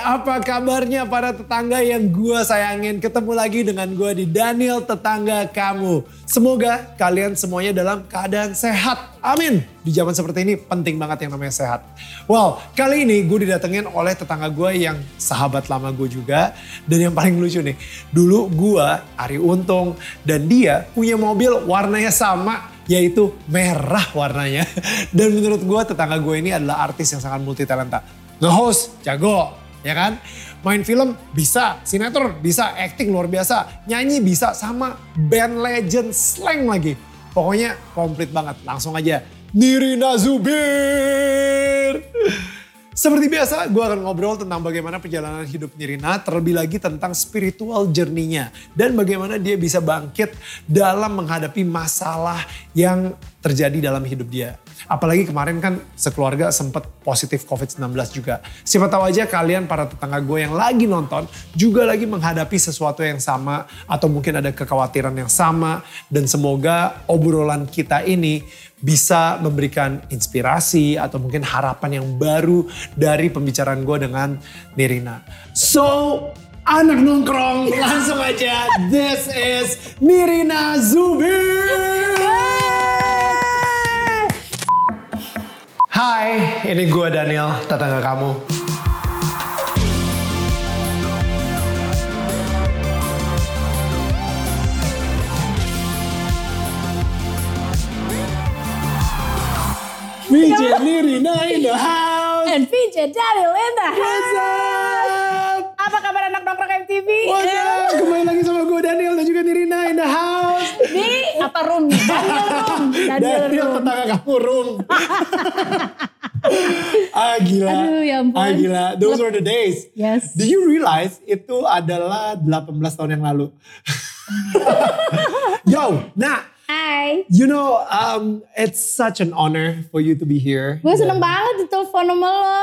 apa kabarnya para tetangga yang gue sayangin? Ketemu lagi dengan gue di Daniel Tetangga Kamu. Semoga kalian semuanya dalam keadaan sehat. Amin. Di zaman seperti ini penting banget yang namanya sehat. Well, kali ini gue didatengin oleh tetangga gue yang sahabat lama gue juga. Dan yang paling lucu nih, dulu gue Ari Untung dan dia punya mobil warnanya sama yaitu merah warnanya. Dan menurut gue tetangga gue ini adalah artis yang sangat multi talenta. Nge-host, jago, ya kan? Main film bisa, sinetron bisa, acting luar biasa, nyanyi bisa, sama band legend slang lagi. Pokoknya komplit banget, langsung aja. Nirina Zubir! Seperti biasa, gue akan ngobrol tentang bagaimana perjalanan hidup Nirina, terlebih lagi tentang spiritual journey-nya. Dan bagaimana dia bisa bangkit dalam menghadapi masalah yang terjadi dalam hidup dia. Apalagi kemarin kan sekeluarga sempat positif COVID-19 juga. Siapa tahu aja kalian para tetangga gue yang lagi nonton juga lagi menghadapi sesuatu yang sama atau mungkin ada kekhawatiran yang sama dan semoga obrolan kita ini bisa memberikan inspirasi atau mungkin harapan yang baru dari pembicaraan gue dengan Nirina. So, anak nongkrong langsung aja. This is Nirina Zubir. Hai, ini gue Daniel, tetangga kamu. VJ Nirina in the house. And VJ Daniel in the What's house. Nongkrong MTV? What's up? Kembali lagi sama gue Daniel dan juga Nirina in the house. Di apa room? Daniel room. Daniel, Daniel room. tetangga kamu room. ah gila. Aduh, ya ampun. Ah gila. Those were the days. Yes. Do you realize itu adalah 18 tahun yang lalu? Yo, nah Hai. You know, um, it's such an honor for you to be here. Gue seneng banget ditelepon sama lo.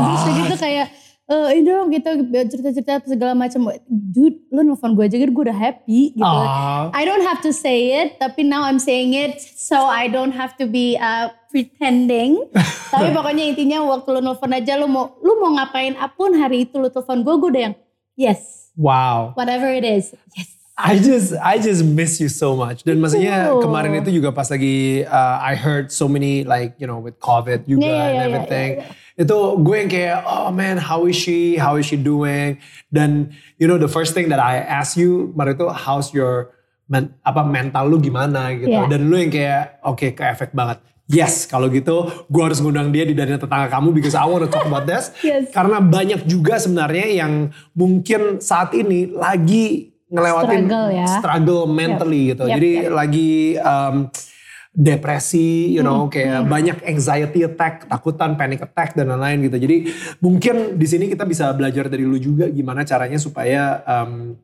Terus Ah. gitu kayak, eh ini dong gitu cerita-cerita segala macam. Dude, lo nelfon gue aja gitu gue udah happy gitu. Ah. I don't have to say it, tapi now I'm saying it so I don't have to be uh, pretending. tapi pokoknya intinya waktu lo nelfon aja lo mau lo mau ngapain apun hari itu lo telepon gue, gue udah yang yes, Wow. whatever it is, yes. I just I just miss you so much. Dan maksudnya kemarin itu juga pas lagi uh, I heard so many like you know with COVID juga Yeah, yeah, and yeah, everything. yeah, Itu gue yang kayak oh man how is she? How is she doing? Dan you know the first thing that I ask you kemarin itu how's your men, apa mental lu gimana gitu. Yeah. Dan lu yang kayak oke ke efek banget. Yes, kalau gitu gue harus ngundang dia di dari tetangga kamu because I want to talk about this. Yes. Karena banyak juga sebenarnya yang mungkin saat ini lagi ngelewatin Struggle ya. struggle mentally gitu. Yep, Jadi yep. lagi um, depresi, you know, Hmm, kayak banyak anxiety attack, ketakutan, panic attack dan lain-lain gitu. Jadi mungkin di sini kita bisa belajar dari lu juga gimana caranya supaya um,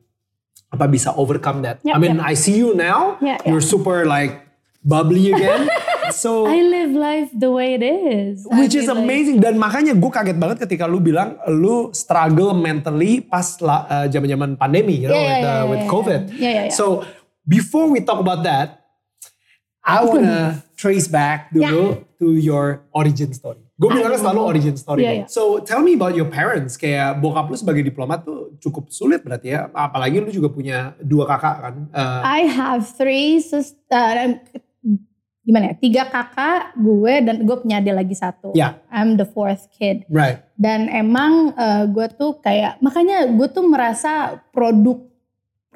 apa bisa overcome that. Yep, I mean, yep. I see you now, Yeah, yeah. you're super like bubbly again. so I live life the way it is. Which I is mean, like- amazing dan makanya gue kaget banget ketika lu bilang lu struggle mentally pas uh, zaman-zaman pandemi, you know, Yeah, with, uh, yeah, with yeah, COVID. yeah. Yeah, yeah, yeah. So before we talk about that, I wanna trace back dulu to your origin story. Gue bilangnya selalu origin story. Yeah, yeah. So tell me about your parents. Kayak bokap lu sebagai diplomat tuh cukup sulit berarti ya. Apalagi lu juga punya dua kakak kan. Uh, I have three sister, gimana ya? Tiga kakak gue dan gue punya adik lagi satu. Yeah. I'm the fourth kid. right. Dan emang eh, gue tuh kayak makanya gue tuh merasa produk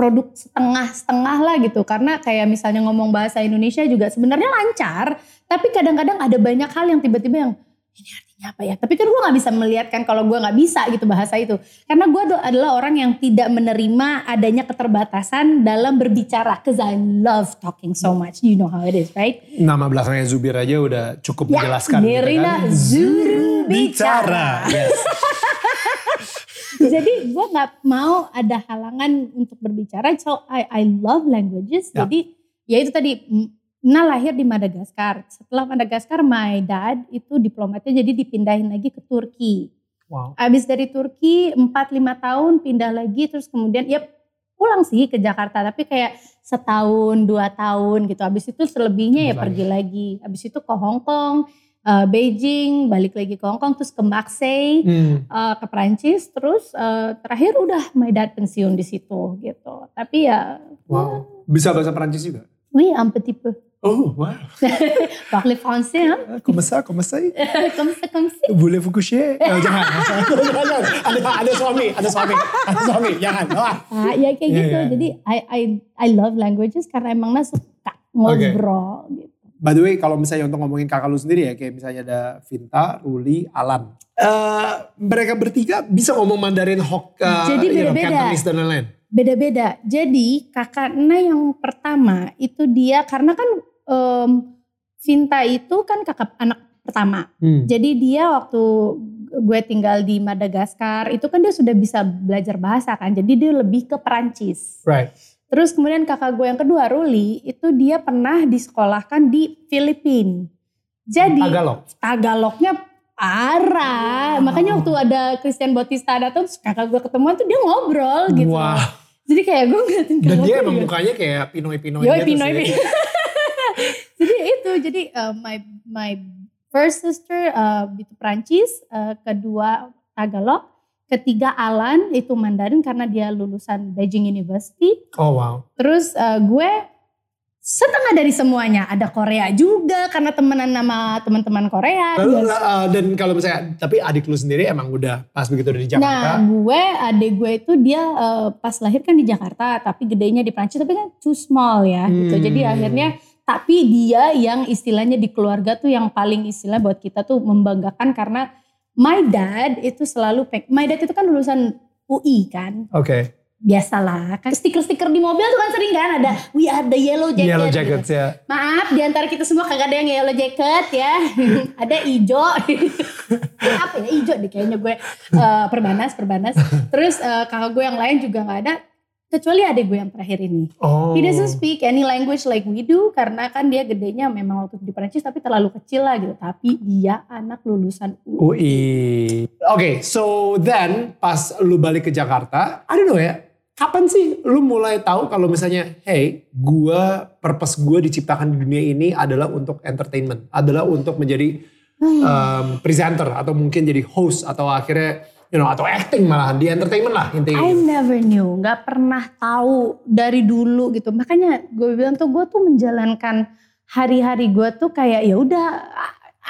produk setengah-setengah lah gitu karena kayak misalnya ngomong bahasa Indonesia juga sebenarnya lancar tapi kadang-kadang ada banyak hal yang tiba-tiba yang ini artinya apa ya tapi kan gue nggak bisa melihatkan kalau gue nggak bisa gitu bahasa itu karena gue adu- adalah orang yang tidak menerima adanya keterbatasan dalam berbicara cause I love talking so much you know how it is right Nama belakangnya Zubir aja udah cukup Ya, menjelaskan. gitu Nirina kan. Zuru bicara. Bicara. Yes. jadi gue nggak mau ada halangan untuk berbicara. So I I love languages. Ya. jadi ya itu tadi Nah lahir di Madagaskar. Setelah Madagaskar my dad itu diplomatnya jadi dipindahin lagi ke Turki. Wow. abis dari Turki 4-5 tahun pindah lagi terus kemudian ya pulang sih ke Jakarta. Tapi kayak setahun dua tahun gitu. Abis itu selebihnya ya pergi lagi. Abis itu ke Hong Kong uh, Beijing, balik lagi ke Hong Kong, terus ke Marseille, Hmm. uh, ke Prancis, terus uh, terakhir udah my dad pensiun di situ gitu. Tapi ya, Wow. Bisa bahasa Perancis juga? oui un petit peu. Oh, wow. Parler français, hein? Comment ça, comment ça? comme ça, comme ça. Voulez-vous coucher? Eh, jangan, jangan. Ada, ada suami, ada suami, ada suami, jangan. Ah, ya kayak Iya, gitu. iya. Jadi I I I love languages karena emang nah suka ngobrol gitu. By the way, kalau misalnya untuk ngomongin kakak lu sendiri ya, kayak misalnya ada Vinta, Ruli, Alan. Eh, mereka bertiga bisa ngomong Mandarin, Hok, eh, Jadi you know, beda-beda. Cantonese dan lain-lain. Beda-beda. Jadi kakak Ena yang pertama itu dia karena kan em, Vinta itu kan kakak anak pertama. Hmm. Jadi dia waktu gue tinggal di Madagaskar itu kan dia sudah bisa belajar bahasa kan. Jadi dia lebih ke Perancis. Right. Terus kemudian kakak gue yang kedua Ruli itu dia pernah disekolahkan di Filipina. Jadi Tagalog. Tagalognya parah. Makanya waktu ada Christian Bautista datang terus kakak gue ketemuan tuh dia ngobrol gitu. Wah. Jadi kayak gue ngeliatin Dan kakak dia gue emang juga, mukanya kayak Pinoy-Pinoy Yoi, gitu Pinoy. Pinoy. jadi itu jadi uh, my my first sister uh, itu Prancis, uh, kedua Tagalog, ketiga Alan itu Mandarin karena dia lulusan Beijing University. Oh wow. Terus uh, gue setengah dari semuanya ada Korea juga karena temenan sama teman-teman Korea. Lalu, Dia- eh, dan kalau misalnya, tapi adik lu sendiri emang udah pas begitu udah di Nah, Jakarta. gue, adik gue itu dia eh, pas lahir kan di Jakarta, tapi gedenya di Prancis, tapi kan too small ya gitu. Hmm. Jadi akhirnya, tapi dia yang istilahnya di keluarga tuh yang paling istilah buat kita tuh membanggakan karena my dad itu selalu, peng- my dad itu kan lulusan UI kan, Oke. biasalah. Kan stiker-stiker di mobil tuh kan sering kan ada, we are the yellow jacket. Yellow gitu. jackets ya. Maaf, di antara kita semua kagak ada yang yellow jacket ya. ada ijo. Apa ya ijo deh kayaknya gue eh, perbanas, perbanas. Terus eh, kakak gue yang lain juga nggak ada. Kecuali adik gue yang terakhir ini. Oh. He doesn't speak any language like we do karena kan dia gedenya memang waktu di Perancis tapi terlalu kecil lah gitu. Tapi dia anak lulusan UI. UI. Oke, so then pas lu balik ke Jakarta, I don't know ya, kapan sih lu mulai tahu kalau misalnya, hey, gua purpose gua diciptakan di dunia ini adalah untuk entertainment, adalah untuk menjadi Hmm. um, presenter atau mungkin jadi host atau akhirnya, you know, atau acting malahan di entertainment lah intinya. I never knew, nggak pernah tahu dari dulu gitu. Makanya gue bilang tuh gue tuh menjalankan hari-hari gue tuh kayak ya udah.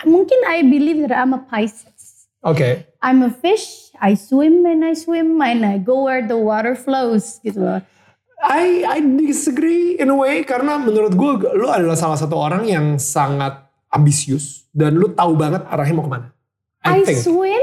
Mungkin I believe that I'm a Pisces. Oke, I'm a fish. I swim and I swim and I go where the water flows gitu loh. I I disagree in a way karena menurut gue lu adalah salah satu orang yang sangat ambisius dan lu tahu banget arahnya mau ke mana. I, I, think. swim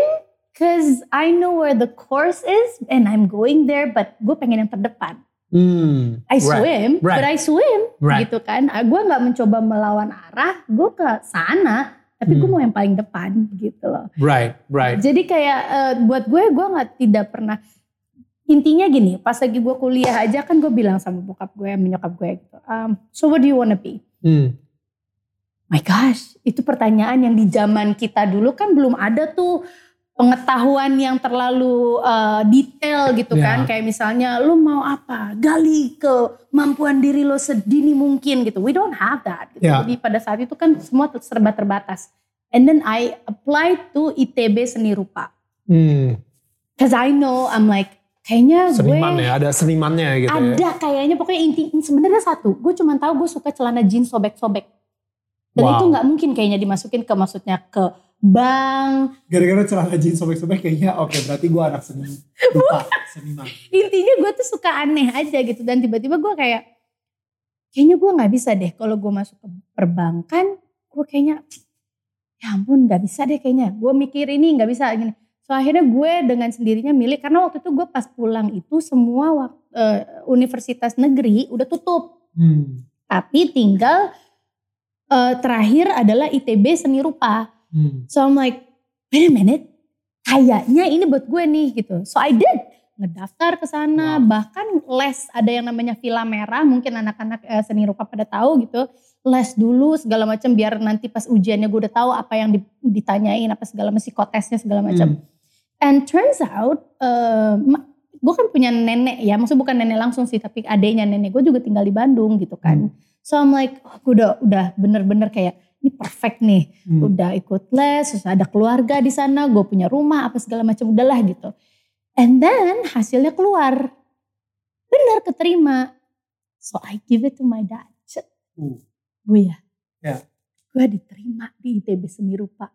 cause I know where the course is and I'm going there, but gue pengen yang terdepan. Hmm, I right, swim, right. but I swim Right. gitu kan. Gue nggak mencoba melawan arah, gue ke sana, tapi gue Hmm. mau yang paling depan gitu loh. Right, right. Jadi kayak eh, buat gue, gue nggak tidak pernah. Intinya gini, pas lagi gue kuliah aja kan gue bilang sama bokap gue, sama nyokap gue gitu. um, so what do you wanna be? Hmm. My gosh, itu pertanyaan yang di zaman kita dulu kan belum ada tuh pengetahuan yang terlalu uh, detail gitu Ya. kan. Kayak misalnya lu mau apa? Gali kemampuan diri lo sedini mungkin gitu. We don't have that. Gitu. Ya. Jadi pada saat itu kan semua serba terbatas. And then I apply to ITB Seni Rupa. Hmm. Cause I know I'm like kayaknya Seniman gue ya, ada senimannya gitu ya. ada kayaknya pokoknya inti sebenarnya satu gue cuma tahu gue suka celana jeans sobek-sobek dan Wow. itu nggak mungkin kayaknya dimasukin ke maksudnya ke bank Gara-gara celana jeans sobek-sobek kayaknya oke berarti gue anak seni. Lupa, seniman. intinya gue tuh suka aneh aja gitu dan tiba-tiba gue kayak kayaknya gue nggak bisa deh kalau gue masuk ke perbankan gue kayaknya ya ampun nggak bisa deh kayaknya gue mikir ini nggak bisa gini so akhirnya gue dengan sendirinya milih karena waktu itu gue pas pulang itu semua eh, universitas negeri udah tutup Hmm. tapi tinggal eh, terakhir adalah ITB seni rupa Hmm. So I'm like, wait a minute, kayaknya ini buat gue nih gitu. So I did, ngedaftar ke sana, Wow. bahkan les ada yang namanya Villa Merah, mungkin anak-anak eh, seni rupa pada tahu gitu. Les dulu segala macam biar nanti pas ujiannya gue udah tahu apa yang di- ditanyain, apa segala macam psikotesnya segala macam. Hmm. And turns out, eh, ma- gue kan punya nenek ya, maksudnya bukan nenek langsung sih, tapi adiknya nenek gue juga tinggal di Bandung gitu kan. Hmm. So I'm like, oh, gue udah udah bener-bener kayak ini perfect nih. Hmm. Udah ikut les, terus ada keluarga di sana, gue punya rumah, apa segala macam udahlah gitu. And then hasilnya keluar. Benar keterima. So I give it to my dad. Uh. Gue ya. Ya. Gue diterima di ITB Seni Rupa.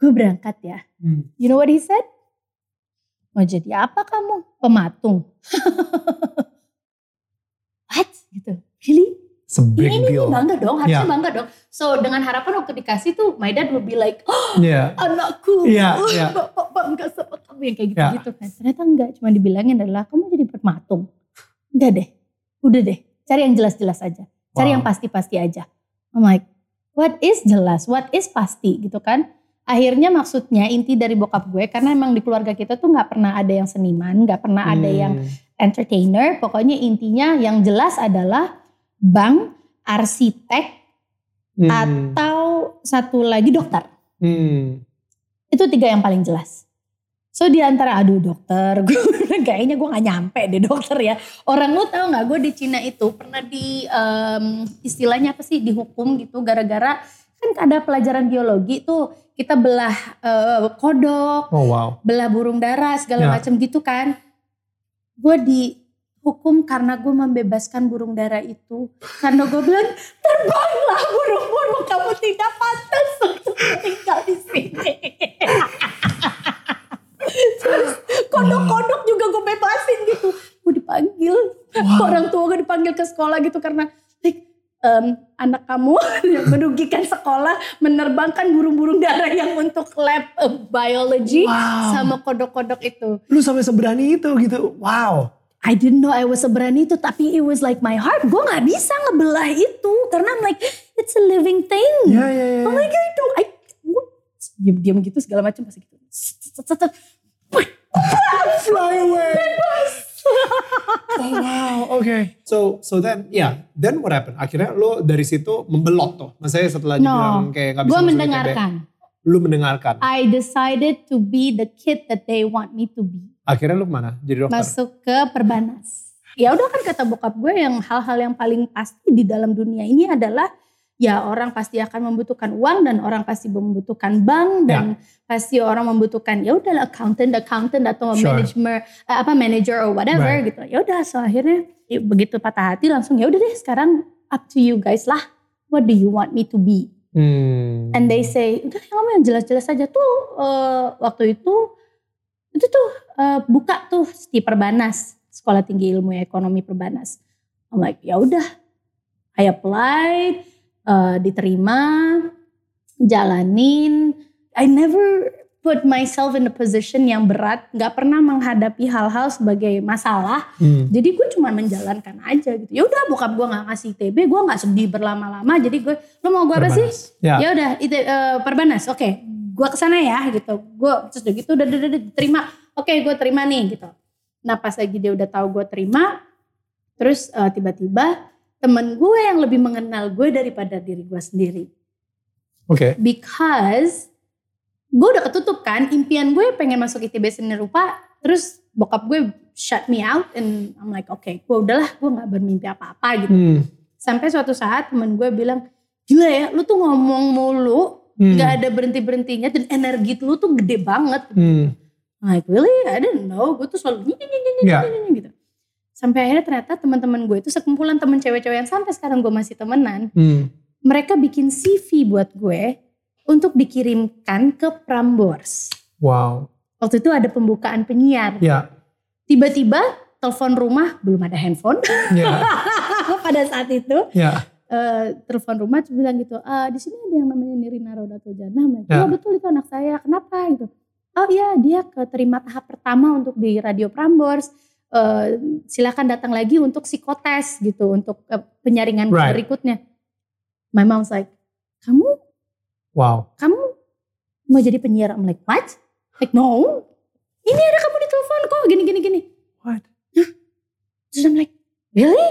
Gue berangkat ya. Hmm. You know what he said? Mau jadi apa kamu? Pematung. What? Gitu. Really? It's a big ini, ini deal. bangga dong, harusnya Yeah. bangga dong. So dengan harapan waktu dikasih tuh, my dad will be like, oh, Yeah. anakku, Iya, oh, iya. bapak bangga sama kamu yang kayak Iya. gitu-gitu kan. Ternyata enggak, cuma dibilangin adalah kamu jadi pematung. Enggak deh, udah deh, cari yang jelas-jelas aja. Cari Wow. yang pasti-pasti aja. I'm like, what is jelas, what is pasti gitu kan. Akhirnya maksudnya inti dari bokap gue, karena emang di keluarga kita tuh gak pernah ada yang seniman, gak pernah ada yang Hmm. entertainer. Pokoknya intinya yang jelas adalah bank, arsitek, Hmm. atau satu lagi dokter. Hmm. Itu tiga yang paling jelas. So di antara aduh dokter, gue kayaknya gue gak nyampe deh dokter ya. Orang lu tau gak gue di Cina itu pernah di em, istilahnya apa sih dihukum gitu gara-gara kan ada pelajaran biologi tuh kita belah eh, kodok, Oh wow. belah burung dara segala Ya. macam gitu kan. Gue dihukum karena gue membebaskan burung dara itu. Karena gue bilang terbanglah burung-burung kamu tidak pantas untuk tinggal di sini. Terus kodok-kodok juga gue bebasin gitu. Gue dipanggil, orang tua gue dipanggil ke sekolah gitu karena like, em, anak kamu yang merugikan sekolah menerbangkan burung-burung dara yang untuk lab biology Wow. sama kodok-kodok itu. Lu sampai seberani itu gitu. Wow. I didn't know I was seberani itu tapi it was like my heart. Gue gak bisa ngebelah itu karena I'm like it's a living thing. Ya ya ya. Oh my god, I don't, I, diam-diam gitu segala macam pasti gitu. Fly away. Oh wow, oke. So so then, yeah, then what happened? Akhirnya lo dari situ membelot tuh. Maksudnya setelah No, dibilang kayak gak bisa Gue mendengarkan. Lu mendengarkan. I decided to be the kid that they want me to be. Akhirnya lu ke mana? Jadi dokter? Masuk ke perbanas. Ya udah kan kata bokap gue yang hal-hal yang paling pasti di dalam dunia ini adalah ya orang pasti akan membutuhkan uang dan orang pasti membutuhkan bank dan pasti orang membutuhkan ya udah accountant accountant atau Sure. manager eh, apa manager or whatever Right. gitu. Ya udah so akhirnya ya, begitu patah hati langsung ya udah deh sekarang up to you guys lah. What do you want me to be? Hmm. And they say, udah kamu yang jelas-jelas aja tuh eh, waktu itu itu tuh eh, buka tuh di Perbanas, Sekolah Tinggi Ilmu Ekonomi Perbanas. I'm like, ya udah, I applied, eh, diterima, jalanin. I never put myself in a position yang berat, nggak pernah menghadapi hal-hal sebagai masalah. Hmm. Jadi gue cuma menjalankan aja gitu. Ya udah bokap gue nggak ngasih TB, gue nggak sedih berlama-lama. Jadi gue, lo mau gue apa sih? Ya. ya udah itu eh, perbanas oke gue ke sana ya gitu gue terus udah gitu udah udah, udah, terima oke gue terima nih gitu nah pas lagi dia udah tahu gue terima terus eh, tiba-tiba temen gue yang lebih mengenal gue daripada diri gue sendiri Oke. because gue udah ketutup kan impian gue pengen masuk ITB seni rupa terus bokap gue shut me out and I'm like oke gue udahlah gue nggak bermimpi apa-apa gitu Hmm. sampai suatu saat temen gue bilang gila ya lu tuh ngomong mulu Hmm. nggak ada berhenti berhentinya dan energi lu tuh gede banget Hmm. like really I didn't know gue tuh selalu nyi, nyi, nyi, nyi, Ya. nyi, nyi, gitu sampai akhirnya ternyata teman-teman gue itu sekumpulan temen cewek-cewek yang sampai sekarang gue masih temenan Hmm. mereka bikin CV buat gue untuk dikirimkan ke Prambors Wow. waktu itu ada pembukaan penyiar Ya. tiba-tiba telepon rumah belum ada handphone Ya. pada saat itu Ya. eh, telepon rumah bilang gitu, ah di sini ada yang namanya Nirina Rodatul Jannah. Ya. Ya betul itu anak saya. Kenapa gitu? Oh iya dia keterima tahap pertama untuk di Radio Prambors. Eh, silakan datang lagi untuk psikotes gitu untuk eh, penyaringan Right. berikutnya. My mom's like, kamu Wow. kamu mau jadi penyiar? I'm like, what? Like no. Ini ada kamu di telepon kok gini gini gini. What? Terus I'm like, really?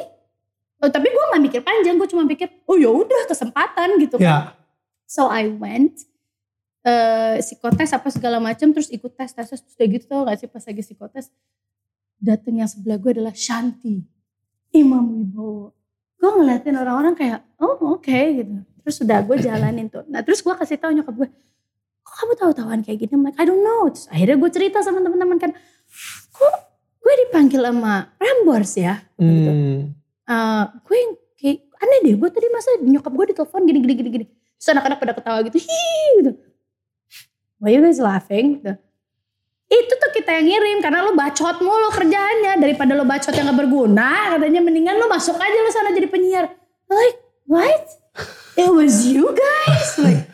Oh, tapi gue gak mikir panjang, gue cuma pikir, oh ya udah kesempatan gitu. Ya. So I went, eh psikotes apa segala macam, terus ikut tes, tes, tes, terus udah gitu tau gak sih pas lagi psikotes, dateng yang sebelah gue adalah Shanti, Imam Wibowo. Gue ngeliatin orang-orang kayak, oh oke gitu. Terus udah gue jalanin tuh. Nah terus gue kasih tahu nyokap gue, kok kamu tahu-tahuan kayak gini? I'm like, I don't know. Terus akhirnya gue cerita sama teman-teman kan, kok gue dipanggil sama Prambors ya? Gitu. Hmm. Uh, gue yang kayak aneh deh, gue tadi masa nyokap gue ditelepon gini gini gini gini. Terus anak-anak pada ketawa gitu, hi gitu. Why you guys laughing? Gitu. Itu tuh kita yang ngirim karena lo bacot mulu kerjaannya daripada lo bacot yang gak berguna katanya mendingan lo masuk aja lo sana jadi penyiar. Like what? It was you guys? Like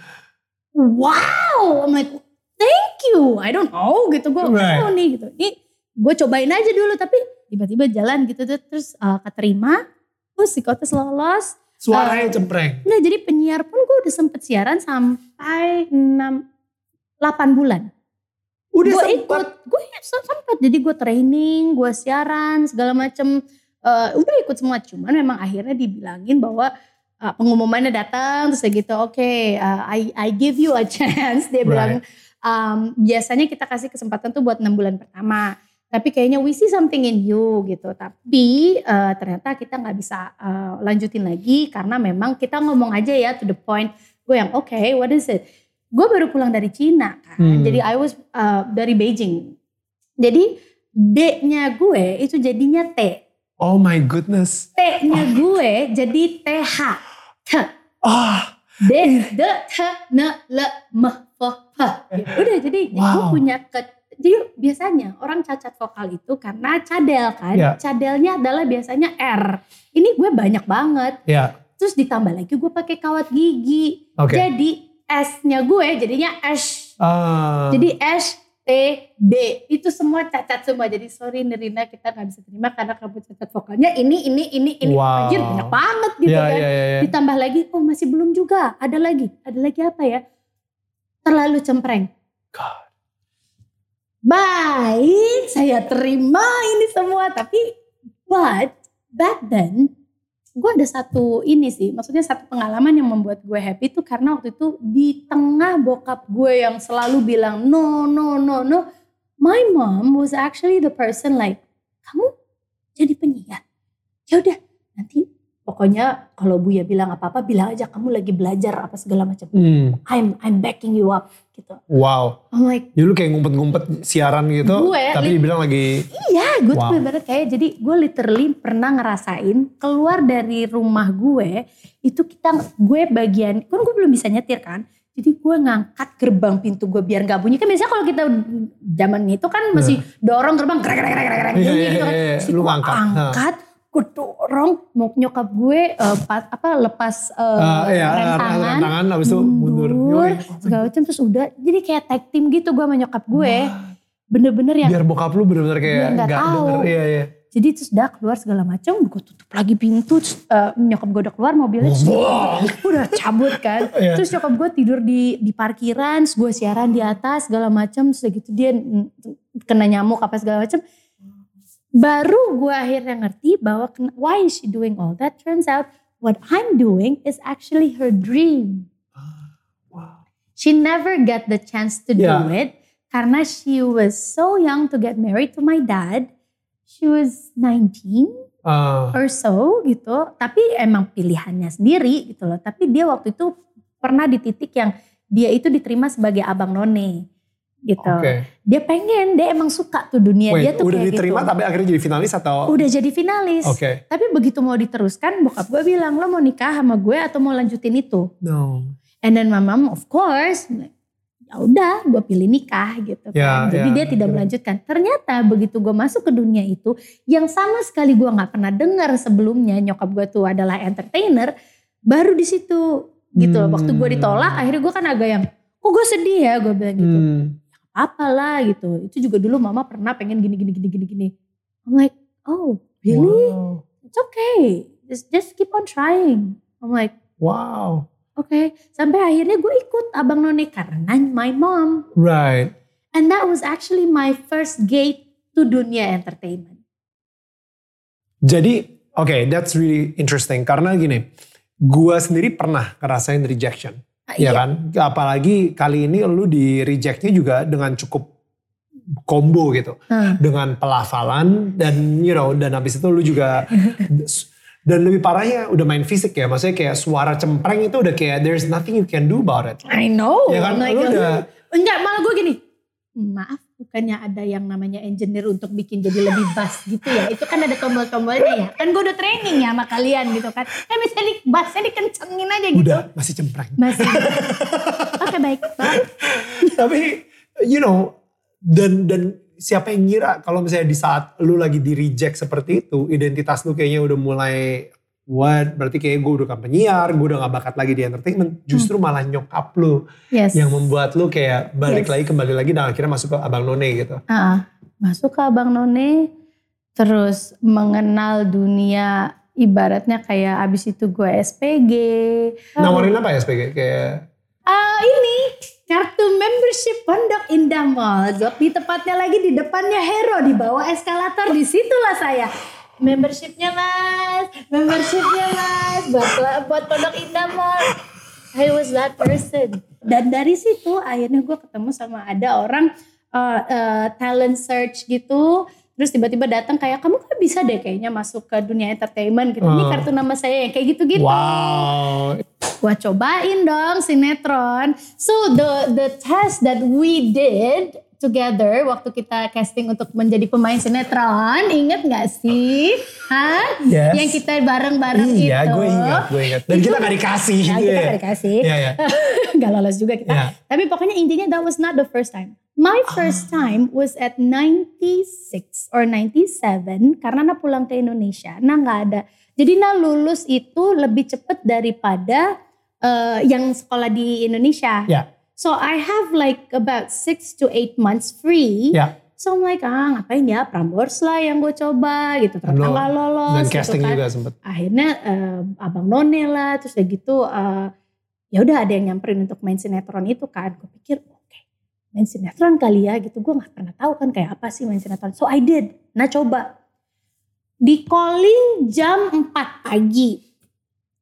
wow. I'm like thank you. I don't know gitu gue Right. tahu nih gitu. Ini gue cobain aja dulu tapi tiba-tiba jalan gitu tuh terus uh, keterima. Terus psikotes lolos. Suaranya cempreng. Nggak jadi penyiar pun gue udah sempet siaran sampai 6 8 bulan Udah gue ikut gue sempat jadi gue training gue siaran segala macem Eh, udah ikut semua cuman memang akhirnya dibilangin bahwa eh, pengumumannya datang terus kayak gitu oke eh, I I give you a chance. Dia bilang "Um, biasanya kita kasih kesempatan tuh buat enam bulan pertama tapi kayaknya we see something in you gitu. Tapi eh, ternyata kita nggak bisa eh, lanjutin lagi karena memang kita ngomong aja ya to the point gue yang oke what is it? Gue baru pulang dari Cina kan. Hmm. jadi I was uh, dari Beijing. Jadi D-nya gue itu jadinya T. Oh my goodness. T-nya gue jadi TH T Ah, D D T N L M F P Gitu. udah jadi gue Wow. punya ke jadi biasanya orang cacat vokal itu karena cadel kan Ya. cadelnya adalah biasanya R ini gue banyak banget ya. terus ditambah lagi gue pakai kawat gigi Oke. jadi S-nya gue jadinya S Ah. jadi S T D. Itu semua cacat semua. Jadi sorry Nerina kita nggak bisa terima karena kamu cacat vokalnya. Ini ini ini ini. Wow. anjir banyak banget gitu ya, kan. ya, ya, ya. ditambah lagi oh masih belum juga. Ada lagi. Ada lagi apa ya? Terlalu cempreng. God. baik saya terima ini semua. Tapi but back then gue ada satu ini sih maksudnya satu pengalaman yang membuat gue happy tuh karena waktu itu di tengah bokap gue yang selalu bilang no no no no. My mom was actually the person like kamu jadi penyiar? Ya udah nanti pokoknya kalau Buya bilang apa apa bilang aja kamu lagi belajar apa segala macam Hmm. I'm I'm backing you up gitu Wow. I'm like Jadi lu kayak ngumpet-ngumpet siaran gitu. Gue, tapi dibilang lagi. Iya, gue tuh Wow. bener-bener kayak jadi gue literally pernah ngerasain keluar dari rumah gue itu kita gue bagian kan gue belum bisa nyetir kan. Jadi gue ngangkat gerbang pintu gue biar nggak bunyi kan biasanya kalau kita zaman itu kan masih dorong gerbang grek grek grek Iya, bunyi iya, gitu kan. iya, iya. Terus Lu ngangkat. angkat, gue dorong mau nyokap gue eh, pas apa lepas eh, ah, iya, rem tangan, tangan habis itu mundur. Yoi. segala macam terus udah jadi kayak tag team gitu gue sama nyokap gue bener-bener yang Biar bokap lu bener-bener kayak Dia nggak tahu. denger. Iya, iya. Jadi terus udah keluar segala macam, gue tutup lagi pintu, terus eh, nyokap gue udah keluar mobilnya, terus Wow. udah cabut kan. Iya. Terus nyokap gue tidur di di parkiran, terus gue siaran di atas segala macam, terus gitu dia kena nyamuk apa segala macam. Baru gue akhirnya ngerti bahwa why is she doing all that? Turns out what I'm doing is actually her dream. Wow. She never got the chance to do Yeah. it karena she was so young to get married to my dad. She was 19 Ah, or so gitu. Tapi emang pilihannya sendiri gitu loh. Tapi dia waktu itu pernah di titik yang dia itu diterima sebagai abang none gitu. Oke. Dia pengen, dia emang suka tuh dunia Wait, dia tuh udah kayak diterima gitu. tapi akhirnya jadi finalis atau? Udah jadi finalis. Oke. Tapi begitu mau diteruskan, bokap gue bilang lo mau nikah sama gue atau mau lanjutin itu? No. And then my mom of course, ya udah gue pilih nikah gitu Ya, kan. Jadi ya, dia tidak melanjutkan. Ternyata begitu gue masuk ke dunia itu, yang sama sekali gue nggak pernah dengar sebelumnya nyokap gue tuh adalah entertainer, baru di situ gitu loh. Waktu gue Hmm. ditolak, akhirnya gue kan agak yang, kok gue sedih ya gue bilang gitu. Hmm. Apalah gitu. Itu juga dulu mama pernah pengen gini gini gini gini gini. I'm like, oh really? Wow. It's okay. Just just keep on trying. I'm like. Wow. Oke, sampai akhirnya gue ikut Abang None karena my mom. Right. And that was actually my first gate to dunia entertainment. Jadi, oke, that's really interesting. Karena gini, gua sendiri pernah ngerasain rejection. Ah, ya kan? Apalagi kali ini lu di rejectnya juga dengan cukup combo gitu. Hmm. Dengan pelafalan dan you know, dan habis itu lu juga Dan lebih parahnya udah main fisik ya. Maksudnya kayak suara cempreng itu udah kayak there's nothing you can do about it. I know. Ya kan, like, lu udah- Enggak, malah gue gini. Maaf, bukannya ada yang namanya engineer untuk bikin jadi lebih bass gitu ya. Itu kan ada tombol-tombolnya ya. Kan gue udah training ya sama kalian gitu kan. Kan bisa di bassnya dikencengin aja gitu. Udah masih cempreng. Masih. Oke baik. Bang. Tapi you know dan dan siapa yang ngira kalau misalnya di saat lu lagi di reject seperti itu, identitas lu kayaknya udah mulai what berarti kayak gue udah kan penyiar, gue udah gak bakat lagi di entertainment, justru malah nyokap lu Yes. yang membuat lu kayak balik Yes. lagi kembali lagi dan akhirnya masuk ke Abang None gitu. Ah, masuk ke Abang None, terus mengenal dunia ibaratnya kayak abis itu gue SPG. Nawarin apa ya SPG? Kayak Ah ini kartu membership Pondok Indah Mall. Di tepatnya lagi di depannya Hero di bawah eskalator di situlah saya. Membershipnya mas, membershipnya mas, buat buat Pondok Indah Mall. I was that person. Dan dari situ akhirnya gue ketemu sama ada orang uh, uh, talent search gitu. Terus tiba-tiba datang kayak kamu kan bisa deh kayaknya masuk ke dunia entertainment gitu. Ini Oh. kartu nama saya yang kayak gitu-gitu wow. gua cobain dong sinetron. So the the test that we did together waktu kita casting untuk menjadi pemain sinetron, inget nggak sih? Hah? Yes. Yang kita bareng-bareng itu. Iya, gue ingat, gue ingat. Dan kita gak dikasih. Ya, gitu kita ya. gak dikasih. Iya, iya. Gak lolos juga kita. Iya. Tapi pokoknya intinya that was not the first time. My first time was at 96 or 97 karena Nah pulang ke Indonesia. Nah nggak ada. Jadi Nah lulus itu lebih cepet daripada eh, yang sekolah di Indonesia. Ya, So I have like about 6 to 8 months free. ya. So I'm like ah ngapain ya Prambors lah yang gue coba gitu. Ternyata nggak lolos Dan gitu casting kan juga sempet. akhirnya eh, abang none lah terus udah gitu eh, ya udah ada yang nyamperin untuk main sinetron itu kan gue pikir oke main sinetron kali ya gitu gue nggak pernah tahu kan kayak apa sih main sinetron so I did nah coba di calling jam 4 pagi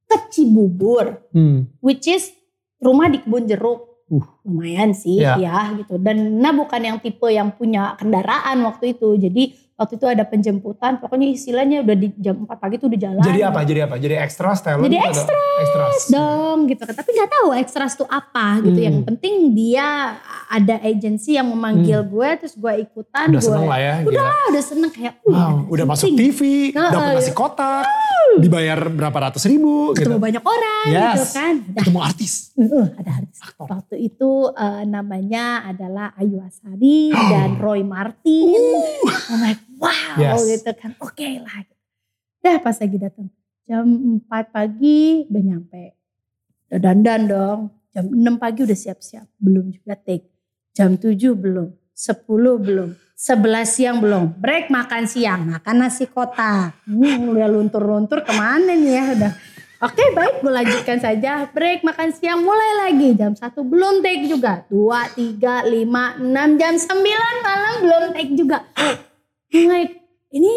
ke Cibubur Hmm. which is rumah di kebun jeruk Uh. lumayan sih Ya. ya gitu dan nah bukan yang tipe yang punya kendaraan waktu itu jadi waktu itu ada penjemputan pokoknya istilahnya udah di jam 4 pagi tuh udah jalan Jadi apa? Jadi apa? Jadi extra talent? Jadi Extras. dong gitu kan tapi nggak tahu ekstras tuh apa gitu Hmm. yang penting dia ada agensi yang memanggil gue terus gue ikutan Udah gue seneng lah ya. udah gila. udah seneng kayak uh, Wow, udah masuk. TV, Heeh. dapat nasi kotak, dibayar berapa ratus ribu ketemu gitu. banyak orang Yes. gitu kan udah Ketemu artis. Uh, ada artis. Waktu itu eh, namanya adalah Ayu Asari dan Roy Martin. Oh my wow Yes. gitu kan. Oke lah. Dah pas lagi datang jam 4 pagi udah nyampe. Udah dandan dong. Jam 6 pagi udah siap-siap. Belum juga take. Jam 7 belum. 10 belum. 11 siang belum. Break makan siang. Makan nasi kotak. Hmm, udah luntur-luntur ke mana nih ya udah. Oke baik gue lanjutkan saja. Break makan siang mulai lagi. Jam 1 belum take juga. 2, 3, 5, 6, jam 9 malam belum take juga. Like ini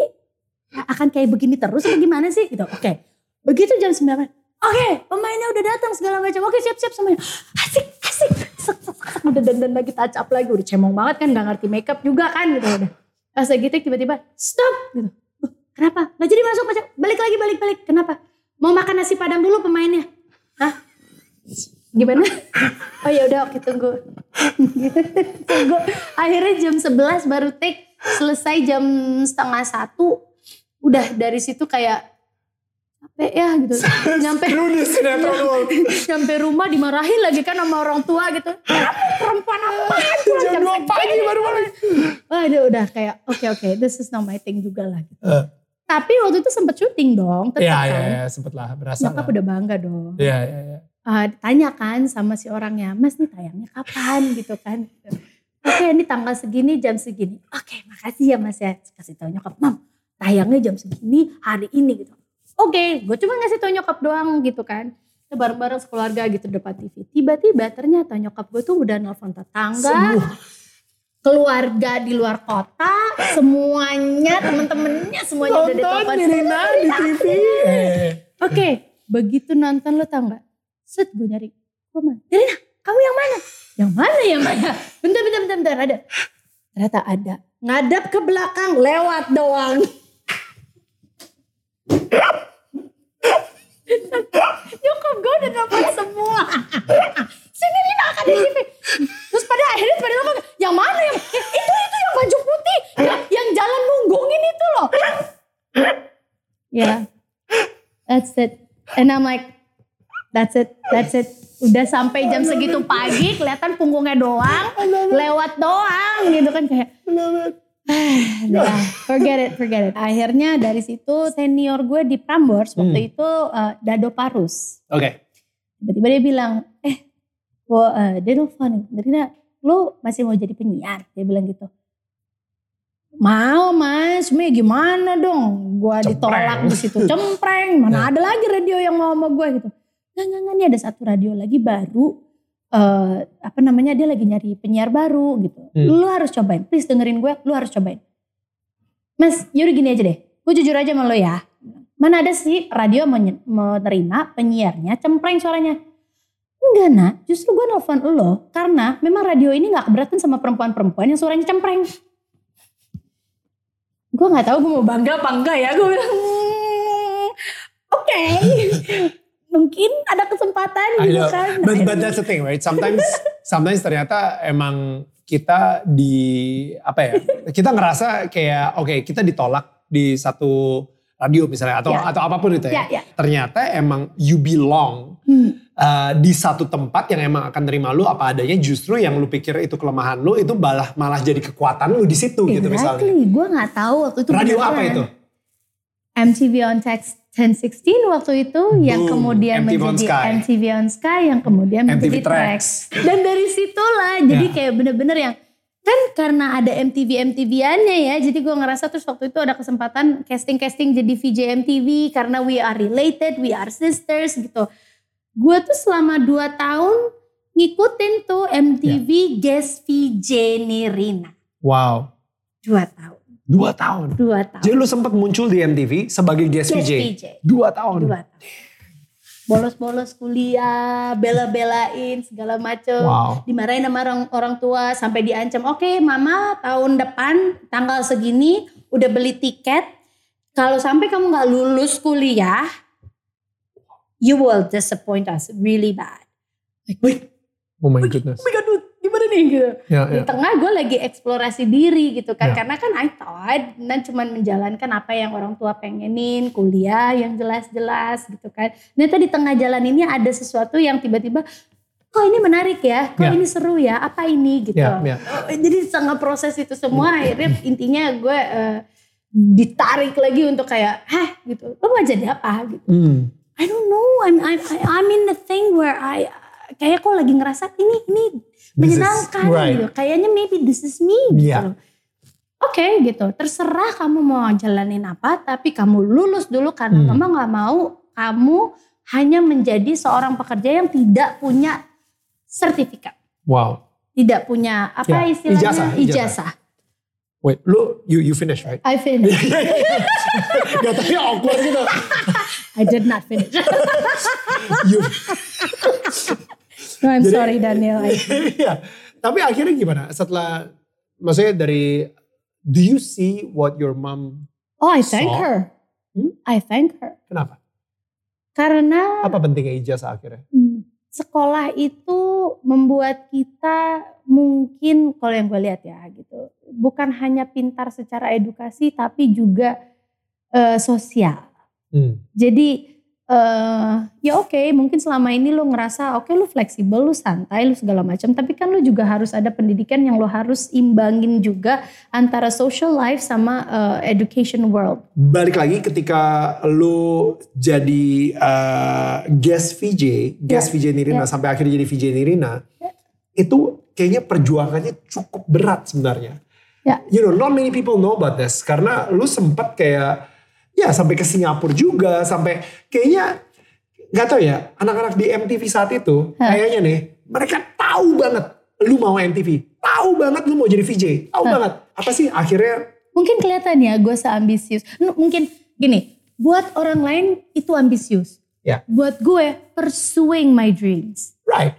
akan kayak begini terus apa gimana sih gitu. Oke. Begitu jam 9. Oke pemainnya udah datang segala macam. Oke siap-siap semuanya. Asik asik. Sek, sek, sek, udah dandan lagi touch up lagi. Udah cemong banget kan gak ngerti makeup juga kan gitu udah. Pas take tiba-tiba stop gitu. "Loh, Kenapa? Gak jadi masuk, masuk. Balik lagi, balik, balik. Kenapa? Mau makan nasi padang dulu pemainnya. Hah? Gimana? Oh ya udah oke tunggu. tunggu. Akhirnya jam 11 baru take. Selesai jam setengah satu. Udah dari situ kayak capek ya gitu. Nyampe nyampe rumah dimarahin lagi kan sama orang tua gitu. Kamu perempuan apa? Jam 2 pagi baru balik. Waduh udah kayak oke oke this is not my thing juga lah. Gitu. Eh. Tapi waktu itu sempet syuting dong tetap Iya, kan. iya, iya. Sempet lah. Berasa Nyokap lah. udah bangga dong. Iya, iya, iya. Ah, tanya kan sama si orangnya, Mas nih tayangnya kapan gitu kan. Oke ini tanggal segini jam segini. Oke makasih ya Mas ya. Kasih tau nyokap, Mam tayangnya jam segini hari ini gitu. Oke gue cuma ngasih tau nyokap doang gitu kan. Kita bareng-bareng sekeluarga gitu depan TV. Tiba-tiba ternyata nyokap gue tuh udah nelfon tetangga. Semua. Keluarga di luar kota. Semuanya temen-temennya semuanya udah Nonton ditelepon. Nirina di TV. Oke, begitu nonton lo tau gak? Set gue nyari, gue mana? Kamu yang mana? Yang mana yang mana? Bentar, bentar, bentar, bentar, ada. Ternyata ada. Ngadap ke belakang, lewat doang. gue udah dapat semua. Sini Rina akan di TV. Terus pada akhirnya pada ngomong, yang mana yang itu itu yang baju putih, yang, yang jalan munggungin itu loh. Ya, that's it. And I'm like, that's it, that's it. Udah sampai jam segitu pagi, kelihatan punggungnya doang, lewat doang gitu kan kayak. Udah, forget it, forget it. Akhirnya dari situ senior gue di Prambors waktu Hmm. itu uh, Dado Parus. Oke. Tiba-tiba dia bilang, eh, gua, uh, dia nelfon, Rina, lu masih mau jadi penyiar? Dia bilang gitu. Mau mas, ya gimana dong? Cempreng. ditolak di situ, cempreng. Mana ada lagi radio yang mau sama gue gitu. Nggak, nggak, nggak, nih ada satu radio lagi baru. eh apa namanya, dia lagi nyari penyiar baru gitu. Hmm. Lu harus cobain, please dengerin gue, lu harus cobain. Mas, yaudah gini aja deh. Gue jujur aja sama lo ya. Mana ada sih radio menerima penyiarnya cempreng suaranya. Enggak nak, justru gue nelfon lo karena memang radio ini gak keberatan sama perempuan-perempuan yang suaranya cempreng. Gue gak tahu gue mau bangga apa enggak ya. Gue bilang, "Hmm, oke. Mungkin ada kesempatan I gitu know. kan. But, but that's the thing, right? Sometimes, sometimes ternyata emang kita di apa ya? Kita ngerasa kayak oke kita ditolak di satu radio misalnya atau Ya. atau apa pun itu ya. Ya, ya. Ternyata emang you belong Hmm. uh, di satu tempat yang emang akan terima lu apa adanya. Justru yang lu pikir itu kelemahan lu itu malah malah jadi kekuatan lu di situ gitu misalnya. Exactly, gue gak tahu waktu itu. Radio apa beneran. itu? MTV on Text 1016 waktu itu yang Boom, kemudian MTV on menjadi Sky. MTV on Sky yang kemudian MTV menjadi Tracks. Tracks. Dan dari situlah jadi Ya. kayak bener-bener yang kan karena ada MTV MTV-annya ya jadi gue ngerasa terus waktu itu ada kesempatan casting-casting jadi VJ MTV karena we are related, we are sisters gitu. Gue tuh selama 2 tahun ngikutin tuh MTV Ya. guest VJ Nirina. Wow, 2 tahun, dua tahun. 2 tahun. Jadi lu sempat muncul di MTV sebagai guest, VJ. Dua tahun. dua tahun. Bolos-bolos kuliah, bela-belain segala macem. Wow. Dimarahin sama orang, orang tua sampai diancam, oke mama tahun depan tanggal segini udah beli tiket. Kalau sampai kamu nggak lulus kuliah, you will disappoint us really bad. Wait. Oh my goodness. Oh my god, dude, nih gitu. Ya, Di ya. tengah gue lagi eksplorasi diri gitu kan. Ya. Karena kan I thought dan cuman menjalankan apa yang orang tua pengenin, kuliah yang jelas-jelas gitu kan. Ternyata di tengah jalan ini ada sesuatu yang tiba-tiba kok ini menarik ya, kok Ya. ini seru ya, apa ini gitu. Ya, ya. Oh, Jadi di tengah proses itu semua akhirnya intinya gue eh, ditarik lagi untuk kayak, hah gitu, lo mau jadi apa gitu. Hmm. I don't know, I'm I'm I'm in the thing where I kayak kok lagi ngerasa ini ini This is- menyenangkan right. gitu. Kayaknya maybe this is me gitu. Yeah. loh. Oke gitu, terserah kamu mau jalanin apa, tapi kamu lulus dulu karena Hmm. mama nggak mau kamu hanya menjadi seorang pekerja yang tidak punya sertifikat, Wow. tidak punya apa Ya, istilahnya ijazah, ijazah. Wait, lu you you finish right? I finished. Gak tau ya awkward gitu. I did not finish. You, No, I'm Jadi- sorry Daniel. I- Iya. Tapi akhirnya gimana? Setelah, maksudnya dari, do you see what your mom, Oh, I thank So? her. Hmm? I thank her. kenapa? Karena Apa pentingnya ijazah akhirnya? Hmm, sekolah itu membuat kita mungkin kalau yang gue lihat ya gitu bukan hanya pintar secara edukasi tapi juga eh, sosial Hmm. jadi eh, ya oke mungkin selama ini lu ngerasa oke lu fleksibel lu santai lu segala macam tapi kan lu juga harus ada pendidikan yang lu harus imbangin juga antara social life sama eh, education world Balik lagi ketika lu jadi uh, guest VJ, guest VJ Nirina ya. sampai akhirnya jadi VJ Nirina, itu kayaknya perjuangannya cukup berat sebenarnya. Ya. You know, not many people know about this karena lu sempat kayak ya sampai ke Singapura juga, sampai kayaknya nggak tahu ya anak-anak di MTV saat itu Hah. kayaknya nih mereka tahu banget lu mau MTV, tahu banget lu mau jadi VJ, tahu Hah. banget apa sih akhirnya mungkin kelihatan ya gue seambisius N- mungkin gini buat orang lain itu ambisius Ya. buat gue pursuing my dreams right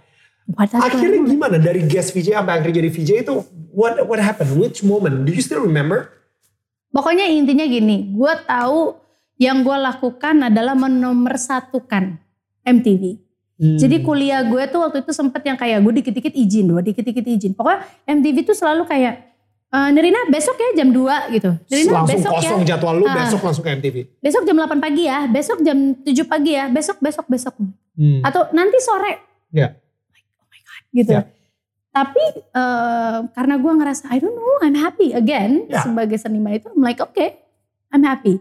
Akhirnya gimana dari guest VJ sampai akhirnya jadi VJ itu what what happened? Which moment? Do you still remember? Pokoknya intinya gini gue tahu yang gue lakukan adalah menomorsatukan MTV Hmm. Jadi kuliah gue tuh waktu itu sempet yang kayak gue dikit-dikit izin, dua dikit-dikit izin. Pokoknya MTV tuh selalu kayak, e, Nerina besok ya jam 2 gitu. Nerina langsung besok kosong ya. jadwal lu Ah. besok langsung ke MTV. Besok jam 8 pagi ya, besok jam 7 pagi ya, besok, besok, besok. Hmm. Atau nanti sore. Ya. Oh my God gitu. Ya. Tapi eh, karena gue ngerasa, I don't know, I'm happy again. Ya. Sebagai seniman itu, I'm like, okay, I'm happy.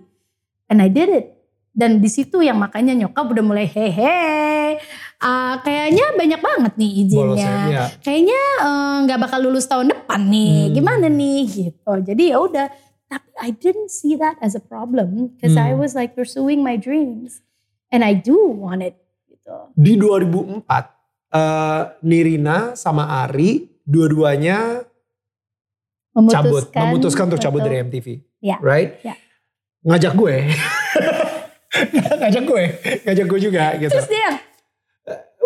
And I did it. Dan di situ yang makanya nyokap udah mulai hehe. ah, kayaknya banyak banget nih Bolosnya. izinnya. Ya. Kayaknya eh, nggak bakal lulus tahun depan nih. Hmm. Gimana nih gitu. Jadi ya udah. Tapi I didn't see that as a problem because I Hmm. was like pursuing my dreams and I do want it gitu. Di 2004 eh, Nirina sama Ari dua-duanya cabut, memutuskan untuk cabut betul. dari MTV. Ya. Right? Ya. Ngajak gue. ngajak gue, ngajak gue juga gitu. Terus dia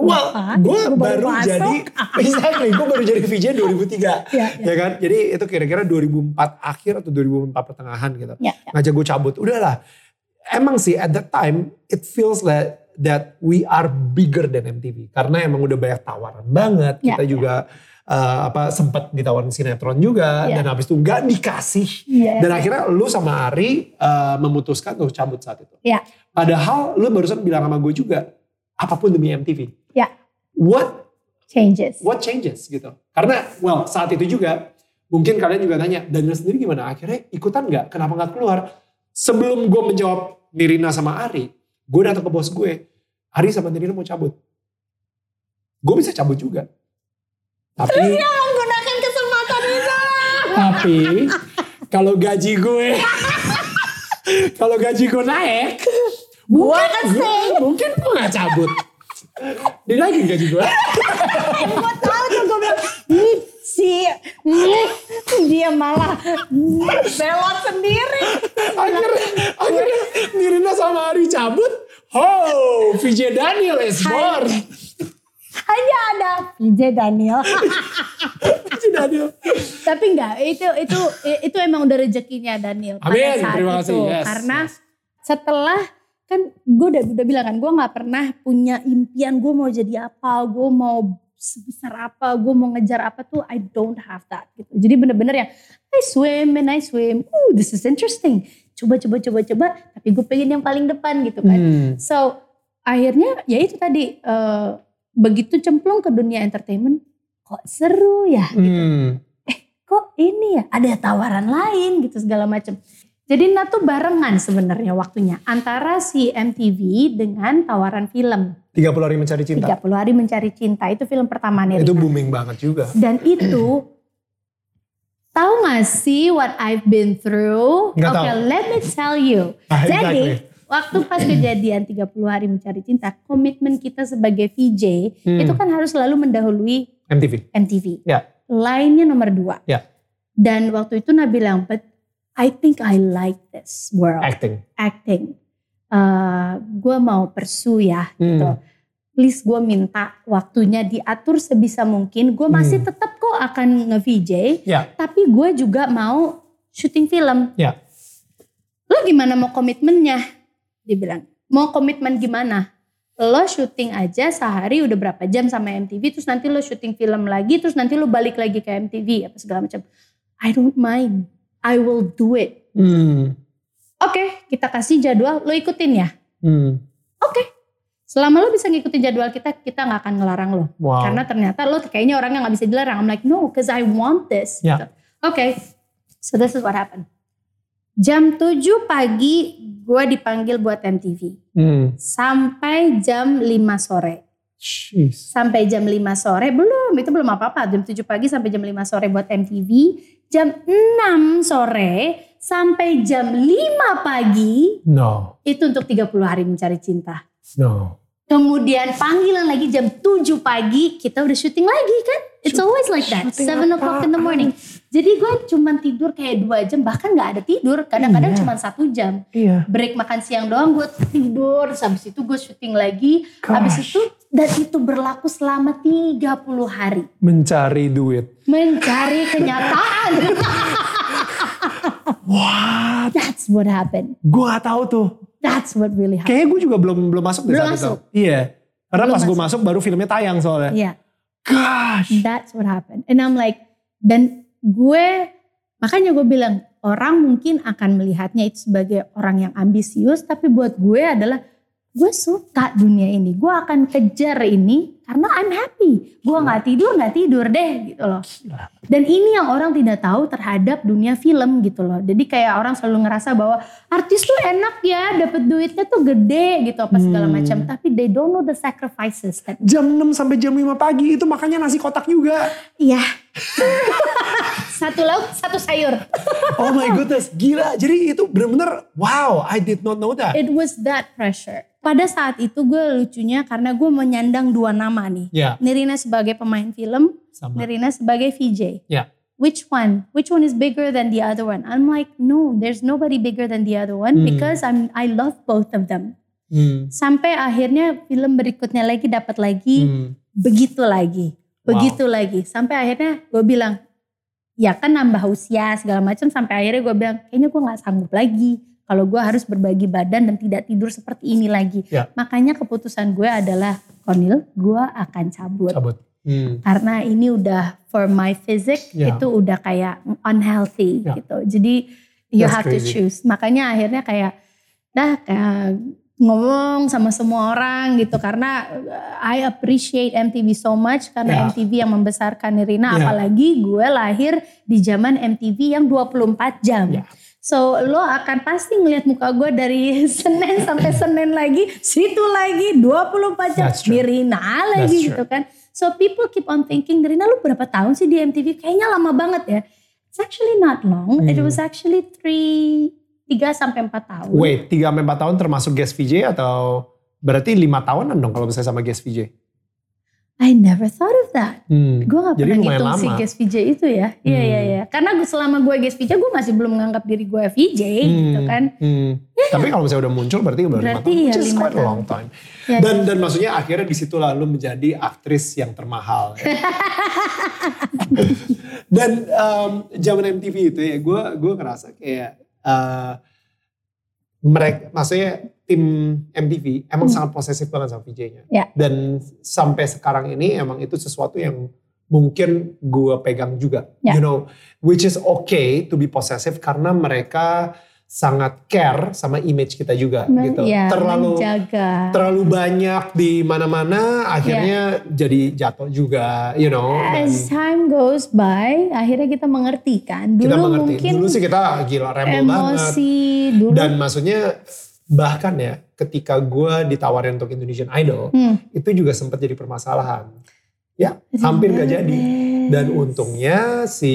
Well, Apaan? gue baru baru jadi, exactly, gue baru jadi VJ 2003. ya, ya. Ya kan? Jadi itu kira-kira 2004 akhir atau 2004 pertengahan gitu. Ya, ya. Ngajak gue cabut. Udahlah. Emang sih at that time it feels that that we are bigger than MTV. Karena emang udah banyak tawaran banget. Ya, Kita ya. juga uh, apa sempat ditawarin sinetron juga Ya. dan habis itu nggak dikasih. Iya. Dan akhirnya lu sama Ari uh, memutuskan untuk cabut saat itu. Ya. Padahal lu barusan bilang sama gue juga apa pun demi MTV. Ya. What changes. what changes gitu. Karena well saat itu juga mungkin kalian juga tanya Daniel sendiri gimana akhirnya ikutan nggak? Kenapa nggak keluar? Sebelum gue menjawab Nirina sama Ari, gue datang ke bos gue. Ari sama Nirina mau cabut. Gue bisa cabut juga. Tapi menggunakan kesempatan itu. tapi kalau gaji gue kalau gaji gue naik mungkin gue, mungkin gue gak cabut dinaikin gaji gue gue tahu tuh gue bilang "Ih, si dia malah belot sendiri. akhirnya akhirnya Nirina sama Ari cabut oh VJ Daniel is born Hanya ada VJ Daniel. VJ Daniel Tapi enggak, itu itu itu emang udah rezekinya Daniel pada Amin, saat terima kasih. itu. Yes, Karena yes. setelah kan gue udah udah bilang kan gue nggak pernah punya impian gue mau jadi apa, gue mau sebesar apa, gue mau ngejar apa tuh I don't have that gitu. Jadi bener-bener yang I swim and I swim, oh this is interesting. Coba coba coba coba, tapi gue pengen yang paling depan gitu kan. Hmm. So akhirnya ya itu tadi eh, begitu cemplung ke dunia entertainment kok seru ya Hmm. kok ini ya ada tawaran lain gitu segala macam. Jadi Nah tuh barengan sebenarnya waktunya antara si MTV dengan tawaran film 30 hari mencari cinta 30 hari mencari cinta itu film pertama nih. itu booming banget juga Dan itu tahu gak sih what I've been through? Oke, tahu. let me tell you. Ah, Jadi exactly. waktu pas kejadian 30 hari mencari cinta, komitmen kita sebagai VJ Hmm. itu kan harus selalu mendahului MTV MTV. Ya. Lainnya nomor dua. Ya. Dan waktu itu Nabi bilang, but I think I like this world, acting acting. gue mau pursue ya gitu. Please gue minta waktunya diatur sebisa mungkin. Gue masih Hmm. tetap kok akan nge-VJ. Ya. Tapi gue juga mau syuting film. Ya. Lo gimana mau komitmennya? Dia bilang, mau komitmen gimana? Lo syuting aja sehari udah berapa jam sama MTV, terus nanti lo syuting film lagi, terus nanti lo balik lagi ke MTV, apa segala macam. I don't mind, I will do it. Hmm. Oke, kita kasih jadwal, lo ikutin ya. Hmm. Oke, selama lo bisa ngikutin jadwal kita, kita nggak akan ngelarang lo. Wow. Karena ternyata lo kayaknya orang yang nggak bisa dilarang. I'm like, no, cause I want this. Ya. Gitu. Oke, so this is what happened. Jam 7 pagi gue dipanggil buat MTV. Hmm. Sampai jam 5 sore. Jeez. Sampai jam 5 sore, belum, itu belum apa-apa. Jam 7 pagi sampai jam 5 sore buat MTV. Jam 6 sore sampai jam 5 pagi, No. itu untuk 30 hari mencari cinta. No. Kemudian panggilan lagi jam 7 pagi, kita udah syuting lagi kan? It's always like that, syuting 7 o'clock in the morning. Jadi gue cuman tidur kayak 2 jam, bahkan gak ada tidur. Kadang-kadang Iya. cuma satu jam. Iya. Break makan siang doang gue tidur, terus habis itu gue syuting lagi. Habis Gosh. itu, dan itu berlaku selama 30 hari. Mencari duit. Mencari kenyataan. What? That's what happened. Gue gak tahu tuh. That's what really happened. Kayaknya gue juga belum belum masuk deh Belum saat masuk. itu. Iya. Karena Belum pas gue masuk. baru filmnya tayang soalnya. Iya. Gosh. That's what happened. And I'm like, dan gue, makanya gue bilang, orang mungkin akan melihatnya itu sebagai orang yang ambisius, tapi buat gue adalah, gue suka dunia ini. Gue akan kejar ini karena I'm happy. Gue nggak tidur, nggak tidur deh gitu loh. Gila. Dan ini yang orang tidak tahu terhadap dunia film gitu loh. Jadi kayak orang selalu ngerasa bahwa artis tuh enak ya, dapat duitnya tuh gede gitu apa segala Hmm. macam. Tapi they don't know the sacrifices that Jam 6 sampai jam 5 pagi itu makanya nasi kotak juga. Iya. satu lauk, satu sayur. Oh my goodness, gila. Jadi itu bener-bener wow, I did not know that. It was that pressure. Pada saat itu gue lucunya karena gue menyandang dua nama nih. Ya, Nirina sebagai pemain film, sama. Nirina sebagai VJ. Ya. Which one? Which one is bigger than the other one? I'm like, no, there's nobody bigger than the other one Hmm. because I'm I love both of them. Hmm. Sampai akhirnya film berikutnya lagi dapat lagi, Hmm. begitu lagi, begitu lagi. Sampai akhirnya gue bilang, ya kan nambah usia segala macam. Sampai akhirnya gue bilang, kayaknya gue nggak sanggup lagi kalau gue harus berbagi badan dan tidak tidur seperti ini lagi. Ya. Makanya keputusan gue adalah, Konil, gue akan cabut. Cabut. Hmm. Karena ini udah for my physique Ya. itu udah kayak unhealthy Ya. gitu. Jadi you That's have to crazy. choose. Makanya akhirnya kayak dah kayak ngomong sama semua orang gitu karena I appreciate MTV so much karena Ya. MTV yang membesarkan Nirina Ya. apalagi gue lahir di zaman MTV yang 24 jam. Ya. So lo akan pasti ngeliat muka gue dari Senin sampai Senin lagi, situ lagi 24 jam. Nirina lagi That's gitu kan. So people keep on thinking, Nirina lu berapa tahun sih di MTV? Kayaknya lama banget ya. It's actually not long. It Hmm. was actually three, 3 sampai 4 tahun. Wait, 3 sampai 4 tahun termasuk guest VJ atau berarti 5 tahunan dong kalau misalnya sama guest VJ? I never thought of that. Hmm. Gue gak pernah ngitung si lama. guest VJ itu ya. Iya, Hmm. iya, iya. Karena selama gue guest VJ, gue masih belum menganggap diri gue VJ gitu Hmm. kan. Hmm. Tapi kalau misalnya udah muncul berarti udah 5 Berarti tahun. iya, Which is quite a long time. Ya, Dan dan maksudnya akhirnya di situ lalu menjadi aktris yang termahal. ya. dan em, zaman MTV itu ya gue gue ngerasa kayak eh, mereka maksudnya tim MTV emang Hmm. sangat posesif banget sama VJ-nya. Ya. Dan sampai sekarang ini emang itu sesuatu yang mungkin gue pegang juga. Ya. You know, which is okay to be possessive karena mereka sangat care sama image kita juga Men- gitu. ya, terlalu menjaga. terlalu banyak di mana-mana akhirnya jadi jatuh juga, you know. Dan As time goes by, akhirnya kita mengerti kan. Dulu kita mengerti. mungkin Dulu sih kita gila rebel banget. dulu. Dan maksudnya bahkan ya ketika gue ditawarin untuk Indonesian Idol Hmm. itu juga sempat jadi permasalahan. Ya hampir gak jadi. Dan untungnya si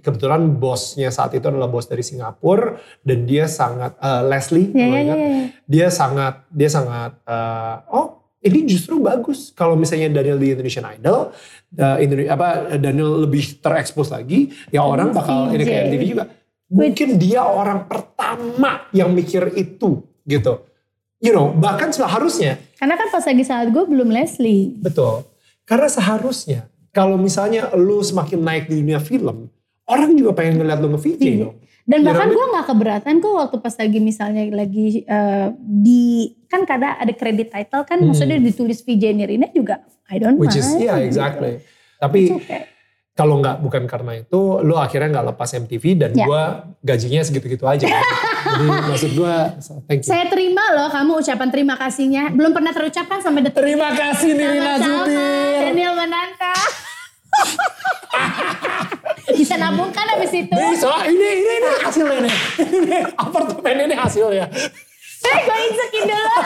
kebetulan bosnya saat itu adalah bos dari Singapura dan dia sangat eh, Leslie, Ya, kalau ya, ingat, ya, dia sangat dia sangat eh, oh ini justru bagus kalau misalnya Daniel di Indonesian Idol, eh, Indone- apa Daniel lebih terekspos lagi, ya orang bakal ini kayak. MTV juga. Mungkin dia orang pertama yang mikir itu gitu. You know, bahkan seharusnya Karena kan pas lagi saat gue belum Leslie. Betul. Karena seharusnya kalau misalnya lu semakin naik di dunia film, orang juga pengen ngeliat lu nge-VJ Iya. dong. Dan bahkan gue gak keberatan kok waktu pas lagi misalnya lagi eh, di kan kadang ada kredit title kan Hmm. maksudnya ditulis VJ Nirina juga I don't Which is, mind. yeah gitu. exactly. It's Tapi okay. Kalau nggak bukan karena itu, lu akhirnya nggak lepas MTV dan Ya. gua gajinya segitu-gitu aja. Jadi maksud gua, thank you. Saya terima loh kamu ucapan terima kasihnya. Belum pernah terucapkan sampai detik Terima kasih Nirina Zubir. Daniel Mananta. Bisa nabung kan abis itu? Bisa, ini, ini, ini hasilnya nih. Ini apartemen ini hasilnya. Eh gue insekin dulu.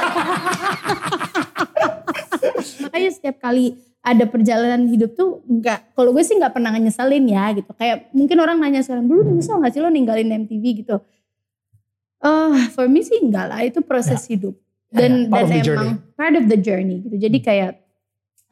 Makanya setiap kali ada perjalanan hidup tuh nggak, kalau gue sih nggak pernah nyeselin ya gitu. Kayak mungkin orang nanya sekarang, dulu nyesel nggak sih lo ninggalin MTV gitu? Eh, for me sih enggak lah, itu proses hidup. Dan Ya, part dan of the emang journey. part of the journey gitu. Jadi kayak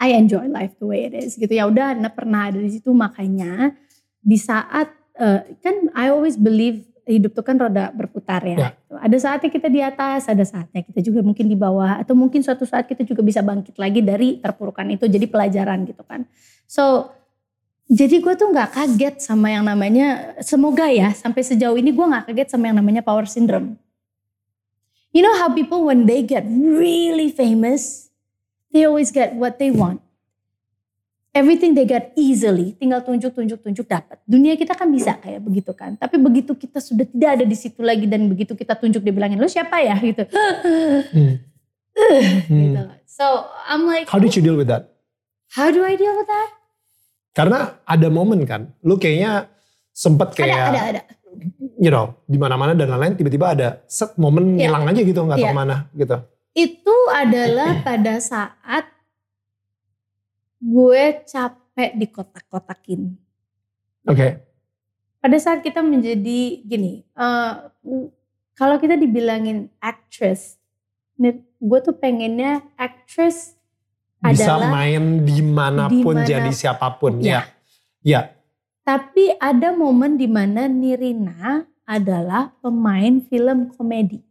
I enjoy life the way it is gitu. Ya udah, pernah ada di situ makanya di saat eh, kan I always believe hidup tuh kan roda berputar ya. Ya. Ada saatnya kita di atas, ada saatnya kita juga mungkin di bawah atau mungkin suatu saat kita juga bisa bangkit lagi dari terpurukan itu jadi pelajaran gitu kan. So jadi gue tuh nggak kaget sama yang namanya semoga ya sampai sejauh ini gue nggak kaget sama yang namanya power syndrome. You know how people when they get really famous, they always get what they want. Everything they get easily, tinggal tunjuk, tunjuk, tunjuk dapat. Dunia kita kan bisa kayak begitu kan. Tapi begitu kita sudah tidak ada di situ lagi dan begitu kita tunjuk dia bilangin lu siapa ya gitu. Hmm. gitu. So I'm like, How did you deal with that? how do I deal with that? Karena ada momen kan, lu kayaknya sempet kayak Ada, ada, ada. you know di mana-mana dan lain-lain tiba-tiba ada set momen Iya. ngilang aja gitu nggak tahu Iya. ke mana gitu. Itu adalah pada saat gue capek dikotak-kotakin. Oke. pada saat kita menjadi gini, eh, kalau kita dibilangin actress, gue tuh pengennya actress Bisa adalah, main di mana pun dimana- jadi siapa pun Ya. ya. Ya. tapi ada momen di mana Nirina adalah pemain film komedi.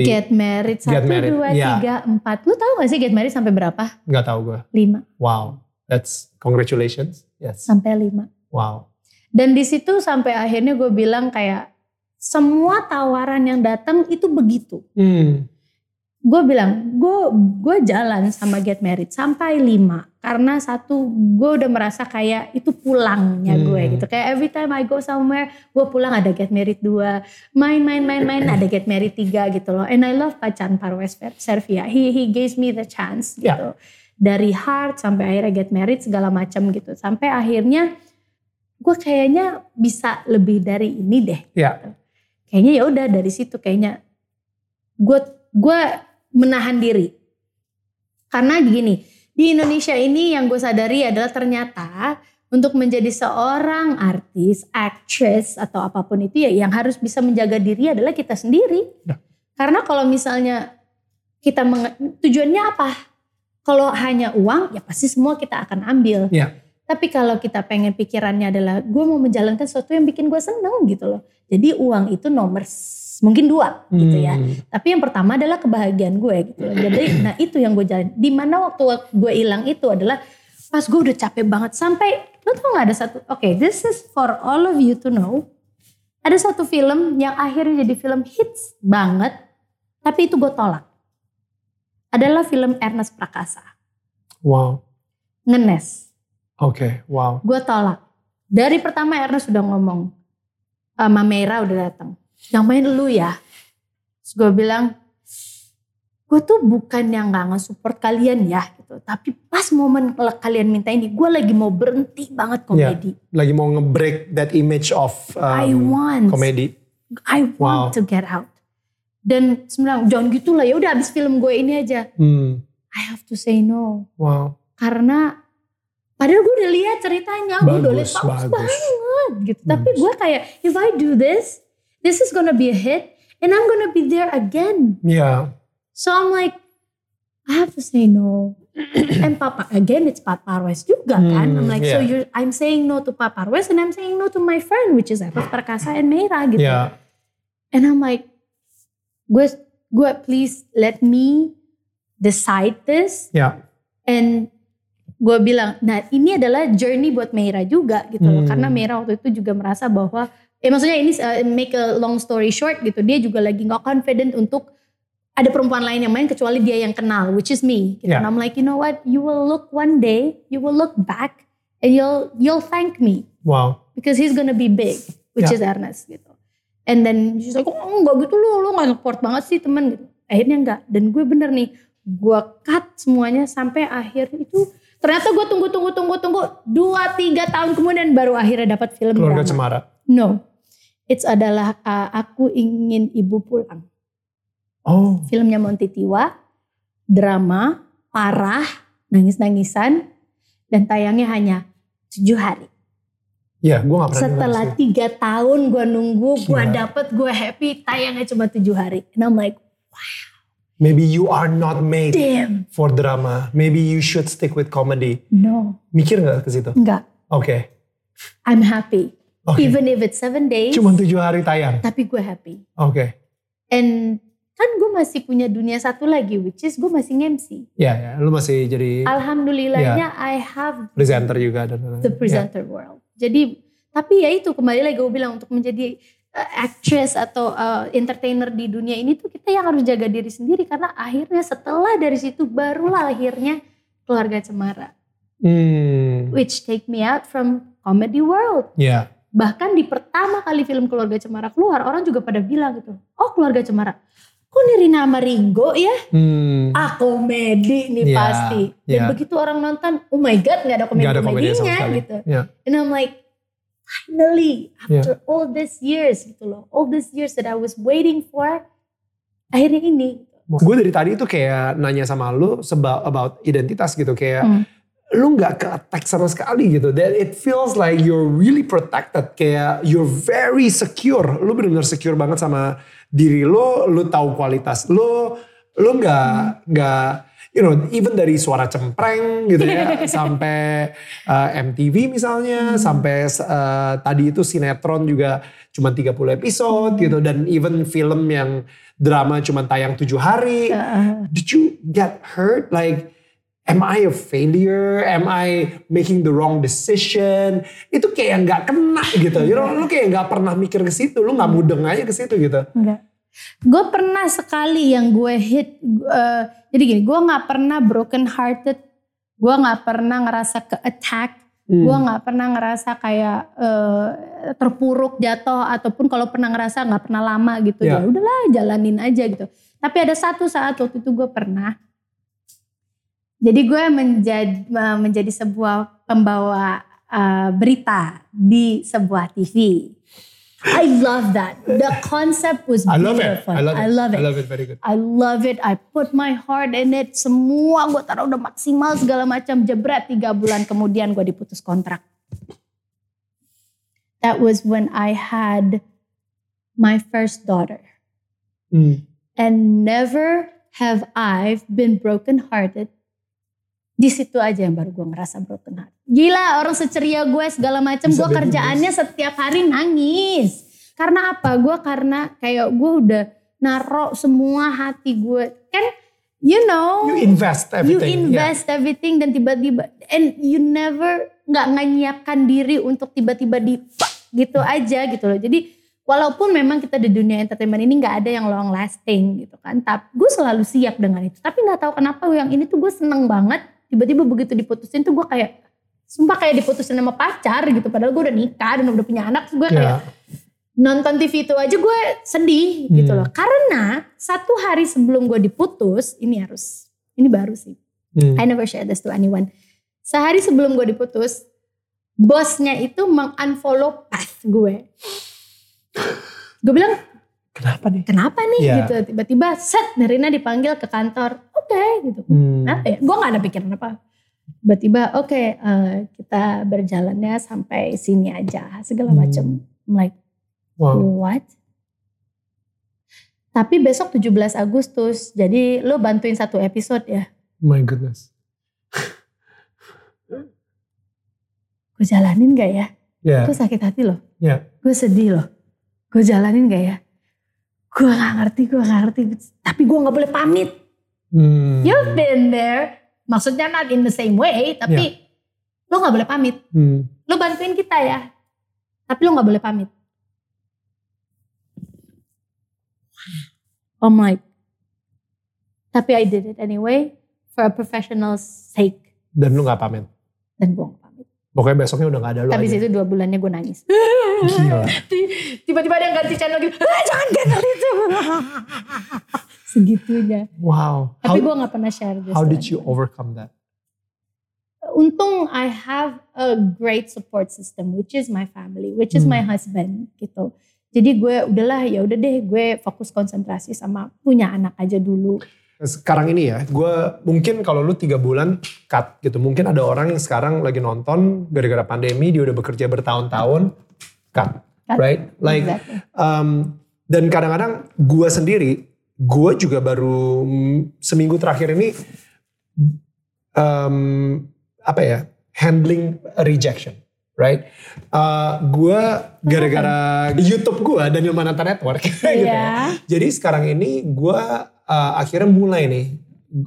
Di, Get Married Get satu Married, dua ya. tiga empat. Lu tahu gak sih Get Married sampai berapa? nggak tahu gue. Lima Wow. That's congratulations. Yes. sampai lima. Wow. Dan di situ sampai akhirnya gue bilang kayak semua tawaran yang datang itu begitu. Hmm. gue bilang gue gue jalan sama get married sampai lima karena satu gue udah merasa kayak itu pulangnya gue Hmm. gitu. Kayak every time I go somewhere gue pulang ada get married dua main main main main ada get married tiga gitu loh. And I love Pacan Parwes Servia. He he gives me the chance Ya. gitu. Dari heart sampai akhirnya get married segala macam gitu. Sampai akhirnya gue kayaknya bisa lebih dari ini deh. Ya. kayaknya ya udah dari situ kayaknya. Gue gue menahan diri. Karena gini di Indonesia ini yang gue sadari adalah ternyata untuk menjadi seorang artis, actress atau apa pun itu ya yang harus bisa menjaga diri adalah kita sendiri. Ya. Karena kalau misalnya kita menge- tujuannya apa? Kalau hanya uang ya pasti semua kita akan ambil. Ya. Tapi kalau kita pengen pikirannya adalah gue mau menjalankan sesuatu yang bikin gue seneng gitu loh. Jadi uang itu nomor mungkin dua gitu ya. Hmm. Tapi yang pertama adalah kebahagiaan gue gitu. Jadi nah itu yang gue jalan. Di mana waktu gue hilang itu adalah pas gue udah capek banget sampai lo tau gak ada satu. Oke, this is for all of you to know. Ada satu film yang akhirnya jadi film hits banget, tapi itu gue tolak. Adalah film Ernest Prakasa, Wow. Ngenes. Oke. Wow. Gue tolak. Dari pertama Ernest sudah ngomong, sama Mera udah datang. Yang main lu ya. Terus gue bilang, gue tuh bukan yang gak nge-support kalian ya gitu. Tapi pas momen kalian minta ini, gue lagi mau berhenti banget komedi. Lagi mau nge-break that image of I um, want, komedi. I Wow. want to get out. Dan sebenarnya jangan gitu lah ya udah abis film gue ini aja. Hmm. I have to say no. Wow. Karena padahal gue udah lihat ceritanya, gue udah lihat Bagus, bagus, banget gitu. Tapi Bagus. gue kayak if I do this, this is gonna be a hit and I'm gonna be there again. Ya. So I'm like, I have to say no. and Papa again, it's Papa Parwes juga kan. I'm like, so yeah. you're, I'm saying no to Papa Parwes and I'm saying no to my friend, which is Eros Perkasa and Meira gitu. Ya. And I'm like, gue, gue please let me decide this. Ya. And gue bilang, nah ini adalah journey buat Meira juga gitu loh. Hmm. Karena Meira waktu itu juga merasa bahwa, eh maksudnya ini uh, make a long story short gitu. Dia juga lagi gak confident untuk ada perempuan lain yang main kecuali dia yang kenal, which is me. Gitu. Yeah. And I'm like, you know what, you will look one day, you will look back and you'll you'll thank me Wow. because he's gonna be big, which Yeah. is Ernest gitu. And then she's like, oh enggak gitu lu, lu gak support banget sih temen gitu. Akhirnya enggak, dan gue bener nih, gue cut semuanya sampai akhir itu. Ternyata gue tunggu, tunggu, tunggu, tunggu, dua, tiga tahun kemudian baru akhirnya dapat film Keluarga drama. Cemara. No, it's adalah uh, Aku Ingin Ibu Pulang. Oh. Filmnya Monty Tiwa, drama, parah, nangis-nangisan, dan tayangnya hanya tujuh hari. Ya, gue gak pernah Setelah tiga tahun gue nunggu, gue Gila. dapet, gue happy, tayangnya cuma tujuh hari. And I'm like, Maybe you are not made damn, for drama. Maybe you should stick with comedy. no, Mikir gak ke situ? enggak. Oke. I'm happy. Oke. Even if it's seven days, Cuma tujuh hari tayang. tapi gue happy. Oke. And kan gue masih punya dunia satu lagi, which is gue masih nge-MC. Ya, ya. Lu masih jadi Alhamdulillahnya I have presenter juga dan the presenter world. Jadi, tapi ya itu kembali lagi gue bilang untuk menjadi uh, actress atau uh, entertainer di dunia ini tuh kita yang harus jaga diri sendiri karena akhirnya setelah dari situ barulah akhirnya Keluarga Cemara. Hmm. Which take me out from comedy world. Ya. Bahkan di pertama kali film Keluarga Cemara keluar, orang juga pada bilang gitu, oh Keluarga Cemara. Kok nih Rina sama Ringo ya? Hmm. Ah komedi nih Iya, pasti. Dan iya. begitu orang nonton, oh my god nggak ada ada komedi sama komedi-komedinya sekali. gitu. Ya. And I'm like, finally Iya. after all these years gitu loh. All these years that I was waiting for, akhirnya ini. Gue dari tadi tuh kayak nanya sama lu about identitas gitu kayak Hmm. Lu nggak ke attack sama sekali gitu. That it feels like you're really protected. Kayak you're very secure. Lu benar-benar secure banget sama diri lu. Lu tahu kualitas lu. Lu nggak nggak you know even dari suara cempreng gitu ya sampai uh, MTV misalnya sampai uh, tadi itu sinetron juga cuma 30 episode gitu dan even film yang drama cuma tayang tujuh hari Uh, did you get hurt? Like, am I a failure? Am I making the wrong decision? Itu kayak nggak kena gitu. You know, lu kayak nggak pernah mikir ke situ. Lu nggak mudeng aja ke situ gitu. enggak. Gue pernah sekali yang gue hit, eh, jadi gini, gue nggak pernah broken hearted, gue nggak pernah ngerasa ke attack, Hmm. gue nggak pernah ngerasa kayak eh, terpuruk jatuh ataupun kalau pernah ngerasa nggak pernah lama gitu Ya. ya udahlah jalanin aja gitu. Tapi ada satu saat waktu itu gue pernah, jadi gue menjadi menjadi sebuah pembawa eh, berita di sebuah TV. I love that. The concept was I love it. beautiful. I love it. I love it. I love it very good. I love it. I put my heart in it. Semua gue taruh udah maksimal segala macam. Jebret tiga bulan kemudian gue diputus kontrak. That was when I had my first daughter. Hmm. And never have I been broken hearted. Di situ aja yang baru gue ngerasa broken heart. Gila orang seceria gue segala macam. Bisa Gue kerjaannya setiap hari nangis. Karena apa? Gue karena kayak gue udah naruh semua hati gue. Kan you know. You invest You everything. invest everything dan tiba-tiba and you never nggak menyiapkan diri untuk tiba-tiba di gitu aja gitu loh. Jadi walaupun memang kita di dunia entertainment ini nggak ada yang long lasting gitu kan. Tapi gue selalu siap dengan itu. Tapi nggak tahu kenapa yang ini tuh gue seneng banget. Tiba-tiba begitu diputusin tuh gue kayak sumpah kayak diputusin sama pacar gitu. Padahal gue udah nikah dan udah punya anak. Gue Ya. kayak nonton TV itu aja gue sedih gitu Hmm. loh. Karena satu hari sebelum gue diputus, ini harus, ini baru sih. Hmm. I never share this to anyone. Sehari sebelum gue diputus, bosnya itu mengunfollow path gue. Gue bilang, Kenapa nih? kenapa nih Iya. gitu. Tiba-tiba set Nerina dipanggil ke kantor. Oke gitu. Hmm. Kenapa ya? Gue gak ada pikiran apa. Tiba-tiba oke eh, kita berjalannya sampai sini aja segala Hmm. macem. I'm like, Wow. What? Tapi besok 17 Agustus, jadi lo bantuin satu episode ya. My goodness. Gue jalanin gak ya? Ya. Gue sakit hati loh. Ya. Gue sedih loh. Gue jalanin gak ya? Gue gak ngerti, gue gak ngerti. Tapi gue gak boleh pamit. Hmm. You've been there. Maksudnya not in the same way, tapi lo gak boleh pamit. Hmm. Lo bantuin kita ya. Tapi lo gak boleh pamit. I'm like, tapi I did it anyway for a professional sake. Dan lu gak pamit. Dan gue. Pokoknya besoknya udah gak ada lu Tapi aja. situ dua bulannya gue nangis. Gila. Tiba-tiba ada yang ganti channel gitu. "Ah, jangan channel itu. Segitunya. Wow. Tapi gue gak pernah share how did you overcome that? Untung I have a great support system, which is my family, which is Hmm. my husband gitu. Jadi gue udahlah ya udah deh gue fokus konsentrasi sama punya anak aja dulu. Sekarang ini ya, gue mungkin kalau lu tiga bulan cut gitu. Mungkin ada orang yang sekarang lagi nonton gara-gara pandemi dia udah bekerja bertahun-tahun cut, Cut. right? Like Exactly. um, dan kadang-kadang gue sendiri, gue juga baru seminggu terakhir ini um, apa ya handling rejection, right? Uh, gue gara-gara YouTube gue Daniel Manata Network, gitu ya. Jadi sekarang ini gue uh, akhirnya mulai nih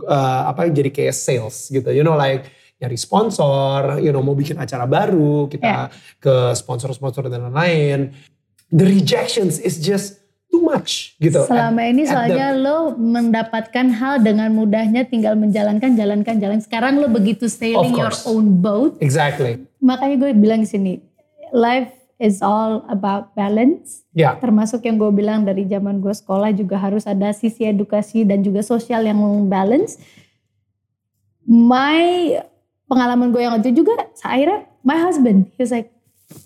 uh, apa jadi kayak sales gitu, you know like nyari sponsor, you know mau bikin acara baru kita Yeah. ke sponsor-sponsor dan lain-lain. The rejections is just too much gitu. Selama At- ini at the- soalnya lo mendapatkan hal dengan mudahnya tinggal menjalankan, jalankan, jalan. Sekarang lo begitu sailing your own boat. exactly. Makanya gue bilang di sini, life is all about balance. Ya, Termasuk yang gue bilang dari zaman gue sekolah juga harus ada sisi edukasi dan juga sosial yang balance. My pengalaman gue yang itu juga, akhirnya my husband, he was like,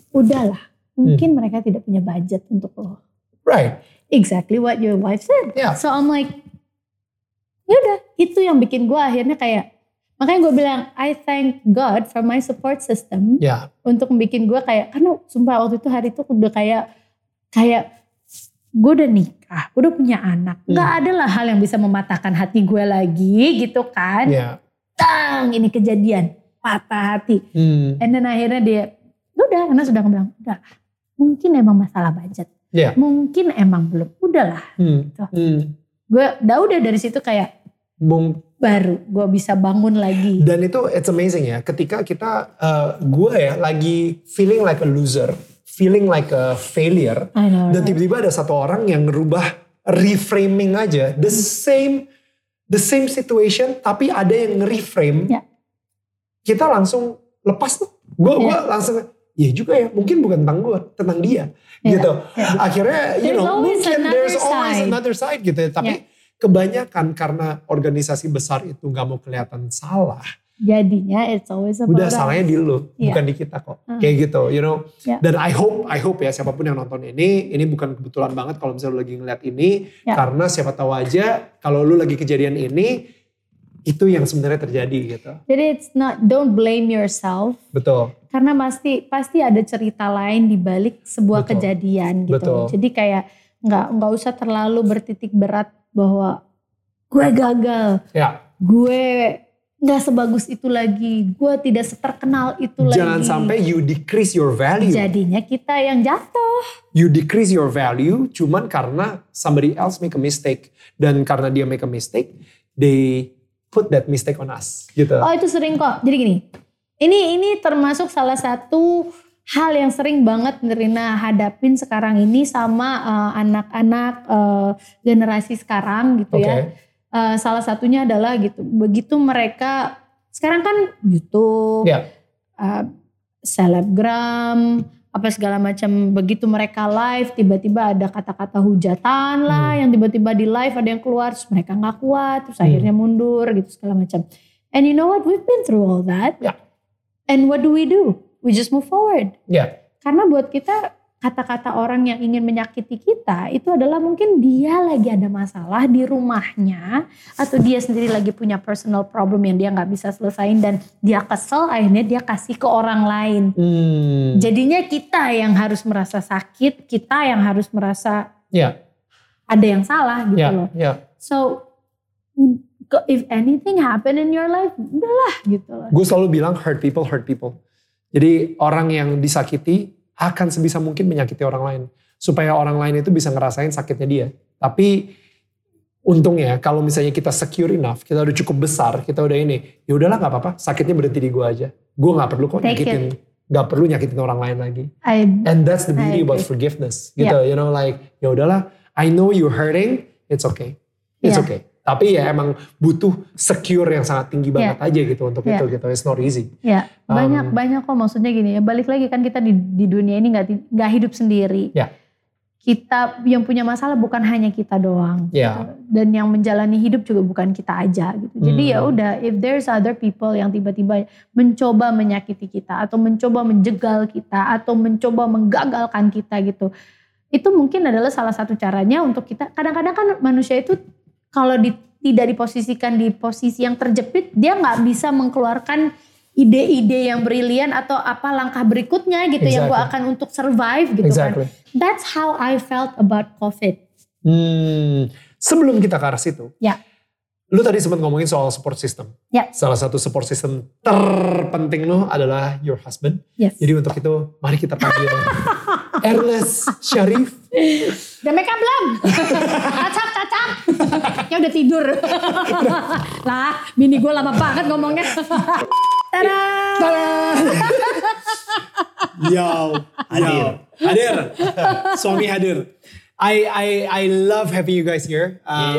udahlah, mungkin Hmm. mereka tidak punya budget untuk lo. right. Exactly what your wife said. Yeah. So I'm like, yaudah, itu yang bikin gue akhirnya kayak, makanya gue bilang, I thank God for my support system Ya, untuk bikin gue kayak, karena sumpah waktu itu hari itu udah kayak, kayak gue udah nikah, gue udah punya anak, Hmm. nggak ada lah hal yang bisa mematahkan hati gue lagi gitu kan. ya. Tang, ini kejadian, patah hati. Hmm. And then akhirnya dia, udah, karena sudah bilang, udah, mungkin emang masalah budget. Ya. Mungkin emang belum, udahlah. Hmm. Gitu. Hmm. Gue udah udah dari situ kayak Bung baru gue bisa bangun lagi. Dan itu it's amazing ya, ketika kita, uh, gue ya lagi feeling like a loser, feeling like a failure, I know. dan tiba-tiba ada satu orang yang ngerubah reframing aja, the same the same situation, tapi ada yang nge-reframe, Ya. kita langsung lepas tuh. Gue Ya. gua langsung, ya juga ya, mungkin bukan tentang gue, tentang dia, Ya. gitu. Ya. Akhirnya, you There's know, mungkin there's always side. another side gitu ya, tapi kebanyakan karena organisasi besar itu nggak mau kelihatan salah, Jadinya it's always about udah us. salahnya di lu, Iya. bukan di kita kok. Hmm. Kayak gitu, you know. Ya. Dan I hope, I hope ya siapa pun yang nonton ini, ini bukan kebetulan banget kalau misalnya lu lagi ngeliat ini, Ya. karena siapa tahu aja kalau lu lagi kejadian ini, itu yang sebenarnya terjadi gitu. Jadi it's not don't blame yourself Betul. karena pasti pasti ada cerita lain di balik sebuah Betul. kejadian gitu. Betul. Jadi kayak nggak nggak usah terlalu bertitik berat bahwa gue gagal, Ya, gue nggak sebagus itu lagi, gue tidak seterkenal itu jangan lagi. sampai you decrease your value. Jadinya kita yang jatuh. You decrease your value cuman karena somebody else make a mistake. Dan karena dia make a mistake, they put that mistake on us. Gitu. Oh itu sering kok. Jadi gini, ini ini termasuk salah satu hal yang sering banget Nirina hadapin sekarang ini sama eh, anak-anak eh, generasi sekarang gitu Oke. ya. Eh, salah satunya adalah gitu, begitu mereka sekarang kan YouTube, Ya. eh, selebgram, apa segala macam. Begitu mereka live, tiba-tiba ada kata-kata hujatan lah, Hmm. yang tiba-tiba di live ada yang keluar, terus mereka nggak kuat, terus Hmm. akhirnya mundur gitu segala macam. And you know what? We've been through all that. Ya. And what do we do? We just move forward. Ya. Karena buat kita kata-kata orang yang ingin menyakiti kita itu adalah mungkin dia lagi ada masalah di rumahnya atau dia sendiri lagi punya personal problem yang dia nggak bisa selesain dan dia kesel akhirnya dia kasih ke orang lain. Hmm. Jadinya kita yang harus merasa sakit, kita yang harus merasa Ya. ada yang salah gitu Ya. loh. Ya. So if anything happen in your life, udahlah gitu loh. Gue selalu bilang hurt people, hurt people. Jadi orang yang disakiti akan sebisa mungkin menyakiti orang lain. Supaya orang lain itu bisa ngerasain sakitnya dia. Tapi untungnya kalau misalnya kita secure enough, kita udah cukup besar, kita udah ini, ya udahlah nggak apa-apa, sakitnya berhenti di gue aja. Gue nggak perlu kok Take nyakitin, nggak perlu nyakitin orang lain lagi. I And that's the beauty about forgiveness. Gitu, you know like ya udahlah, I know you hurting, it's okay. It's Yeah. okay. Tapi ya emang butuh secure yang sangat tinggi banget aja gitu untuk Yeah. itu gitu. It's not easy. Ya, Um, banyak banyak kok maksudnya gini ya. Balik lagi kan kita di di dunia ini nggak nggak hidup sendiri. Ya. Kita yang punya masalah bukan hanya kita doang. Ya. gitu. Dan yang menjalani hidup juga bukan kita aja gitu. Jadi ya Hmm. udah if there's other people yang tiba-tiba mencoba menyakiti kita atau mencoba menjegal kita atau mencoba menggagalkan kita gitu. Itu mungkin adalah salah satu caranya untuk kita kadang-kadang kan manusia itu kalau di, tidak diposisikan di posisi yang terjepit dia nggak bisa mengeluarkan ide-ide yang brilian atau apa langkah berikutnya gitu yang gue Exactly. akan untuk survive gitu Exactly. kan. That's how I felt about COVID. Hmm, sebelum kita ke arah situ. Ya. Lu tadi sempat ngomongin soal support system. Ya. Salah satu support system terpenting lu adalah your husband. Yes. Jadi untuk itu mari kita panggil Ernest Sharif. Make up belum? Ya udah tidur. lah, bini gue lama banget ngomongnya. Tada! Tada! Yo, hadir. Hadir. Suami hadir. I I I love having you guys here. Um,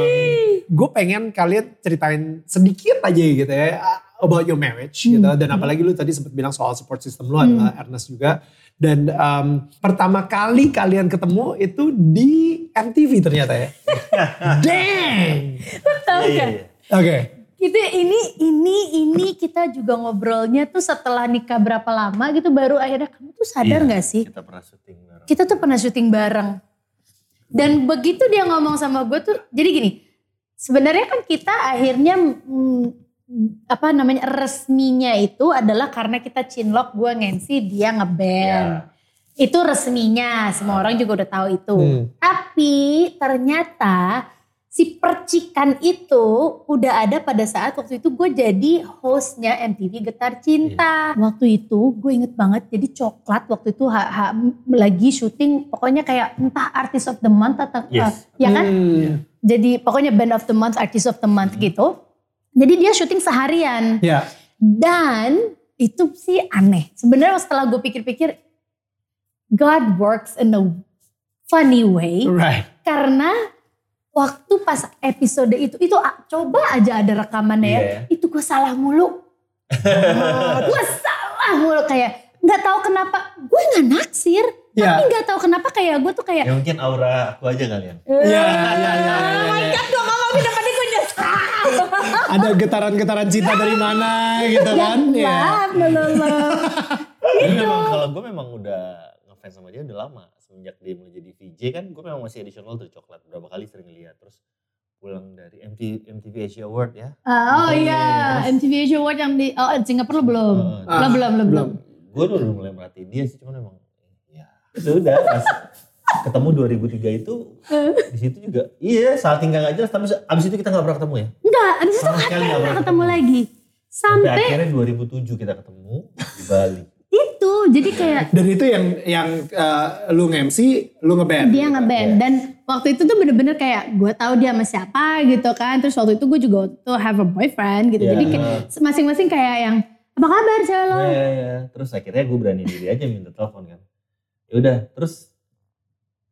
gue pengen kalian ceritain sedikit aja gitu ya about your marriage gitu. Dan apalagi lu tadi sempat bilang soal support system lu adalah Ernest juga. Dan um, pertama kali kalian ketemu itu di MTV ternyata ya. Dang. Tahu Iya, iya, kan? iya. Oke. Gitu ini ini ini kita juga ngobrolnya tuh setelah nikah berapa lama gitu baru akhirnya kamu tuh sadar Iya, nggak sih Kita pernah syuting bareng. kita tuh pernah syuting bareng dan begitu dia ngomong sama gue tuh jadi gini sebenarnya kan kita akhirnya mm, apa namanya resminya itu adalah karena kita cinlok gue ngensi dia ngeband Iya. itu resminya semua orang juga udah tahu itu Hmm. tapi ternyata si percikan itu udah ada pada saat waktu itu gue jadi hostnya MTV Getar Cinta. Iya. Waktu itu gue inget banget jadi coklat waktu itu ha, ha- lagi syuting pokoknya kayak entah artist of the month atau Yes. ya kan? Hmm. Jadi pokoknya band of the month, artist of the month gitu. Jadi dia syuting seharian Ya. dan itu sih aneh. Sebenarnya setelah gue pikir-pikir God works in a funny way Right. karena waktu pas episode itu itu coba aja ada rekamannya ya Iya. itu gue salah mulu gue salah mulu kayak nggak tahu kenapa gue nggak naksir Ya. tapi nggak tahu kenapa kayak gue tuh kayak Ya mungkin aura aku aja kalian. Ya, ya, ya, ya, oh my ya. god gue ngomong di depan dia gue nyesal Ada getaran-getaran cinta dari mana gitu kan? Ya. Love, love, love. Tapi memang kalau gue memang udah ngefans sama dia udah lama. Semenjak dia mulai jadi VJ kan gue memang masih additional dari coklat. Berapa kali sering lihat. Terus pulang dari MTV, MTV Asia Award ya. Ah, oh Terus- iya MTV Asia Award yang di oh Singapura belum Heeh. belum belum belum belum gue udah mulai merhatiin dia sih. Cuman memang ya sudah ketemu 2003 itu di situ juga iya salting gak jelas tapi abis itu kita gak pernah ketemu ya enggak abis itu nggak nggak pernah ketemu ketemu. lagi sampai sampai akhirnya 2007 kita ketemu di Bali itu jadi kayak Dan itu yang yang uh, lu nge-MC, lu ngeband. dia ngeband dan waktu itu tuh bener-bener kayak gue tahu dia sama siapa gitu kan terus waktu itu gue juga tuh have a boyfriend gitu Iya. jadi kayak masing-masing kayak yang apa kabar cewek lo Iya, iya, iya. Terus akhirnya gue berani diri aja minta telepon kan. Ya udah, terus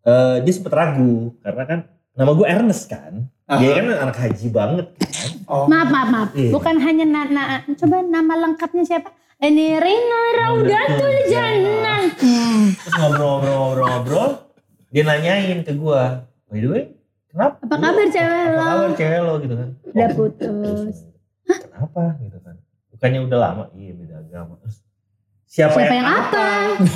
eh dia sempet ragu karena kan nama gue Ernest kan. Dia kan anak haji banget kan. Oh. maaf maaf maaf Iya. bukan hanya na, na- coba nama lengkapnya siapa ini Rina Raudatul Jannah hmm. Terus ngobrol-ngobrol-ngobrol, dia nanyain ke gue, by the way, kenapa? Apa kabar cewek Apa lo? kabar cewek lo gitu kan? Udah putus. Kenapa gitu kan? Bukannya udah lama? Iya beda agama. Terus, siapa, Siapa yang apa?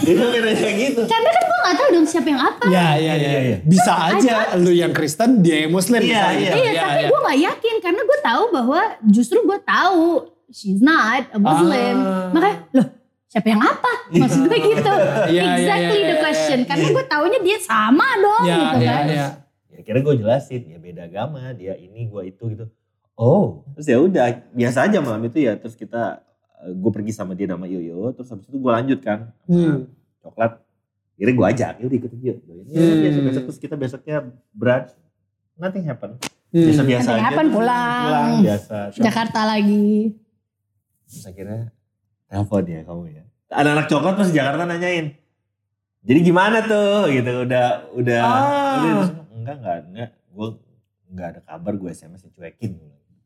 Dia kan kayak gitu. Karena kan gue gak tahu dong siapa yang apa. Ya, ya, ya, Iya, iya. Bisa aja lu yang Kristen, dia yang Muslim. Iya, iya. Iya, tapi gue gak yakin karena gue tahu bahwa justru gue tahu she's not a Muslim. Ah. Makanya loh siapa yang apa? Maksud gue gitu. Iya, iya, exactly iya, the iya, question. iya. Karena gue taunya dia sama dong Ya, gitu ya, kan. ya. Ya kira gue jelasin, ya beda agama, dia ini, gue itu gitu. Oh, terus ya udah biasa aja malam itu ya. Terus kita, gue pergi sama dia nama Yoyo, terus habis itu gue lanjut kan. Hmm. Coklat, akhirnya gue ajak, yaudah ikut yuk. Hmm. biasa besok terus kita besoknya brunch, nothing happen. Hmm. Biasa-biasa Nothing aja. happen, terus pulang. Pulang, biasa. Jakarta lagi. Terus akhirnya telepon ya kamu ya. Anak-anak coklat pas Jakarta nanyain. Jadi gimana tuh gitu udah udah Ah. udah enggak enggak enggak gue enggak ada kabar gue SMS dicuekin.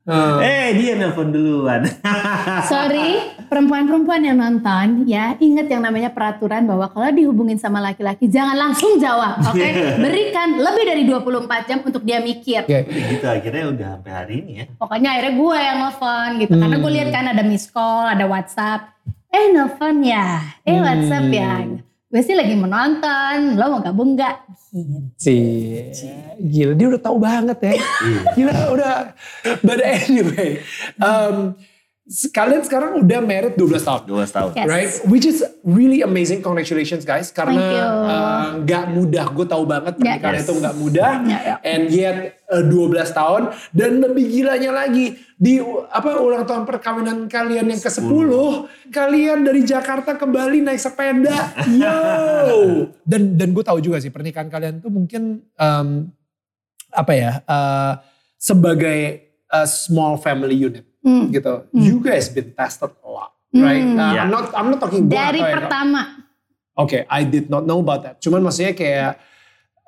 Hmm. Eh dia nelpon duluan. Sorry, perempuan-perempuan yang nonton ya ingat yang namanya peraturan bahwa kalau dihubungin sama laki-laki jangan langsung jawab, oke? Berikan lebih dari 24 jam untuk dia mikir. Oke. gitu akhirnya udah sampai hari ini ya. Pokoknya akhirnya gue yang nelfon gitu. Karena gue lihat kan ada miss call, ada WhatsApp. Eh nelfon ya, eh Hmm. WhatsApp ya. Gue sih lagi menonton, lo mau gabung gak? Gitu. Si, gila dia udah tahu banget ya. Gila udah. But anyway, um, kalian sekarang udah married 12 tahun. Dua tahun. Yes. Right, which is really amazing. Congratulations guys, karena Thank you. uh, nggak mudah. Gue tahu banget Yeah. pernikahan Yes. itu nggak mudah, Yeah, yeah. and yet uh, 12 tahun dan lebih gilanya lagi di apa ulang tahun perkawinan kalian yang ke 10 kalian dari Jakarta ke Bali naik sepeda, yo. Dan dan gue tahu juga sih pernikahan kalian tuh mungkin um, apa ya uh, sebagai a small family unit Hmm. gitu. You guys been tested a lot, right? Nah, Yeah. I'm not I'm not talking gua Dari pertama. Oke, I did not know about that. Cuman maksudnya kayak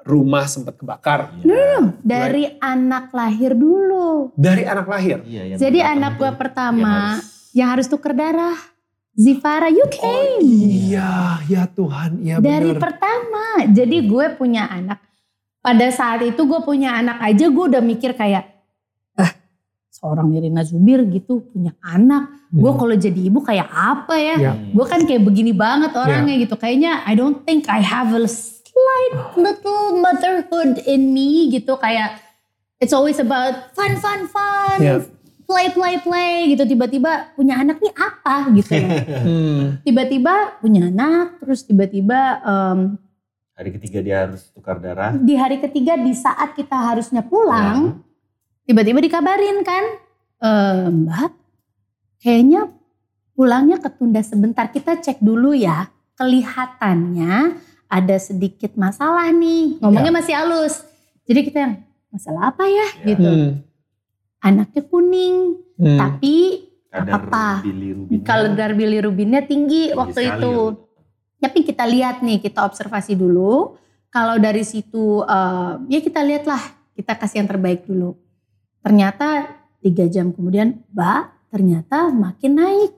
rumah sempat kebakar. Iya. Dari anak lahir dulu. Dari anak lahir. Iya, yang Jadi pertama anak tuh gue yang pertama harus- yang harus tuker darah. Zivara, you came. Iya, ya Tuhan, iya Dari benar. pertama. Jadi gue punya anak. Pada saat itu gue punya anak aja gue udah mikir kayak, seorang Nirina Zubir gitu punya anak. Gue Hmm. kalau jadi ibu kayak apa ya? Ya. Hmm. Gue kan kayak begini banget orangnya gitu. Kayaknya I don't think I have a slight little motherhood in me gitu. Kayak it's always about fun, fun, fun. Yeah. Play, play, play gitu. Tiba-tiba punya anak nih apa gitu. Hmm. tiba-tiba punya anak, terus tiba-tiba em, Hari ketiga dia harus tukar darah. di hari ketiga di saat kita harusnya pulang, tiba-tiba dikabarin kan, "Eh, Mbak, kayaknya pulangnya ketunda sebentar. Kita cek dulu ya. Kelihatannya ada sedikit masalah nih. Ngomongnya masih halus. Jadi kita yang masalah apa ya Ya. gitu. Hmm. Anaknya kuning, Hmm. tapi Kadar apa? kalau kadar bilirubinnya tinggi tinggi waktu sekali itu. Tapi kita lihat nih, kita observasi dulu. Kalau dari situ, eh, ya kita lihatlah, kita kasih yang terbaik dulu. Ternyata tiga jam kemudian, Mbak, ternyata makin naik.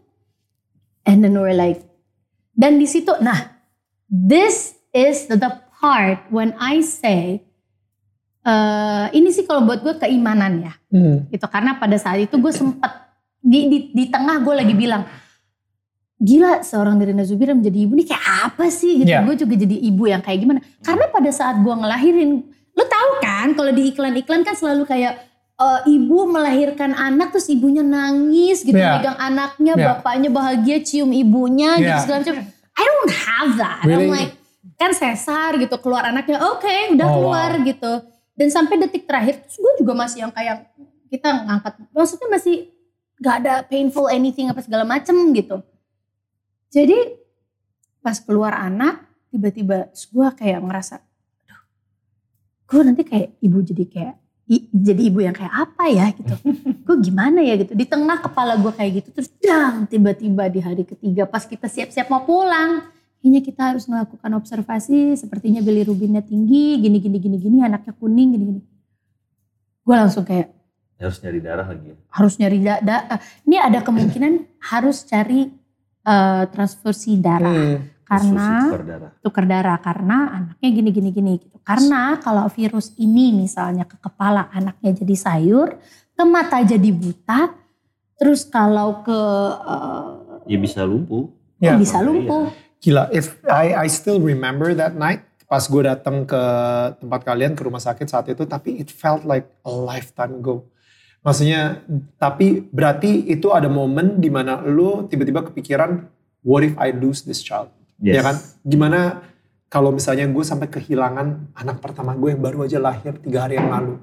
And then we're like, dan di situ, nah, this is the part when I say, eh, ini sih kalau buat gue keimanan ya Hmm. gitu karena pada saat itu gue sempet di, di, di tengah gue lagi bilang gila seorang Nirina Zubir menjadi ibu nih kayak apa sih gitu Iya. gue juga jadi ibu yang kayak gimana karena pada saat gue ngelahirin lo tahu kan kalau di iklan-iklan kan selalu kayak eh, ibu melahirkan anak terus ibunya nangis gitu Iya. megang anaknya Iya. bapaknya bahagia cium ibunya gitu Iya. segala macam I don't have that I'm Really? like kan sesar gitu keluar anaknya oke udah Oh, keluar wow. gitu dan sampai detik terakhir terus gue juga masih yang kayak kita ngangkat maksudnya masih gak ada painful anything apa segala macem gitu jadi pas keluar anak tiba-tiba gue kayak ngerasa aduh gue nanti kayak ibu jadi kayak i- jadi ibu yang kayak apa ya gitu gue gimana ya gitu di tengah kepala gue kayak gitu terus dang tiba-tiba di hari ketiga pas kita siap-siap mau pulang kayaknya kita harus melakukan observasi sepertinya bilirubinnya tinggi gini gini gini gini anaknya kuning gini gini gue langsung kayak harus nyari darah lagi ya. harus nyari da, da- eh, ini ada kemungkinan harus cari eh, transfusi darah Hmm. karena Transfusi tukar darah. tukar darah karena anaknya gini gini gini gitu karena kalau virus ini misalnya ke kepala anaknya jadi sayur ke mata jadi buta terus kalau ke eh, Ya bisa lumpuh. Ya. bisa Iya. lumpuh Gila, if I I still remember that night pas gue datang ke tempat kalian ke rumah sakit saat itu, tapi it felt like a lifetime ago. Maksudnya, tapi berarti itu ada momen di mana lu tiba-tiba kepikiran, what if I lose this child? Yes. Ya kan? Gimana kalau misalnya gue sampai kehilangan anak pertama gue yang baru aja lahir tiga hari yang lalu?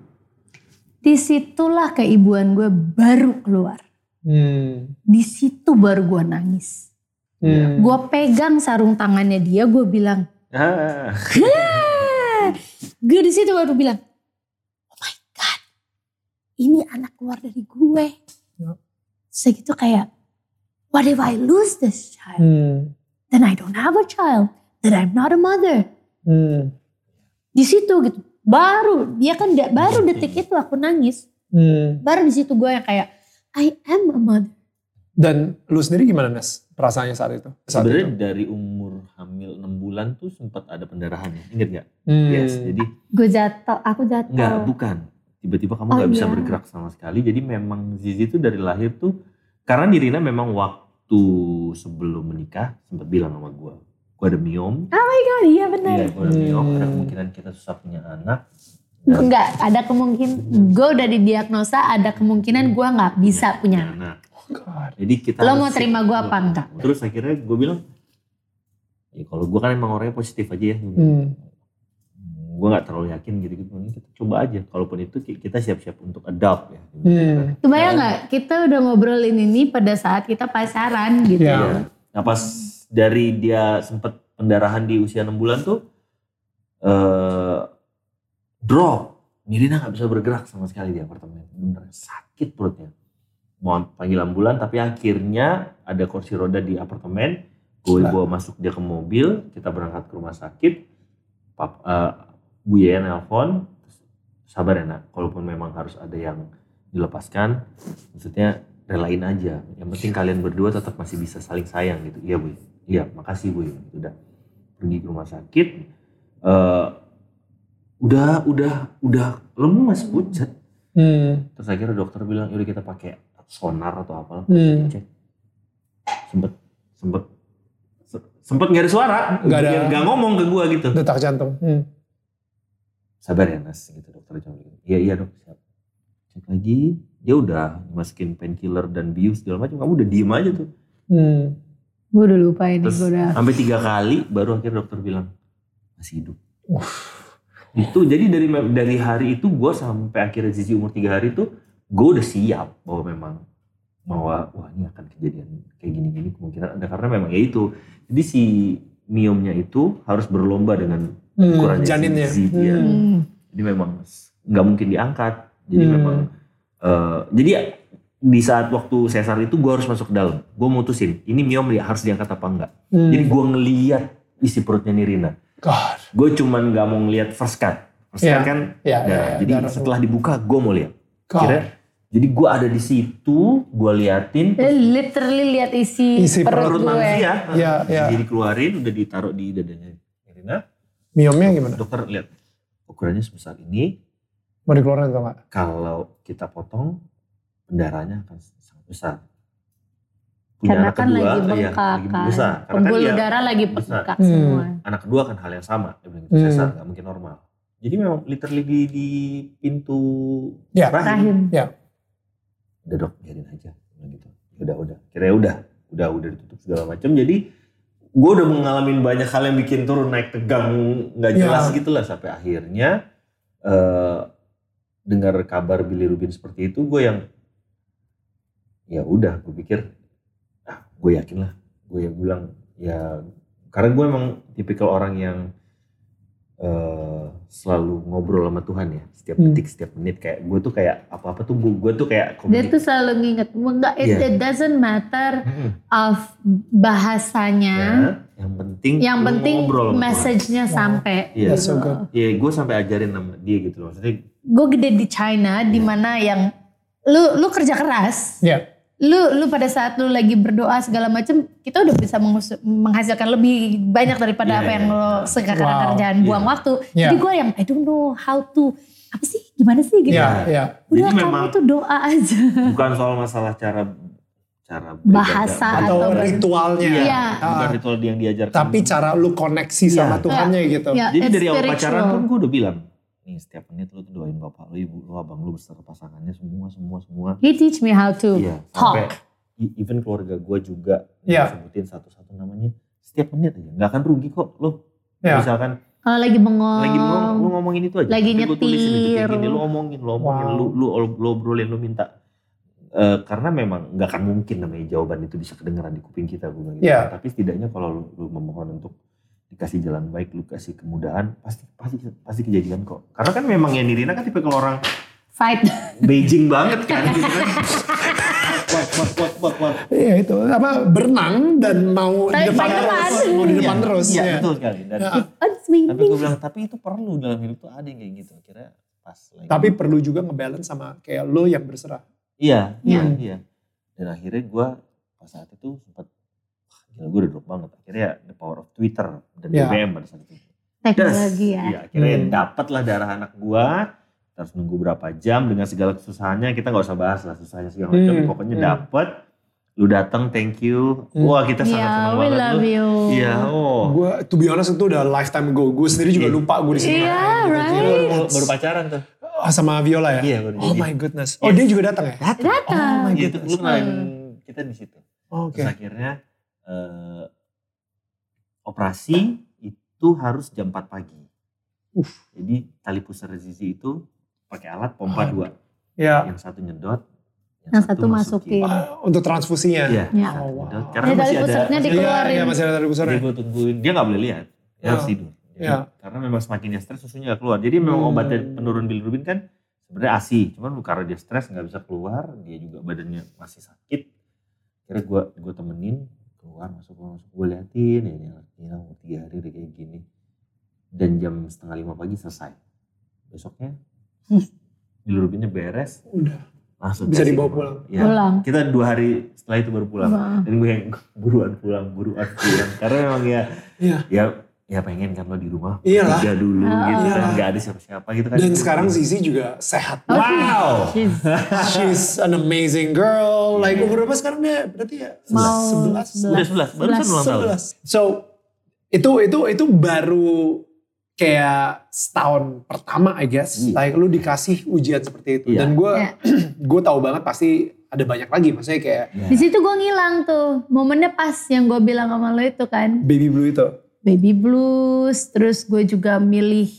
di situlah keibuan gue baru keluar Hmm. di situ baru gue nangis Hmm. gue pegang sarung tangannya dia gue bilang Ah, gue di situ baru bilang, oh my god, ini anak keluar dari gue. Ya. Segitu kayak, what if I lose this child? Hmm. Then I don't have a child. Then I'm not a mother. Hmm. Di situ gitu, baru dia kan da- baru detik itu aku nangis. Hmm. Baru di situ gue yang kayak, I am a mother. Dan lu sendiri gimana Nes? Perasaannya saat itu? Saat Sebenarnya itu? dari umur hamil 6 bulan tuh sempat ada pendarahan ya. Ingat gak? Hmm. Yes. Jadi Gue jatuh, aku jatuh. enggak, bukan. Tiba-tiba kamu Oh, bisa iya. bergerak sama sekali. Jadi memang Zizi tuh dari lahir tuh karena Dirina memang waktu sebelum menikah sempat bilang sama gue, gue ada miom. Oh iya benar. Iya, gue ada miom. Ada Hmm. kemungkinan kita susah punya anak. Dan Enggak, ada kemungkinan, gue udah didiagnosa ada kemungkinan gue nggak bisa punya anak. anak. God. Jadi kita Lo mau terima gue apa enggak? Terus akhirnya gue bilang, ya kalau gue kan emang orangnya positif aja ya. Hmm. Gue gak terlalu yakin gitu-gitu. Kita coba aja. Kalaupun itu ki- kita siap-siap untuk adopt ya. Hmm. Kebayang Nah, nggak kita udah ngobrolin ini pada saat kita pacaran gitu. Iya. Iya. Nah pas dari dia sempat pendarahan di usia 6 bulan tuh eh drop. Nirina gak bisa bergerak sama sekali di apartemen. Bener sakit perutnya. Mau panggil ambulan tapi akhirnya ada kursi roda di apartemen. Gue bawa masuk dia ke mobil. Kita berangkat ke rumah sakit. Pap, eh, Bu Yaya nelpon, sabar ya nak, kalaupun memang harus ada yang dilepaskan, maksudnya relain aja. Yang penting kalian berdua tetap masih bisa saling sayang gitu. Iya bu, iya makasih bu. Udah pergi ke rumah sakit, eh, udah udah udah lemas pucat. Hmm. Terus akhirnya dokter bilang, yaudah kita pakai sonar atau apa. Hmm. Cek. Sempet sempet se- sempet nggak ada suara, Nggak ada. nggak ngomong ke gua gitu. Detak jantung. Hmm. sabar ya Nas gitu dokter gitu. Iya iya dok siap. Cek lagi dia udah dimasukin painkiller dan bius segala macam kamu udah diem aja tuh. Hmm. Gue udah lupa ini, Terus gue udah. sampai tiga kali baru akhirnya dokter bilang masih hidup. Itu jadi dari dari hari itu gue sampai akhirnya Zizi umur tiga hari itu gue udah siap bahwa memang bahwa wah ini akan kejadian kayak gini-gini kemungkinan ada karena memang ya itu. Jadi si miomnya itu harus berlomba dengan Hmm. ukurannya Janinnya. Zizi. ya. Hmm. Hmm. jadi memang nggak mungkin diangkat jadi Hmm. memang eh, jadi di saat waktu sesar itu gue harus masuk ke dalam gue mutusin ini miom ya harus diangkat apa enggak Hmm. jadi gue ngeliat isi perutnya Nirina God. gue cuman nggak mau ngeliat first cut first Iya. cut kan Ya, nah, ya, ya, jadi darah setelah dibuka gue mau lihat kira jadi gue ada di situ gue liatin Eh, literally lihat isi, Isi perut, perut gue. manusia Ya, ya. jadi dikeluarin udah ditaruh di dadanya Nirina Miomnya gimana? dokter lihat ukurannya sebesar ini Mau dikeluarin atau enggak? kalau kita potong pendarahannya akan sangat besar. Punya Karena anak kan kedua, lagi iya, bengkak lagi kan. besar. Karena kan Pembuluh dia darah lagi besar. bengkak Hmm. semua. anak kedua kan hal yang sama. Dia bilang gitu, Hmm. sesar nggak mungkin normal. Jadi memang literally di, di pintu Ya. Rahim. Udah dok, biarin aja. Gitu. Udah, udah. Kira udah. Udah, udah ditutup segala macam. Jadi gue udah mengalami banyak hal yang bikin turun naik tegang nggak Ya. jelas gitu lah sampai akhirnya eh dengar kabar Billy Rubin seperti itu gue yang ya udah gue pikir ah gue yakin lah gue yang bilang ya karena gue emang tipikal orang yang eh selalu ngobrol sama Tuhan ya setiap Hmm. detik setiap menit kayak gue tuh kayak apa apa tuh gue, gue tuh kayak Dia komunik- tuh selalu nginget, enggak, it, Iya. it doesn't matter Mm-mm. of bahasanya. Ya, yang penting Yang penting ngobrol message-nya Wow. sampai. Iya. That's so good. Iya, gue sampai ajarin sama dia gitu loh. Maksudnya Gue gede di China, di Iya. mana yang lu lu kerja keras, Ya. lu lu pada saat lu lagi berdoa segala macam, kita udah bisa menghasilkan lebih banyak daripada Iya, apa yang iya. lo sekarang Wow. kerjaan buang Iya. waktu. Iya. Jadi gue yang I don't know how to apa sih gimana sih gitu. Ya, ya. Udah Jadi kamu memang- tuh doa aja. bukan soal masalah cara cara Bahasa beribadah, Atau atau ritualnya. Iya. bukan Ah. ritual yang diajarkan. Tapi cara lu koneksi Iya. sama Tuhannya gitu. Ya, Jadi it's dari awal pacaran pun gue udah bilang, nih setiap menit lu tuh doain bapak lu, ibu lu, abang lu beserta pasangannya semua, semua, semua. He teach me how to Iya, talk. sampai even keluarga gue juga Iya. sebutin satu-satu namanya. Setiap menit aja, nggak akan rugi kok lu. Iya. Misalkan Kalau lagi bengong. lagi ngomong, lu ngomongin itu aja. Lagi gua tulisin itu kayak nyetir. gini, lu omongin, lu omongin, Wow. lu, lu, lu obrolin, lu minta. Eh, karena memang nggak akan mungkin namanya jawaban itu bisa kedengeran di kuping kita gue bilang gitu. Iya. Tapi setidaknya kalau lu, lu memohon untuk dikasih jalan baik, lu kasih kemudahan, pasti pasti pasti kejadian kok. Karena kan memang ya Nirina kan tipe kalau orang Fight. Beijing banget kan gitu kan. Wah, wah, wah, wah, wah. Iya itu. Apa berenang dan mau di depan terus. Mau di depan Iya, terus. Iya, ya. betul sekali. Dan, Ya. Tapi gue bilang, tapi itu perlu dalam hidup tuh ada yang kayak gitu. Kira pas lagi. Tapi perlu juga ngebalance sama kayak lo yang berserah. Iya, Iya. iya, iya. Dan akhirnya gue pas saat itu sempat, gila gue udah drop banget. Akhirnya ya the power of Twitter dan Iya. BBM pada saat itu. Teknologi ya. Iya, akhirnya Hmm. dapet lah darah anak gue. Terus nunggu berapa jam dengan segala kesusahannya. Kita nggak usah bahas lah susahnya segala macam. Hmm, Pokoknya hmm. dapet. Lu datang, thank you. Hmm. Wah kita sangat Iya, senang we banget. love Lu- you. Iya, oh. Gue, to be honest itu udah lifetime ago. Gue sendiri juga Iya. lupa gue di sini. Iya, ngapain gitu. right. Lu Gila, baru, baru pacaran tuh. Oh, sama Viola ya? Iya, baru Oh jadi. my goodness. Oh dia juga datang ya? Datang. Oh my Iya, itu goodness. lu kenalin kita di situ. Oh, Oke. Terus akhirnya eh, operasi itu harus jam 4 pagi. Uff. Jadi tali pusar Zizi itu pakai alat pompa Aduh. dua. Ya. Yang satu nyedot, Yang satu masukin. Ah, untuk transfusinya. Iya, Ya. satu Oh, wow. nyedot. Karena masih tali ada Iya, dikeluarin. iya masih ada Jadi pusarnya. gue tungguin, dia gak boleh lihat. Dia Ya. harus tidur. Jadi, Ya. Karena memang semakin dia stres susunya gak keluar. Jadi memang Hmm. obatnya penurun bilirubin kan sebenarnya ASI. Cuman karena dia stres gak bisa keluar, dia juga badannya masih sakit. Kira gue gue temenin keluar masuk keluar, masuk gue liatin ya ini umur tiga hari udah kayak gini. dan jam setengah lima pagi selesai. Besoknya Hmm. bilirubinnya beres, Udah. langsung Bisa dibawa pulang. Ya. Pulang. Kita dua hari setelah itu baru pulang. Dan gue yang buruan pulang, buruan pulang. Karena memang ya, Iya. ya, ya pengen kan lo di rumah Iyalah. kerja dulu Ah. gitu kan, nggak ada siapa-siapa gitu kan. Dan sekarang Zizi juga sehat. Oh, wow. she's- She's an amazing girl. Like umur berapa sekarang dia? Berarti ya Mau 11. Udah sebelas, barusan ulang tahun. 11. So itu itu itu baru kayak setahun pertama I guess. Iya. Like lu dikasih ujian seperti itu. Iya. Dan gue Iya. gue tahu banget pasti ada banyak lagi. Maksudnya kayak Ya. Di situ gue ngilang tuh. Momennya pas yang gue bilang sama lo itu kan. baby blue itu. Baby blues. Terus gue juga milih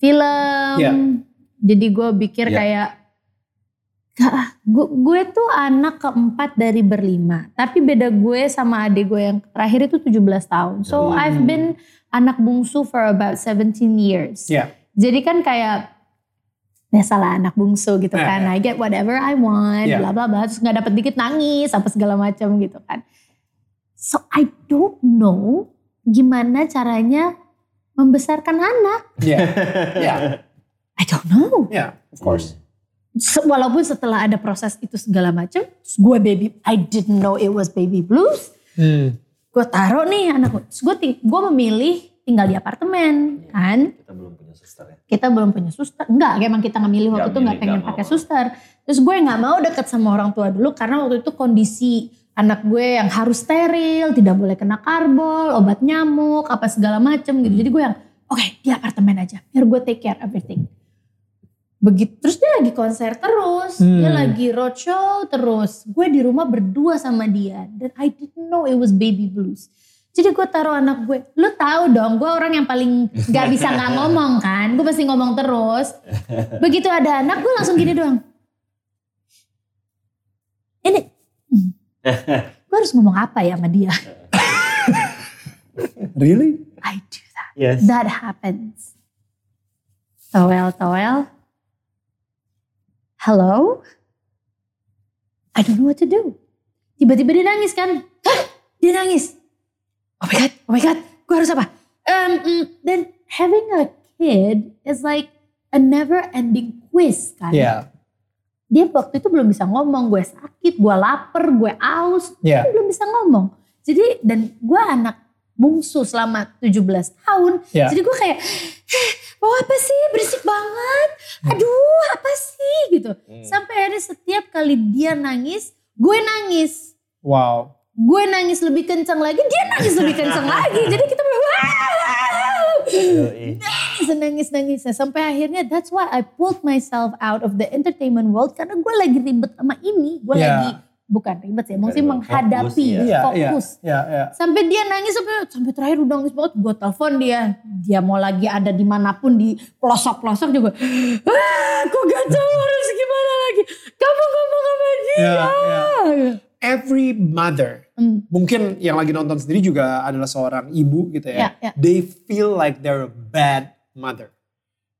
film. Iya. Jadi gue pikir Iya. kayak. "Gak, gue, gue tuh anak keempat dari berlima. Tapi beda gue sama adik gue yang terakhir itu 17 tahun. So Hmm. I've been anak bungsu for about 17 years. Iya. Jadi kan kayak ya salah anak bungsu gitu kan. I get whatever I want, Iya. bla bla bla. Terus nggak dapet dikit nangis apa segala macam gitu kan. So I don't know gimana caranya membesarkan anak. Iya. Iya. I don't know. Iya. Of course. Se- Walaupun setelah ada proses itu segala macam, gue baby, I didn't know it was baby blues. Hmm. Gue taruh nih anak gue. Gue memilih tinggal di apartemen kan. Kita belum punya suster ya. kita belum punya suster. Enggak, emang kita nggak milih waktu itu nggak pengen pakai suster. Terus gue nggak mau deket sama orang tua dulu karena waktu itu kondisi anak gue yang harus steril, tidak boleh kena karbol, obat nyamuk, apa segala macem gitu. Jadi gue yang oke di apartemen aja, biar gue take care everything. Begitu, terus dia lagi konser terus, dia Hmm. lagi roadshow terus. Gue di rumah berdua sama dia dan I didn't know it was baby blues. Jadi gue taruh anak gue, lu tahu dong gue orang yang paling gak bisa gak ngomong kan, gue pasti ngomong terus. Begitu ada anak gue langsung gini doang. Ini, hmm, gue harus ngomong apa ya sama dia? Really? I do that. Yes. That happens. Toel, toel. Hello? I don't know what to do. Tiba-tiba dia nangis kan. Hah? Dia nangis. Oh my God, oh my God. Gue harus apa? Um, mm, then having a kid is like a never ending quiz kan. Iya. Dia waktu itu belum bisa ngomong. Gue sakit, gue lapar, gue aus. Iya. Dia belum bisa ngomong. Jadi dan gue anak bungsu selama 17 tahun. Iya. Jadi gue kayak, "Eh, oh apa sih berisik banget. Aduh apa sih gitu. Sampai akhirnya setiap kali dia nangis, gue nangis. Wow. Gue nangis lebih kencang lagi, dia nangis lebih kencang lagi. Jadi kita. Nangis nangis nangis sampai akhirnya that's why I pulled myself out of the entertainment world karena gue lagi ribet sama ini. Gue Iya. lagi bukan ribet sih, maksudnya Fokus, menghadapi. Iya, iya. fokus. Iya, iya. Sampai dia nangis sampai sampai terakhir udah nangis banget. Gue telepon dia. Dia mau lagi ada di mana pun di pelosok-pelosok juga. Ah, aku gak tahu harus gimana lagi. Kamu ngomong sama dia. Iya, iya. Every mother, Hmm. mungkin yang lagi nonton sendiri juga adalah seorang ibu gitu ya. Ya, ya. They feel like they're a bad mother.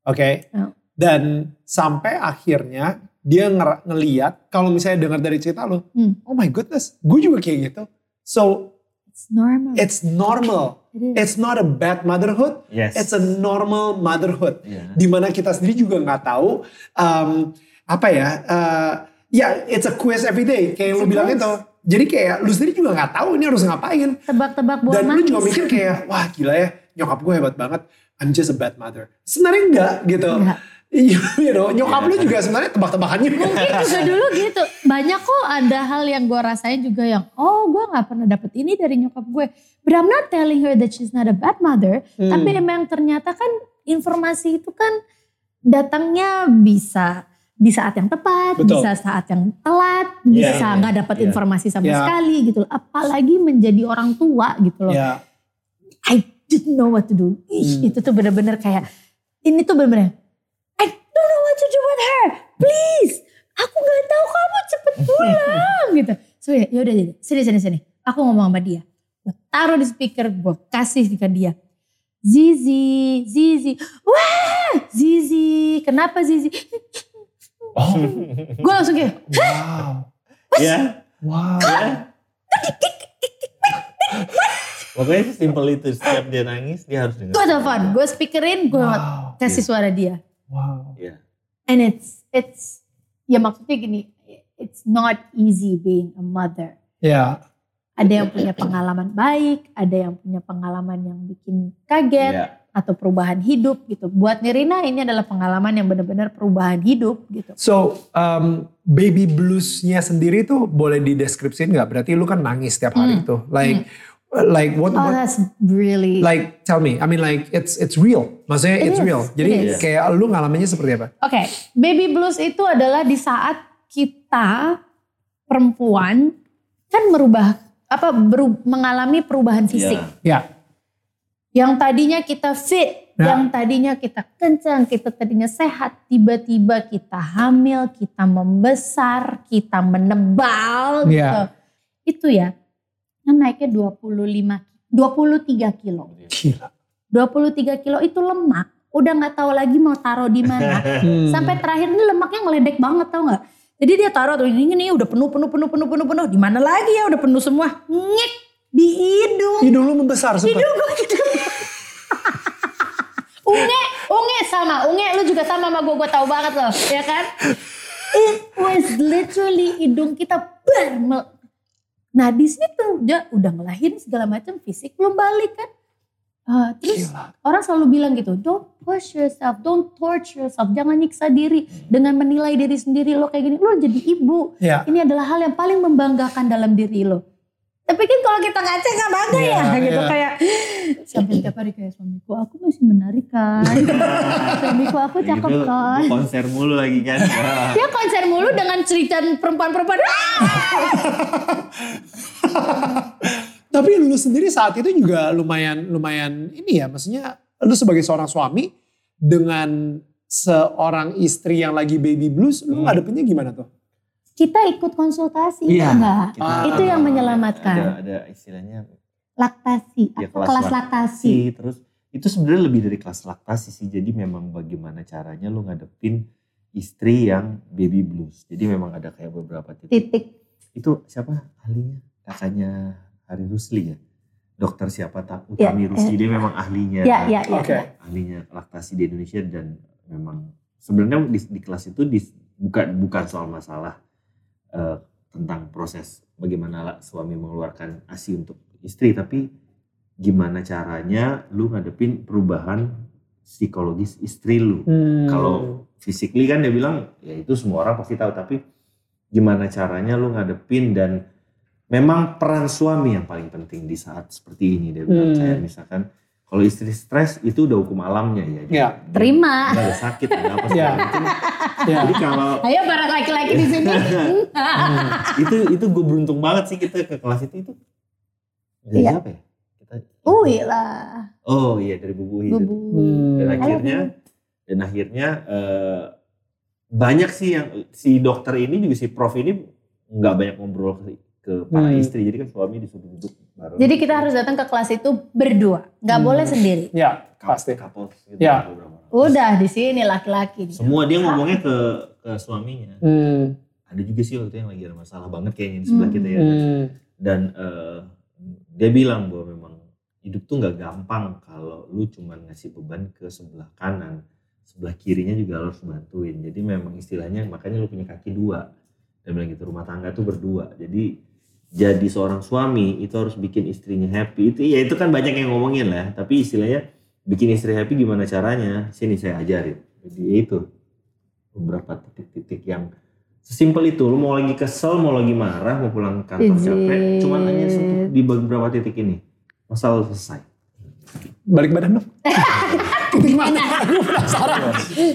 Oke? Ya. Dan sampai akhirnya dia nger- ngeliat kalau misalnya dengar dari cerita lo, Hmm. oh my goodness, gue juga kayak gitu. So It's normal. it's normal. It. It's not a bad motherhood. Yes. It's a normal motherhood. Iya. Di mana kita sendiri juga nggak tahu um, apa ya. uh, ya, it's a quiz every day. Kayak It's lu bilang quiz. itu. Jadi kayak lu sendiri juga nggak tahu ini harus ngapain. Tebak-tebak buah Dan lu manis. juga mikir kayak, wah gila ya, nyokap gue hebat banget. I'm just a bad mother. Sebenarnya enggak gitu. Enggak. you know, nyokap lu juga sebenarnya tebak-tebakan juga. Mungkin juga dulu gitu. Banyak kok ada hal yang gue rasain juga yang, oh gue gak pernah dapet ini dari nyokap gue. But I'm not telling her that she's not a bad mother. Hmm. Tapi emang ternyata kan informasi itu kan datangnya bisa di saat yang tepat, Betul. bisa saat yang telat, Iya, bisa iya, nggak dapat iya. informasi sama Iya. sekali gitu loh. Apalagi menjadi orang tua gitu loh. Ya, I didn't know what to do. Ih, Hmm. itu tuh bener-bener kayak, ini tuh bener-bener, I don't know what to do with her. Please, aku gak tahu kamu cepet pulang gitu. So ya yaudah jadi, sini sini sini. Aku ngomong sama dia. Gue taruh di speaker, gue kasih ke dia. Zizi, Zizi, wah Zizi, kenapa Zizi? Oh, Gue langsung kayak, wow, Ya. wow. Pokoknya simple itu. Setiap dia nangis, dia harus dengar. Gue telepon, gue speakerin, gue Wow. kasih suara dia. Wow. Iya. And it's, it's, ya maksudnya gini, it's not easy being a mother. Ya. Ada yang punya pengalaman baik, ada yang punya pengalaman yang bikin kaget, Iya. Atau perubahan hidup gitu. Buat Nirina ini adalah pengalaman yang benar-benar perubahan hidup gitu. So, um, baby bluesnya sendiri tuh boleh dideskripsiin nggak? Berarti lu kan nangis setiap hari Hmm. tuh. Like, like what, Oh what that's really, like tell me. I mean like it's it's real. Maksudnya It it's is, real. it Jadi is. kayak lu ngalaminnya seperti apa? Oke, baby blues itu adalah di saat kita perempuan kan merubah apa beru- mengalami perubahan fisik. Iya. Ya. Yang tadinya kita fit, Ya. yang tadinya kita kencang, kita tadinya sehat, tiba-tiba kita hamil, kita membesar, kita menebal gitu. Ya. Itu ya. Kan naiknya 25 23 kilo. Gila. 23 kilo itu lemak. Udah nggak tahu lagi mau taruh di mana. Hmm. Sampai terakhir ini lemaknya ngeledek banget tau nggak? Jadi dia taruh tuh ini nih udah penuh penuh penuh penuh penuh penuh. Di mana lagi ya udah penuh semua. Ngek di hidung. hidung lu membesar sempat. Hidung gue gitu. Unge, unge sama, unge lu juga sama sama gue, gue tahu banget loh, ya kan? It was literally hidung kita ber. Nah di situ dia udah ngelahirin segala macam fisik belum balik kan? Ah, terus Gila. orang selalu bilang gitu, don't push yourself, don't torture yourself, jangan nyiksa diri dengan menilai diri sendiri lo kayak gini, lo jadi ibu. Ya. Ini adalah hal yang paling membanggakan dalam diri lo. Tapi kan kalau kita ngaca nggak bangga Iya, ya, gitu iya. kayak sampai tiap hari kayak suamiku aku masih menarik kan, suamiku aku cakep gitu, kan. konser mulu lagi kan. Dia konser mulu dengan cerita perempuan-perempuan. Tapi lu sendiri saat itu juga lumayan lumayan ini ya, maksudnya lu sebagai seorang suami dengan seorang istri yang lagi baby blues, lu Hmm. ngadepinnya gimana tuh? Kita ikut konsultasi, Iya. enggak? Kita- Itu yang menyelamatkan. Ada, ada istilahnya Laktasi, ya atau kelas laktasi. laktasi. Terus itu sebenarnya lebih dari kelas laktasi sih. Jadi memang bagaimana caranya lu ngadepin istri yang baby blues. Jadi memang ada kayak beberapa titik. Titik. Itu siapa ahlinya? Kakaknya Hari Rusli ya? Dokter siapa tak? Ya, Utami eh. Rusli. Dia memang ahlinya. Ya, ya, ya. Oke. ya. ahlinya laktasi di Indonesia dan memang sebenarnya di, di kelas itu di, bukan bukan soal masalah eh, tentang proses bagaimana suami mengeluarkan asi untuk istri. Tapi gimana caranya lu ngadepin perubahan psikologis istri lu? Hmm. kalau physically kan dia bilang ya itu semua orang pasti tahu. Tapi gimana caranya lu ngadepin? Dan memang peran suami yang paling penting di saat seperti ini dia bilang. Hmm. kayak misalkan kalau istri stres itu udah hukum alamnya ya Ya. Terima. nggak ada sakit nggak apa Ya. segala macam. Ya. jadi kalau Ayo para laki-laki di sini. itu itu gue beruntung banget sih kita ke kelas itu itu dari Iya. siapa ya kita Ui lah. oh iya dari bubu itu Bubu. Hmm. dan love akhirnya dan akhirnya eh, banyak sih yang si dokter ini juga si prof ini nggak banyak ngobrol ke, ke para Hmm. istri jadi kan suami disuruh duduk bareng Jadi kita harus datang ke kelas itu berdua, nggak Hmm. boleh sendiri. Ya, Couple- pasti. couples gitu Ya. Udah di sini laki-laki. semua dia ngomongnya ke ke suaminya Hmm. ada juga sih waktu itu yang lagi ada masalah banget kayaknya di sebelah Hmm. kita ya Hmm. dan eh, dia bilang bahwa memang hidup tuh nggak gampang kalau lu cuman ngasih beban ke sebelah kanan sebelah kirinya juga harus bantuin jadi memang istilahnya makanya lu punya kaki dua dia bilang gitu rumah tangga tuh berdua jadi jadi seorang suami itu harus bikin istrinya happy. Itu ya itu kan banyak yang ngomongin lah. Tapi istilahnya bikin istri happy gimana caranya? Sini saya ajarin. Jadi itu. Beberapa titik-titik yang sesimpel itu. Lu mau lagi kesel mau lagi marah mau pulang kantor capek. Cuman hanya di beberapa titik ini. Masalah selesai Balik badan dong. Titik mana? Gue penasaran.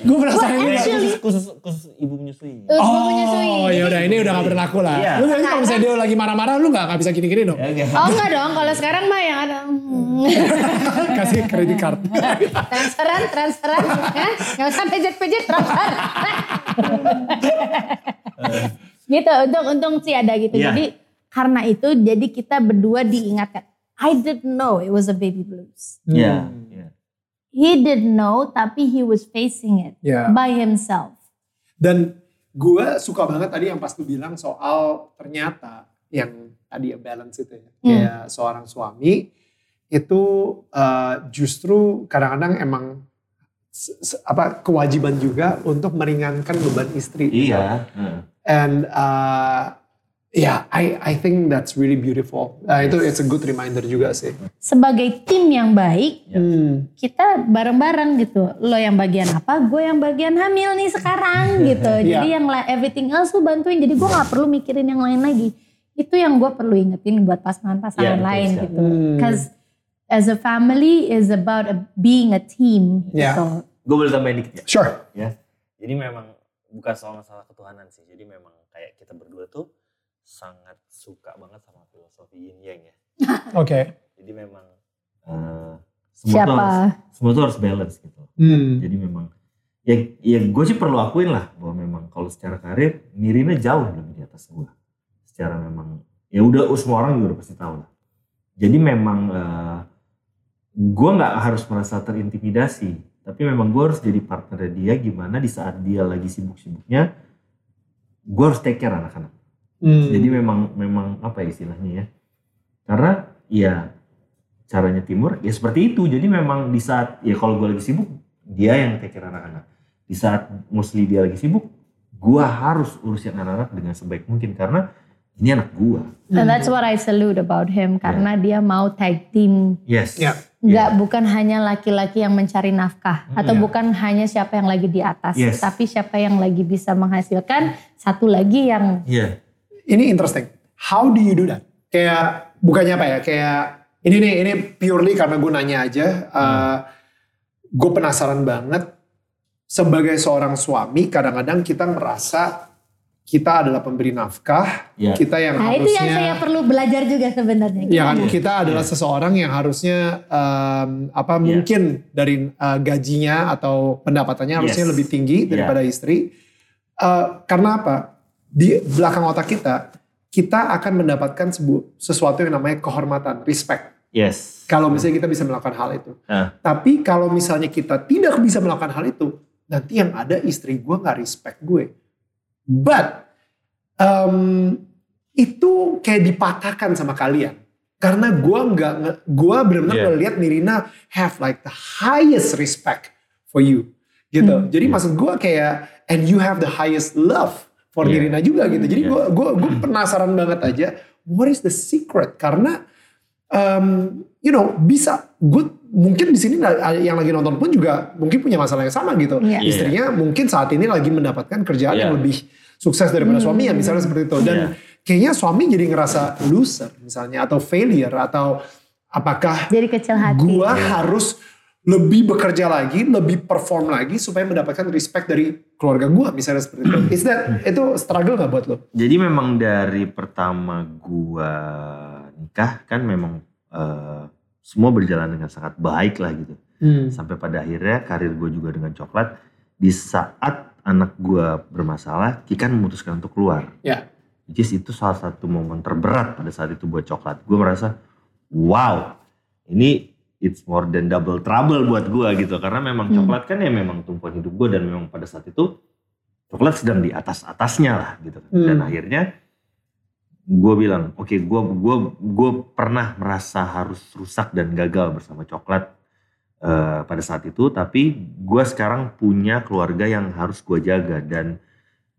Gue penasaran. Actually- khusus khusus ibu menyusui gue menyusui. Oh ya udah ini udah gak berlaku lah. Iya. Lu nanti kalau misalnya dia lagi marah-marah lu gak, gak bisa gini-gini dong. Ya. Oh enggak dong, kalau sekarang mah yang ada hmm. Kasih kredit card. transferan, transferan, ya, nggak usah pejet-pejet transfer. gitu, untung untung sih ada gitu. Iya. Jadi karena itu, jadi kita berdua diingatkan. I didn't know it was a baby blues. Hmm. iya. He didn't know, tapi he was facing it Ya. by himself. Dan gue suka banget tadi yang pas lu bilang soal ternyata yang tadi ya balance itu ya. Hmm. Kayak seorang suami itu uh, justru kadang-kadang emang apa kewajiban juga untuk meringankan beban istri. Iya. Heeh. And uh, yeah, I I think that's really beautiful. Uh, Itu it's a good reminder juga sih. Sebagai tim yang baik, Ya. Hmm. kita bareng-bareng gitu. Lo yang bagian apa, gue yang bagian hamil nih sekarang gitu. Jadi Iya. yang everything else lu bantuin. Jadi gue nggak perlu mikirin yang lain lagi. Itu yang gue perlu ingetin buat pasangan-pasangan betul lain sekali. gitu. Hmm. Because as a family is about a- being a team Iya. gitu. Gue boleh tambahin dikit ya? Sure. ya. Jadi memang bukan soal masalah ketuhanan sih. Jadi memang kayak kita berdua tuh sangat suka banget sama filosofi yin yang ya. Oke. Jadi memang eh, semua tuh Siapa? harus, semua tuh harus balance gitu. Hmm. Jadi memang ya ya gue sih perlu akuin lah bahwa memang kalau secara karir Nirina jauh lebih di atas gue. Secara memang ya udah semua orang juga udah pasti tahu lah. Jadi memang eh, gue nggak harus merasa terintimidasi, tapi memang gue harus jadi partner dia gimana di saat dia lagi sibuk-sibuknya, gue harus take care anak-anak. Hmm. Jadi memang memang apa ya istilahnya ya? Karena ya caranya timur ya seperti itu. Jadi memang di saat ya kalau gue lagi sibuk dia yang take care anak-anak. Di saat mostly dia lagi sibuk, gue harus urusin anak-anak dengan sebaik mungkin karena ini anak gue. And that's what I salute about him karena dia mau tag team. Yes. Ya. Nggak bukan hanya laki-laki yang mencari nafkah atau Iya. bukan hanya siapa yang lagi di atas, Yes. tapi siapa yang lagi bisa menghasilkan satu lagi yang Iya. Ini interesting. How do you do that? Kayak bukannya apa ya? Kayak ini nih, ini purely karena gue nanya aja. Uh, gue penasaran banget. Sebagai seorang suami, kadang-kadang kita ngerasa kita adalah pemberi nafkah. Iya. Kita yang Nah itu harusnya. yang saya perlu belajar juga sebenarnya. Ya kan, Gimana? kita adalah seseorang yang harusnya um, apa mungkin dari uh, gajinya atau pendapatannya harusnya Yes. lebih tinggi Yeah. daripada istri. Uh, karena apa? Di belakang otak kita, kita akan mendapatkan sebu- sesuatu yang namanya kehormatan, respect. Yes. Kalau misalnya kita bisa melakukan hal itu. Ah. Tapi kalau misalnya kita tidak bisa melakukan hal itu, nanti yang ada istri gue nggak respect gue. But um, itu kayak dipatahkan sama kalian. Karena gue nggak, gue benar-benar Yeah. melihat Nirina have like the highest respect for you, gitu. Hmm. Jadi maksud gue kayak, and you have the highest love for Yeah. Nirina juga gitu. Jadi Yeah. gue gue gue penasaran banget aja, what is the secret? Karena um, you know bisa gue mungkin di sini yang lagi nonton pun juga mungkin punya masalah yang sama gitu. Iya. Istrinya mungkin saat ini lagi mendapatkan kerjaan yang Iya. lebih sukses daripada Hmm. suaminya misalnya seperti itu. Dan Iya. kayaknya suami jadi ngerasa loser misalnya atau failure atau apakah Jadi kecil hati. gua harus lebih bekerja lagi, lebih perform lagi supaya mendapatkan respect dari keluarga gua misalnya seperti itu. Is that itu struggle gak buat lo? Jadi memang dari pertama gua nikah kan memang eh, semua berjalan dengan sangat baik lah gitu. Sampai pada akhirnya karir gue juga dengan coklat. Di saat anak gua bermasalah, Kikan memutuskan untuk keluar. Ya. Which is itu salah satu momen terberat pada saat itu buat coklat. Gue merasa, wow, ini it's more than double trouble buat gua gitu. Karena memang Hmm. coklat kan ya memang tumpuan hidup gue dan memang pada saat itu coklat sedang di atas-atasnya lah gitu. Dan Hmm. akhirnya gue bilang, oke gue gua gue pernah merasa harus rusak dan gagal bersama coklat eh, pada saat itu. Tapi gue sekarang punya keluarga yang harus gue jaga dan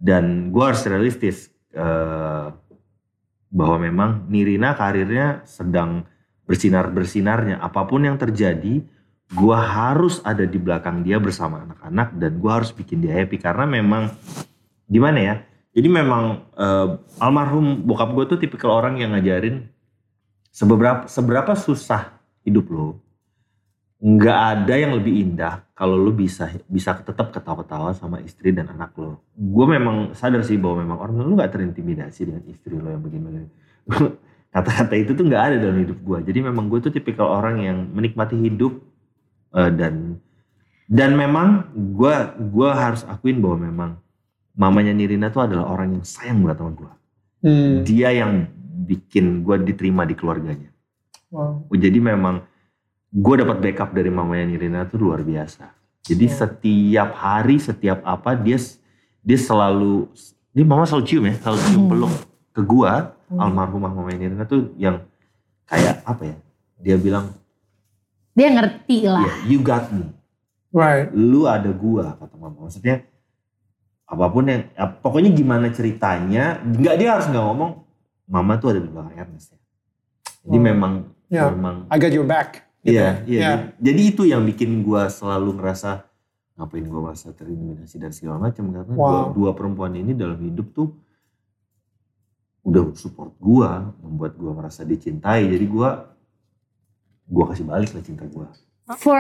dan gue harus realistis eh, bahwa memang Nirina karirnya sedang bersinar bersinarnya. Apa pun yang terjadi, gue harus ada di belakang dia bersama anak-anak dan gue harus bikin dia happy karena memang gimana ya? Jadi memang eh, almarhum bokap gue tuh tipikal orang yang ngajarin seberapa seberapa susah hidup lo, nggak ada yang lebih indah kalau lo bisa bisa tetap ketawa-ketawa sama istri dan anak lo. Gue memang sadar sih bahwa memang orang lo nggak terintimidasi dengan istri lo yang begini-begini. Kata-kata itu tuh nggak ada dalam hidup gue. Jadi memang gue tuh tipikal orang yang menikmati hidup eh, dan dan memang gue gua harus akuin bahwa memang mamanya Nirina tuh adalah orang yang sayang banget sama gue. Hmm. Dia yang bikin gue diterima di keluarganya. Wow. Oh, jadi memang gue dapat backup dari mamanya Nirina tuh luar biasa. Jadi Oh. setiap hari, setiap apa dia dia selalu dia mama selalu cium ya, selalu cium Hmm. peluk ke gua Hmm. almarhumah mamanya Nirina tuh yang kayak apa ya? Dia bilang Dia ngerti lah. Yeah, you got me. Right. Lu ada gua kata mama. Maksudnya apa pun yang ya, pokoknya gimana ceritanya, nggak dia harus nggak ngomong mama tuh ada di belakang Ernest ya. Jadi Oh. memang Ya. memang I got your back. gitu. Iya, iya. Ya. Jadi itu yang bikin gua selalu ngerasa ngapain gua merasa terintimidasi dan segala macam karena Wow. dua, dua perempuan ini dalam hidup tuh udah support gua, membuat gua merasa dicintai. Jadi gua gua kasih balik lah cinta gua. For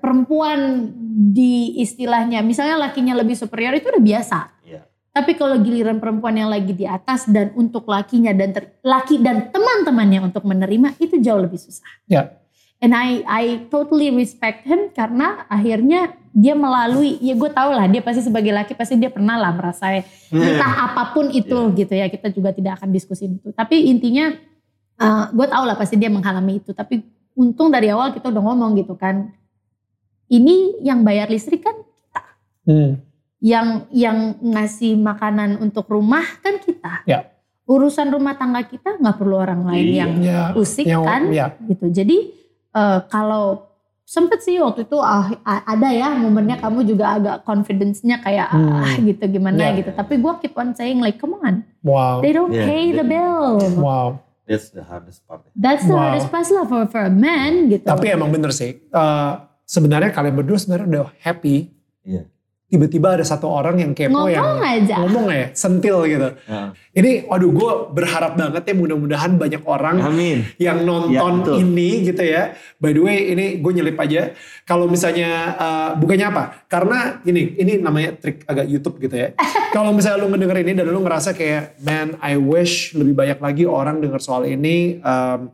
perempuan di istilahnya, misalnya lakinya lebih superior itu udah biasa. Iya. Tapi kalau giliran perempuan yang lagi di atas dan untuk lakinya dan ter- laki dan teman-temannya untuk menerima itu jauh lebih susah. Ya. And I I totally respect him karena akhirnya dia melalui ya gue tau lah dia pasti sebagai laki pasti dia pernah lah merasa entah apa pun itu gitu ya kita juga tidak akan diskusi itu. Tapi intinya uh, gue tau lah pasti dia mengalami itu. Tapi untung dari awal kita udah ngomong gitu kan. Ini yang bayar listrik kan Hmm. yang yang ngasih makanan untuk rumah kan kita. Ya. Urusan rumah tangga kita nggak perlu orang lain Iya. yang Ya. usik Yang- kan Ya. gitu. Jadi eh, kalau sempet sih waktu itu ah, ada ya momennya kamu juga agak confidence-nya kayak Hmm. ah gitu gimana Ya. gitu. Tapi gue keep on saying like come on, Wow. they don't Yeah, pay the yeah. bill. Wow. That's the hardest part. That's the Wow. hardest part lah for for a man gitu. Tapi emang bener sih. eh, sebenarnya kalian berdua sebenarnya udah happy. Iya. Tiba-tiba ada satu orang yang kepo ngomong yang aja. ngomong ya, sentil gitu. Ya. Ini, waduh gue berharap banget ya mudah-mudahan banyak orang Amin. yang Ya, nonton betul. ini gitu ya. By the way ini gue nyelip aja. Kalau misalnya uh, bukannya apa? Karena ini ini namanya trik agak YouTube gitu ya. Kalau misalnya lu ngedenger ini dan lu ngerasa kayak man I wish lebih banyak lagi orang denger soal ini. um,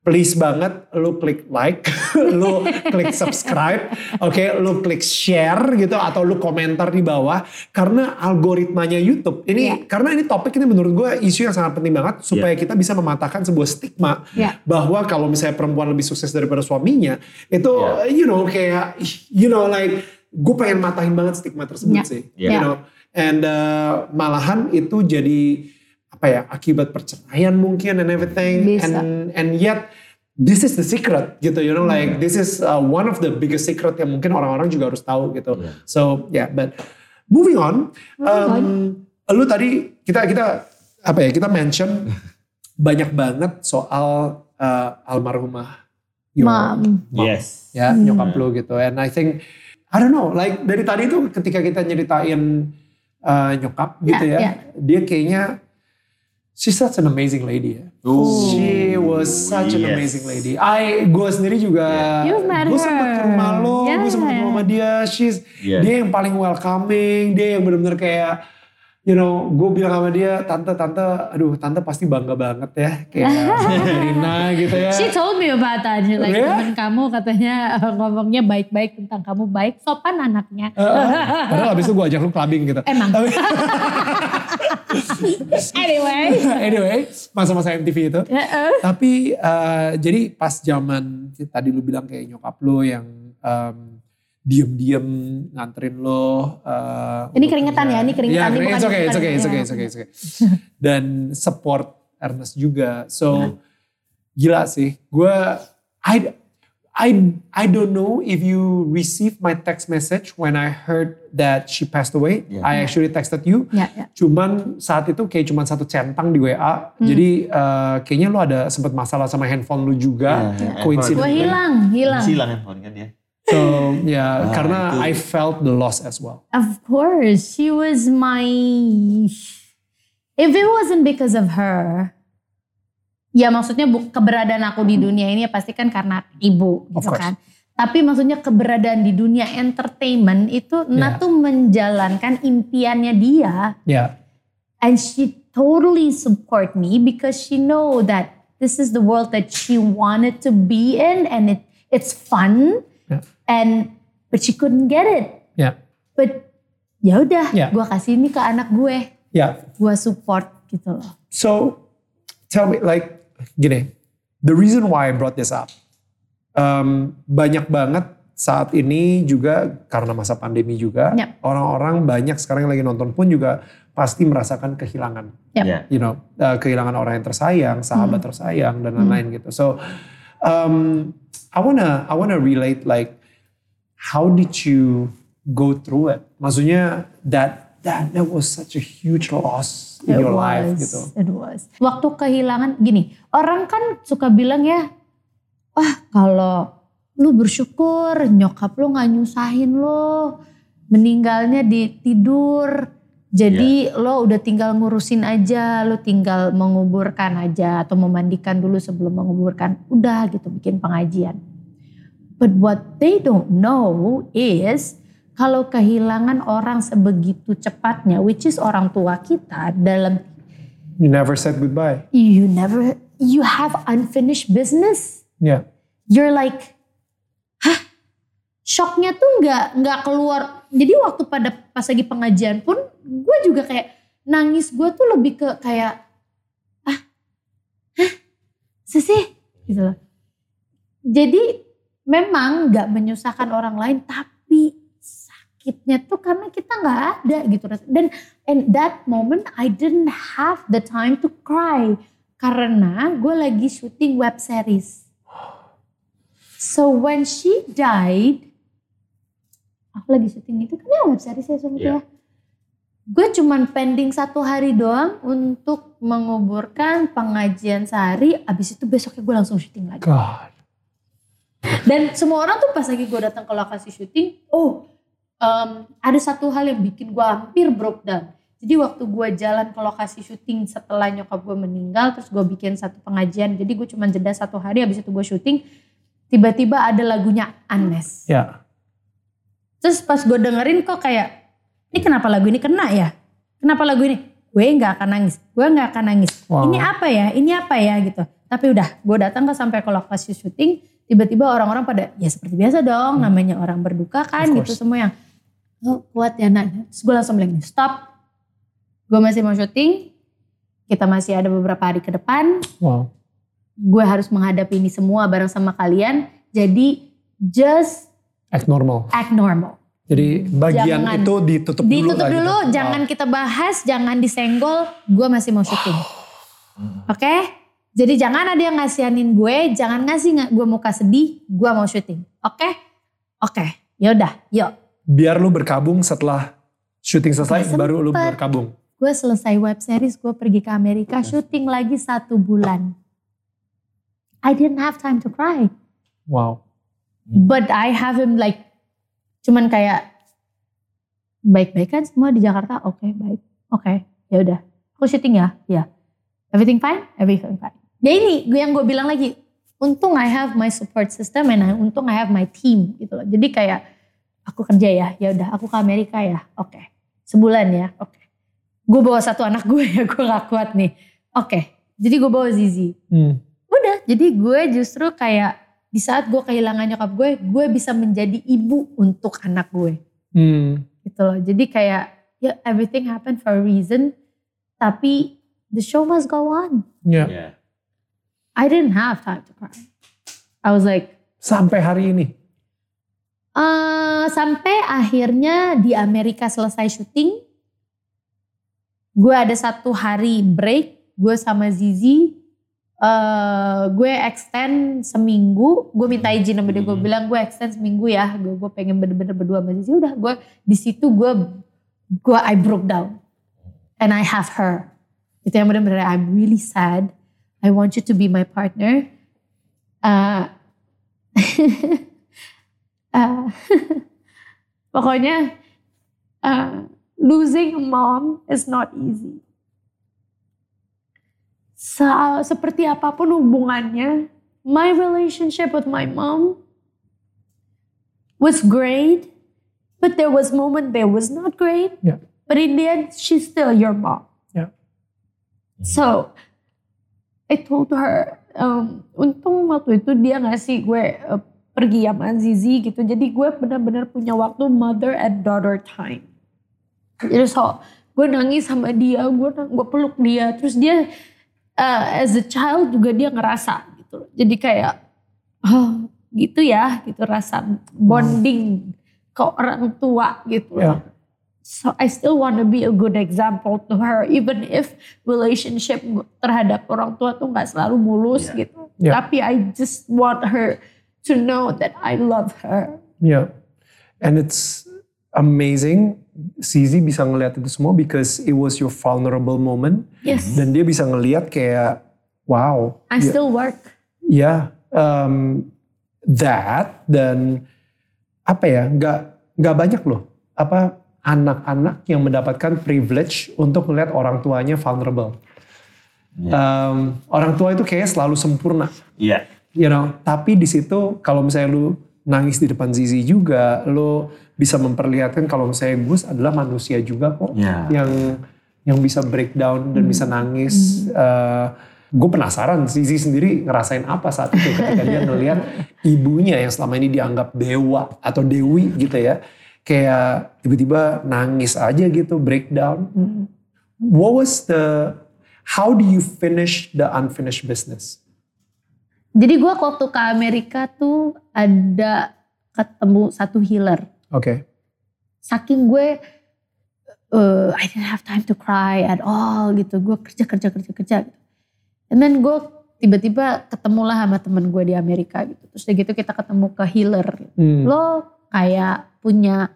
please banget lu klik like, lu klik subscribe, oke, lu klik share gitu atau lu komentar di bawah karena algoritmanya YouTube ini karena ini topik ini menurut gue isu yang sangat penting banget supaya kita bisa mematahkan sebuah stigma Ya. bahwa kalau misalnya perempuan lebih sukses daripada suaminya itu Ya. you know kayak you know like gue pengen matahin banget stigma tersebut Ya. sih, Ya. you know, and uh, malahan itu jadi apa ya akibat perceraian mungkin and everything Bisa. and and yet this is the secret gitu you know like this is uh, one of the biggest secret yang mungkin orang-orang juga harus tahu gitu Yeah. so yeah but moving on um, lu tadi kita kita apa ya kita mention banyak banget soal uh, almarhumah your Mom. mom, Yes. ya Hmm. nyokap lu gitu and I think I don't know like dari tadi tuh ketika kita nyeritain uh, nyokap gitu Ya, ya ya. dia kayaknya she's such an amazing lady ya Ooh, She was such an yes. amazing lady. I, gue sendiri juga, You've met gue sempat ke rumah lo, gue Yeah. sempat ketemu sama dia. She's, Yeah. dia yang paling welcoming, dia yang benar-benar kayak, you know, gue bilang sama dia, tante, tante, aduh, tante pasti bangga banget ya, kayak Rina gitu ya. She told me about that. Like Yeah? temen kamu katanya uh, ngomongnya baik-baik tentang kamu baik, sopan anaknya. Heeh. Padahal abis itu gue ajak lu clubbing gitu. Emang. Tapi- anyway. anyway, masa-masa MTV itu. Heeh. Tapi eh, jadi pas zaman tadi lu bilang kayak nyokap lu yang em, diem-diem nganterin lo. eh, Ini keringetan ya, ini keringetan, Iya, ini bukan it's okay, it's okay, it's okay, keringetan. it's okay, it's okay. Dan support Ernest juga. So gila sih. Gue I I I don't know if you received my text message when I heard that she passed away. Yeah. I actually texted you. Ya, ya. Cuman saat itu kayak cuman satu centang di WA. Jadi eh, kayaknya lu ada sempat masalah sama handphone lu juga. Ya, ya. Coincidentally. Gue hilang, hilang. Silang handphone kan dia. So ya Ah, karena itu. I felt the loss as well. Of course, she was my. If it wasn't because of her, ya maksudnya bu- keberadaan aku di dunia ini ya pasti kan karena ibu, Of gitu course. kan. Tapi maksudnya keberadaan di dunia entertainment itu Yeah. Nat tuh menjalankan impiannya dia, Ya, and she totally support me because she know that this is the world that she wanted to be in, and it it's fun, Yeah. And but she couldn't get it. ya, But ya udah, Yeah. gue kasih ini ke anak gue, ya. gue support gitu loh. So tell me like gini, the reason why I brought this up, um, banyak banget saat ini juga karena masa pandemi juga Yep. orang-orang banyak sekarang yang lagi nonton pun juga pasti merasakan kehilangan. Yep. Ya. you know uh, kehilangan orang yang tersayang, sahabat Hmm. tersayang dan lain-lain gitu. So um, I wanna I wanna relate like how did you go through it? Maksudnya that that that was such a huge loss in It your life was, gitu. It was. Waktu kehilangan gini, orang kan suka bilang ya, wah kalau lu bersyukur nyokap lu nggak nyusahin lo, meninggalnya di tidur. Jadi lo udah tinggal ngurusin aja, lo tinggal menguburkan aja atau memandikan dulu sebelum menguburkan. Udah gitu bikin pengajian. But what they don't know is kalau kehilangan orang sebegitu cepatnya, which is orang tua kita dalam You never said goodbye. you never you have unfinished business. Yeah. You're like, hah? Shocknya tuh nggak nggak keluar. Jadi waktu pada pas lagi pengajian pun, gue juga kayak nangis. Gue tuh lebih ke kayak, ah, hah, sih gitu loh. Jadi memang nggak menyusahkan orang lain, tapi sakitnya tuh karena kita nggak ada gitu. Dan in that moment I didn't have the time to cry karena gue lagi syuting web series. So when she died, aku lagi syuting itu kan ya web series ya suami Iya. ya. Gue cuman pending satu hari doang untuk menguburkan pengajian sehari. Abis itu besoknya gue langsung syuting lagi. God. Dan semua orang tuh pas lagi gue datang ke lokasi syuting, oh em, ada satu hal yang bikin gue hampir broke down. Jadi waktu gue jalan ke lokasi syuting setelah nyokap gue meninggal, terus gue bikin satu pengajian. Jadi gue cuma jeda satu hari, habis itu gue syuting. Tiba-tiba ada lagunya Anes. Ya. Terus pas gue dengerin kok kayak, ini kenapa lagu ini kena ya? Kenapa lagu ini? Gue nggak akan nangis, gue nggak akan nangis. Wow. Ini apa ya? Ini apa ya gitu. Tapi udah, gue datang ke sampai ke lokasi syuting, tiba-tiba orang-orang pada ya seperti biasa dong, namanya orang berduka kan gitu semua yang oh, kuat ya nak. Terus gue langsung bilang stop, gue masih mau syuting, kita masih ada beberapa hari ke depan, Wow. gue harus menghadapi ini semua bareng sama kalian. Jadi just Act normal. act normal. Jadi bagian Jangan. itu ditutup, dulu Ditutup lah dulu, gitu. jangan kita bahas, jangan disenggol. Gue masih mau syuting. Oke? Jadi jangan ada yang ngasihanin gue, jangan ngasih gue muka sedih, gue mau syuting. Oke? Oke, yaudah, yuk. Biar lu berkabung setelah syuting selesai baru lu berkabung. Gue selesai web series, gue pergi ke Amerika, syuting lagi satu bulan. I didn't have time to cry. Wow. But I have him like, cuman kayak, baik-baik kan semua di Jakarta? Oke, baik. Oke, ya udah. Aku syuting ya? Ya. Everything fine? Everything fine. Ya ini gue yang gue bilang lagi, untung I have my support system and I, untung I have my team gitu loh. Jadi kayak, aku kerja ya, ya udah. Aku ke Amerika ya, oke. Sebulan ya, oke. Gue bawa satu anak gue ya, gue gak kuat nih. Oke, jadi gue bawa Zizi Hmm. udah jadi gue justru kayak di saat gue kehilangan nyokap gue gue bisa menjadi ibu untuk anak gue Hmm. gitu loh jadi kayak ya everything happen for a reason tapi the show must go on Ya. Ya. I didn't have time to cry. I was like Sampai hari ini. eh sampai akhirnya di Amerika selesai syuting gue ada satu hari break gue sama Zizi eh gue extend seminggu gue minta izin sama dia gue Hmm. bilang gue extend seminggu ya gue gue pengen bener-bener berdua sama Zizi. Udah gue di situ gue gue I broke down. And I have her. Itu yang bener-bener I'm really sad I want you to be my partner Eh, eh, pokoknya eh, losing a mom is not easy Sa- seperti apa pun hubungannya, my relationship with my mom was great, but there was moment that was not great. Yeah. But in the end, she's still your mom. Yeah. So, I told her, um, untung waktu itu dia ngasih gue uh, pergi sama Zizi gitu. Jadi gue benar-benar punya waktu mother and daughter time. Jadi so, gue nangis sama dia, gue gue peluk dia, terus dia uh, as a child juga dia ngerasa gitu. Jadi kayak oh gitu ya, gitu rasa bonding ke orang tua gitu. loh. So I still want to be a good example to her, even if relationship terhadap orang tua tuh nggak selalu mulus Iya. gitu. Iya. Tapi I just want her to know that I love her. Yeah. And it's amazing Sizi bisa ngelihat itu semua because it was your vulnerable moment Yes. dan dia bisa ngelihat kayak wow. I ya, still work. ya, um, that dan apa ya nggak nggak banyak loh apa anak-anak yang mendapatkan privilege untuk melihat orang tuanya vulnerable. Ya. Um, orang tua itu kayaknya selalu sempurna Iya. you know tapi di situ kalau misalnya lu nangis di depan Zizi juga lu bisa memperlihatkan kalau misalnya Gus adalah manusia juga kok Ya. yang yang bisa breakdown dan bisa nangis gue penasaran Zizi sendiri ngerasain apa saat itu ketika dia ngelihat ibunya yang selama ini dianggap dewa atau dewi gitu ya kayak tiba-tiba nangis aja gitu breakdown what was the how do you finish the unfinished business Jadi gue waktu ke Amerika tuh ada ketemu satu healer. oke Saking gue, uh, I didn't have time to cry at all gitu. Gue kerja kerja kerja kerja. Gitu. And then gue tiba-tiba ketemulah sama temen gue di Amerika gitu. Terus udah gitu kita ketemu ke healer. Hmm. Lo kayak punya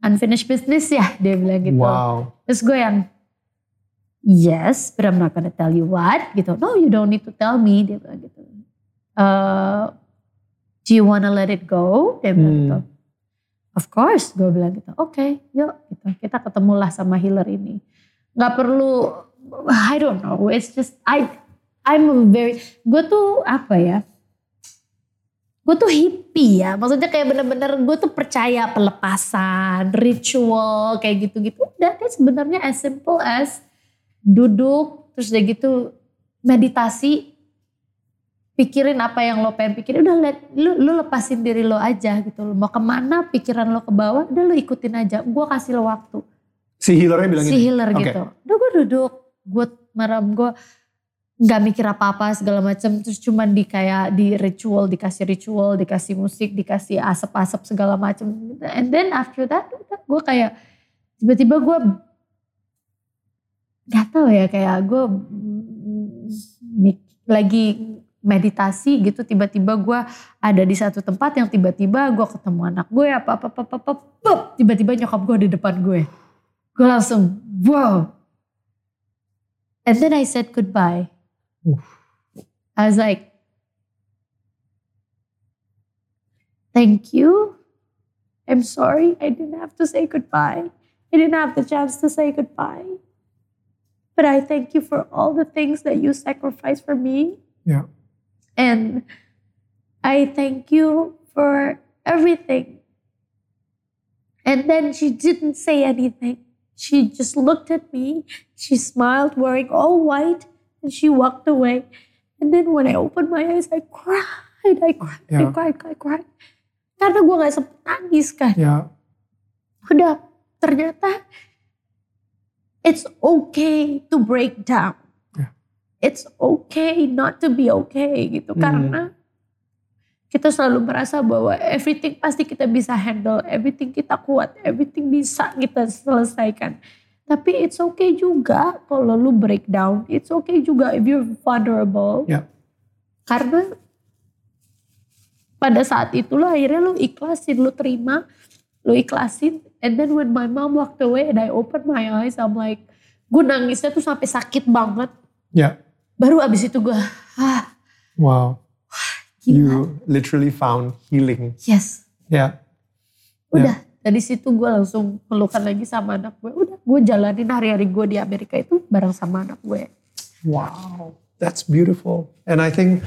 unfinished business ya dia bilang gitu. Wow. Terus gue yang yes, but I'm not gonna tell you what gitu. No, you don't need to tell me dia bilang gitu. Uh, do you wanna let it go? Dia bilang Hmm. gitu. Of course, gue bilang gitu. Oke, yuk gitu. Kita ketemulah sama healer ini. Gak perlu, I don't know. It's just I, I'm a very, gue tuh apa ya? Gue tuh hippie ya, maksudnya kayak bener-bener gue tuh percaya pelepasan, ritual kayak gitu-gitu. Udah deh sebenarnya as simple as duduk, terus udah gitu meditasi, pikirin apa yang lo pengen pikirin, udah let, lu, lu lepasin diri lo aja gitu. Lo mau ke mana pikiran lo ke bawah, udah lo ikutin aja. Gue kasih lo waktu Si healernya bilang si gini. healer Oke. gitu. Udah gue duduk, gue merem, gue nggak mikir apa-apa segala macam. Terus cuman di kayak di ritual, dikasih ritual, dikasih musik, dikasih asap-asap segala macam. And then after that, gue kayak tiba-tiba gue nggak tahu ya kayak gue lagi meditasi gitu. Tiba-tiba gue ada di satu tempat yang tiba-tiba gue ketemu anak gue apa apa, apa, apa tiba-tiba nyokap gue di depan gue. Gue langsung wow. And then I said goodbye I was like thank you I'm sorry I didn't have to say goodbye I didn't have the chance to say goodbye but I thank you for all the things that you sacrificed for me Yeah. and I thank you for everything. And then she didn't say anything. She just looked at me. She smiled, wearing all white, and she walked away. And then when I opened my eyes, I cried. I cried. I Yeah. cried. I cried. Karena gue gak sempet nangis kan. Ya. Udah, ternyata it's okay to break down. Ya. It's okay not to be okay gitu. Hmm. Karena kita selalu merasa bahwa everything pasti kita bisa handle, everything kita kuat, everything bisa kita selesaikan. Tapi it's okay juga kalau lu breakdown, it's okay juga if you're vulnerable. Ya. Karena pada saat itu lo akhirnya lu ikhlasin, lu terima, lu ikhlasin. And then when my mom walked away and I opened my eyes, I'm like, gue nangisnya tuh sampai sakit banget. Ya. Baru abis itu gue, ah Wow. gila. You literally found healing. Yes. Ya. Udah dari situ gue langsung pelukan lagi sama anak gue. Udah gue jalanin hari-hari gue di Amerika itu bareng sama anak gue. Wow. That's beautiful. And I think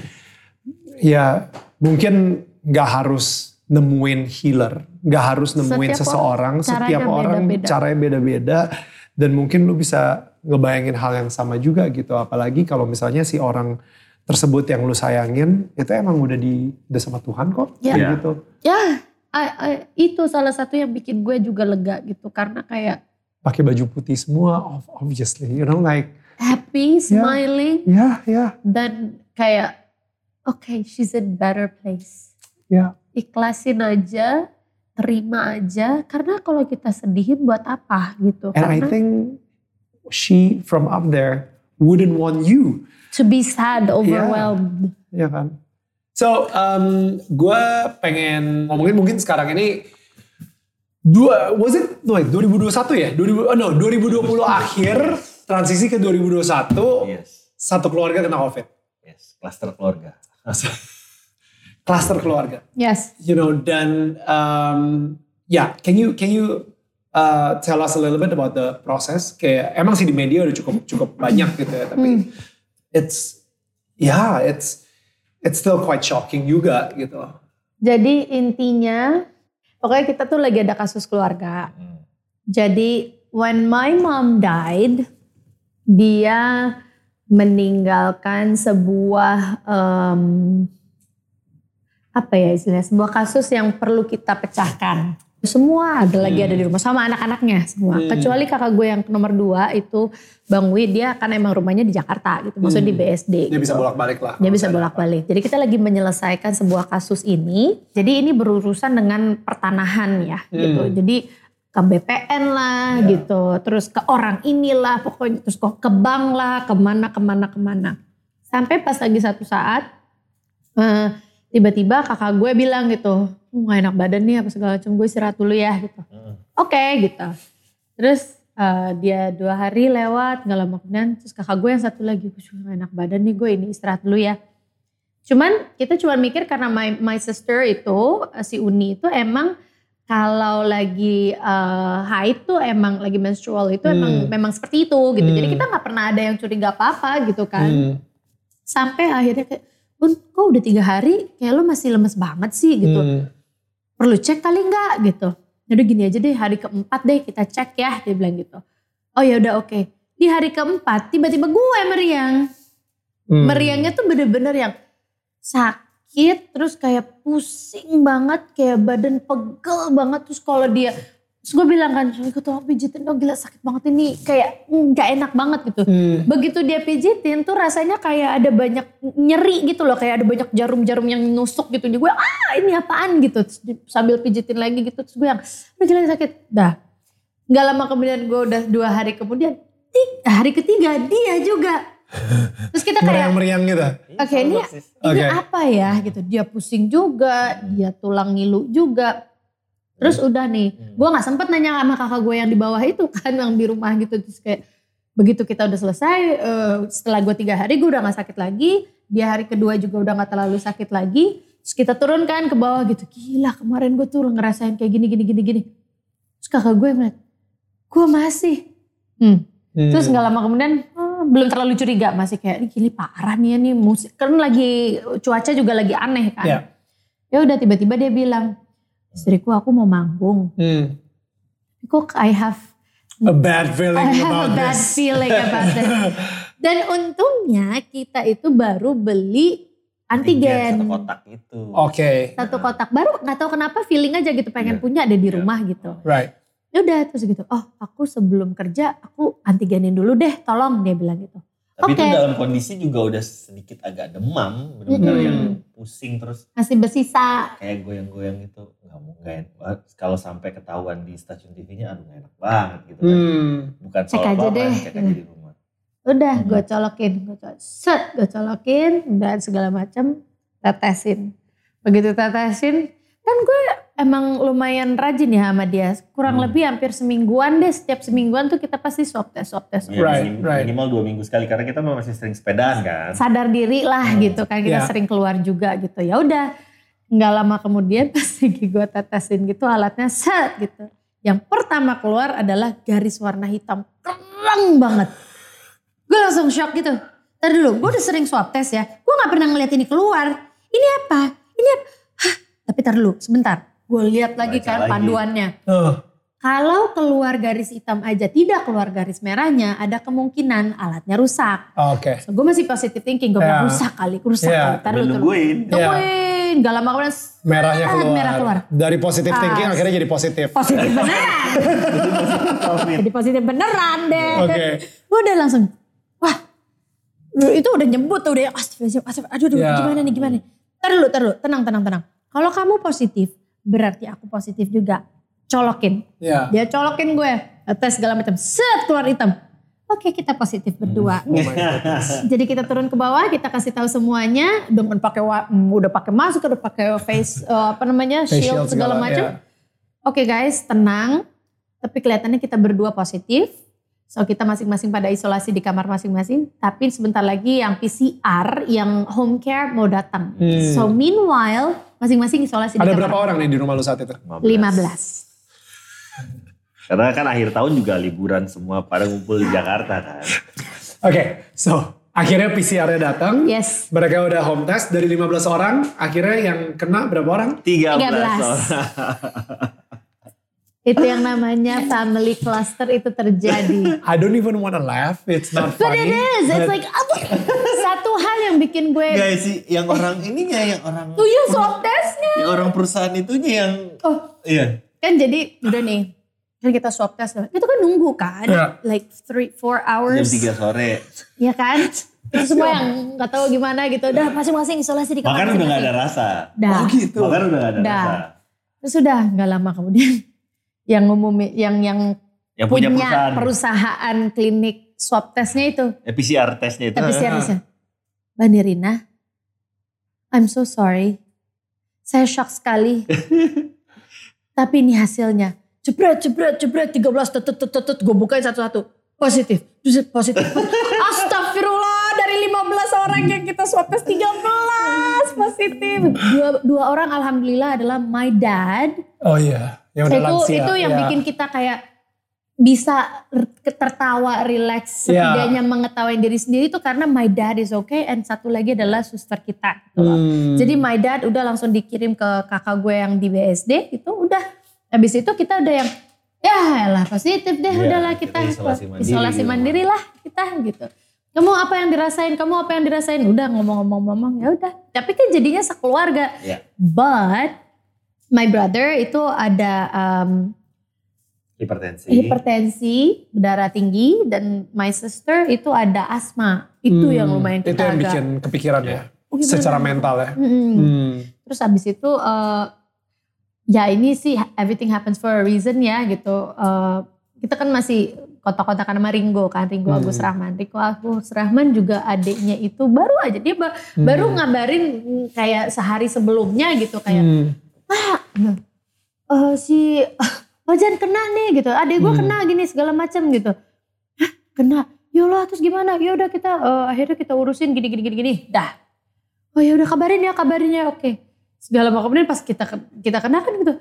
ya mungkin nggak harus nemuin healer, nggak harus nemuin Setiap seseorang, orang setiap caranya orang beda-beda. caranya beda-beda dan mungkin lu bisa ngebayangin hal yang sama juga gitu. Apalagi kalau misalnya si orang tersebut yang lu sayangin itu emang udah di udah sama Tuhan kok, Ya. kayak Ya. gitu. I- I- itu salah satu yang bikin gue juga lega gitu. Karena kayak Pakai baju putih semua, ob- obviously, you know like, happy, smiling. ya ya Dan kayak oke she's in better place. ya, Ikhlasin aja, terima aja. Karena kalau kita sedihin buat apa gitu. and I Karena think she from up there wouldn't want you to be sad, overwhelmed. ya kan? So, um, gue pengen ngomongin mungkin sekarang ini dua was it no, wait, 2021 ya? 2000 oh no, 2020 akhir transisi ke 2021 Yes. satu keluarga kena Covid. Yes. Cluster keluarga. Cluster keluarga. Yes. You know dan um, ya, can you can you uh, tell us a little bit about the process? Kayak emang sih di media udah cukup cukup banyak gitu ya, tapi it's yeah, it's it's still quite shocking juga gitu. Jadi intinya, pokoknya kita tuh lagi ada kasus keluarga. Hmm. Jadi when my mom died, dia meninggalkan sebuah em, apa ya istilahnya sebuah kasus yang perlu kita pecahkan. Semua ada lagi ada di rumah sama anak-anaknya semua. Hmm. Kecuali kakak gue yang nomor dua itu Bang Wi dia kan emang rumahnya di Jakarta gitu, maksudnya di Hmm. BSD. Dia gitu. bisa bolak-balik lah. Dia bisa bolak-balik. Jadi kita lagi menyelesaikan sebuah kasus ini. Jadi ini berurusan dengan pertanahan ya gitu. Hmm. Jadi ke BPN lah Ya. gitu. Terus ke orang inilah pokoknya. Terus kok ke bank lah ke mana ke mana ke mana. Sampai pas lagi satu saat eh, tiba-tiba kakak gue bilang gitu. "Oh, Gak enak badan nih apa segala macam. Gue istirahat dulu ya gitu. Hmm. Oke gitu. Terus eh, dia dua hari lewat nggak lama kemudian terus kakak gue yang satu lagi gue juga gak enak badan nih gue ini istirahat dulu ya. Cuman kita cuma mikir karena my, my sister itu eh, si Uni itu emang kalau lagi eh, haid tuh emang lagi menstrual itu emang Hmm. memang seperti itu gitu. Jadi Hmm. kita nggak pernah ada yang curiga apa-apa gitu kan. Hmm. Sampai akhirnya kayak, Bun kok udah tiga hari kayak lu masih lemes banget sih gitu Hmm. perlu cek kali nggak gitu. Yaudah gini aja deh hari keempat deh kita cek ya dia bilang gitu. Oh ya udah oke. Di hari keempat tiba-tiba gue meriang. Hmm. Meriangnya tuh bener-bener yang sakit terus kayak pusing banget kayak badan pegel banget terus kalau dia terus gue bilang kan gue tolong pijitin dong gila sakit banget ini kayak nggak enak banget gitu. Hmm. begitu dia pijitin tuh rasanya kayak ada banyak nyeri gitu loh kayak ada banyak jarum-jarum yang nusuk gitu. Gue ah ini apaan? Gitu. Terus sambil pijitin lagi gitu terus gue yang udah gila sakit. Dah. Nggak lama kemudian gue udah dua hari kemudian hari ketiga dia juga. Terus kita kayak Meriang-meriang gitu. Oke, ini ini Oke. apa ya gitu. Dia pusing juga dia tulang ngilu juga terus udah nih Hmm. gue nggak sempet nanya sama kakak gue yang di bawah itu kan yang di rumah gitu terus kayak begitu kita udah selesai eh, setelah gue tiga hari gue udah nggak sakit lagi dia hari kedua juga udah nggak terlalu sakit lagi terus kita turunkan ke bawah gitu gila kemarin gue tuh ngerasain kayak gini gini gini gini terus kakak gue ngeliat gue masih hmm. Hmm. Terus nggak lama kemudian oh, belum terlalu curiga masih kayak ini gini parah nih ya nih musik kan lagi cuaca juga lagi aneh kan. Ya. Ya udah tiba-tiba dia bilang istriku aku mau manggung. Hmm. Kok I have A bad feeling I have a about bad this. feeling about that. Dan untungnya kita itu baru beli antigen. Satu kotak itu. Oke, Satu kotak baru nggak tahu kenapa feeling aja gitu pengen Iya. punya ada di Iya. rumah gitu. right. Ya udah terus gitu. Oh aku sebelum kerja aku antigenin dulu deh tolong dia bilang gitu. Tapi itu Oke. dalam kondisi juga udah sedikit agak demam. Benar-benar Mm-mm. yang pusing terus Masih bersisa kayak goyang-goyang gitu. Nggak mau enak. Kalau sampai ketahuan di stasiun TV-nya aduh nggak enak banget gitu kan. Hmm. Bukan Cek aja deh. cek aja di rumah. Udah Hmm. gue colokin, gue colokin, set gue colokin dan segala macam tetesin. Begitu tetesin, kan gue emang lumayan rajin ya sama dia. Kurang Hmm. lebih hampir semingguan deh, setiap semingguan tuh kita pasti swab test, swab test. Iya, Right, minim- right. Minimal dua minggu sekali karena kita masih sering sepedaan kan. Sadar diri lah Hmm. gitu kan, kita Ya. sering keluar juga gitu. Ya udah, nggak lama kemudian pas lagi gue tetesin gitu alatnya set gitu. Yang pertama keluar adalah garis warna hitam kerang banget. Gue langsung shock gitu. Tadi dulu, gue udah sering swab test ya. Gue gak pernah ngeliat ini keluar. Ini apa? Ini apa? Hah, tapi tar dulu, sebentar. Gue lihat lagi Baca kan lagi. panduannya. Oh, Kalau keluar garis hitam aja, tidak keluar garis merahnya, ada kemungkinan alatnya rusak. Oke. So, gue masih positive thinking, gue Ya. bilang rusak kali, rusak Ya, kali. Tar dulu. nungguin. Ya. Tungguin, gak lama kemudian Merahnya Ah, keluar. merah keluar. Dari positive thinking Ah. akhirnya jadi positif. positif beneran. Jadi positif beneran deh. Oke. Gue udah langsung, wah itu udah nyebut tuh udah astagfirullahaladzim, astagfirullah, aduh, aduh Ya. gimana nih gimana nih. Dulu, ntar dulu, tenang, tenang, tenang. Kalau kamu positif, berarti aku positif juga. Colokin. Ya. Dia colokin gue, tes segala macam, set keluar hitam. Oke kita positif berdua. Oh my goodness. Jadi kita turun ke bawah, kita kasih tahu semuanya dengan pakai mm, udah pakai masker, udah pakai face eh, apa namanya Face shield, shield segala, segala, macam. ya. Oke guys, tenang. Tapi kelihatannya kita berdua positif. So kita masing-masing pada isolasi di kamar masing-masing. Tapi sebentar lagi yang PCR, yang home care mau datang. Hmm. So meanwhile masing-masing isolasi Ada di berapa orang nih di rumah lu saat itu? 15. Karena kan akhir tahun juga liburan semua pada ngumpul di Jakarta kan. Oke, so akhirnya PCR-nya datang. Yes. Mereka udah home test dari 15 orang. Akhirnya yang kena berapa orang? 13 13. orang. Itu yang namanya family cluster itu terjadi. I don't even wanna laugh. It's not But funny. it is. It's but- like? Satu hal yang bikin gue Guys sih, yang orang ininya yang orang tuh ya swab testnya. yang orang perusahaan itunya yang Oh, iya. kan jadi udah nih. Kan kita swab test. Itu kan nunggu kan. Iya. Like three, four Jam hours. 3 sore. Ya kan. Itu semua yang nggak tahu gimana gitu. Udah masing-masing isolasi di kamar Makan udah gak masing-masing. ada rasa. Dah. Oh gitu. Makan udah gak ada Dah. rasa. Terus udah nggak lama kemudian yang umum yang yang Yang punya, punya, perusahaan. perusahaan klinik swab testnya itu Eh, PCR testnya itu. Tapi seriusnya, Mbak Nirina, I'm so sorry. Saya shock sekali. Tapi ini hasilnya. Jebret, jebret, jebret, 13, tutut, tutut, tutut. Gue bukain satu-satu. Positif, Buset, positif. Astagfirullah, dari 15 orang yang kita swab test 13 positif. Dua, dua orang alhamdulillah adalah my dad. Oh iya, yang udah itu lansia. itu yang ya. bikin kita kayak bisa tertawa, relax, Ya. setidaknya mengetahui diri sendiri itu karena my dad is okay and satu lagi adalah suster kita. Gitu loh. Hmm. Jadi my dad udah langsung dikirim ke kakak gue yang di BSD itu udah. Habis itu kita udah yang ya lah positif deh Iya, udahlah kita kita isolasi mandiri isolasi mandiri lah kita gitu. Kamu apa yang dirasain? Kamu apa yang dirasain? Udah ngomong-ngomong-ngomong ya udah. Tapi kan jadinya sekeluarga. Iya. But my brother itu ada um, Hipertensi. hipertensi, berdarah tinggi, dan my sister itu ada asma. Itu Hmm, yang lumayan Itu kita yang agak. bikin kepikiran ya. Oh, gimana? Secara mental ya. Mm-mm. Hmm. Terus habis itu eh, ya ini sih everything happens for a reason ya gitu. Eh, kita kan masih kontak-kontakan sama Ringo kan, Ringo Hmm. Agus Rahman. Ringo Agus Rahman juga adiknya itu baru aja dia ba- baru ngabarin kayak sehari sebelumnya gitu kayak Hmm. eh si Ojan kena nih gitu, adik gue Hmm. kena gini segala macam gitu. Hah kena? Yolah terus gimana? Ya udah kita eh, akhirnya kita urusin gini gini gini gini. Dah. Oh ya udah kabarin ya kabarin ya oke. Segala macam kemudian pas kita kita kena kan gitu.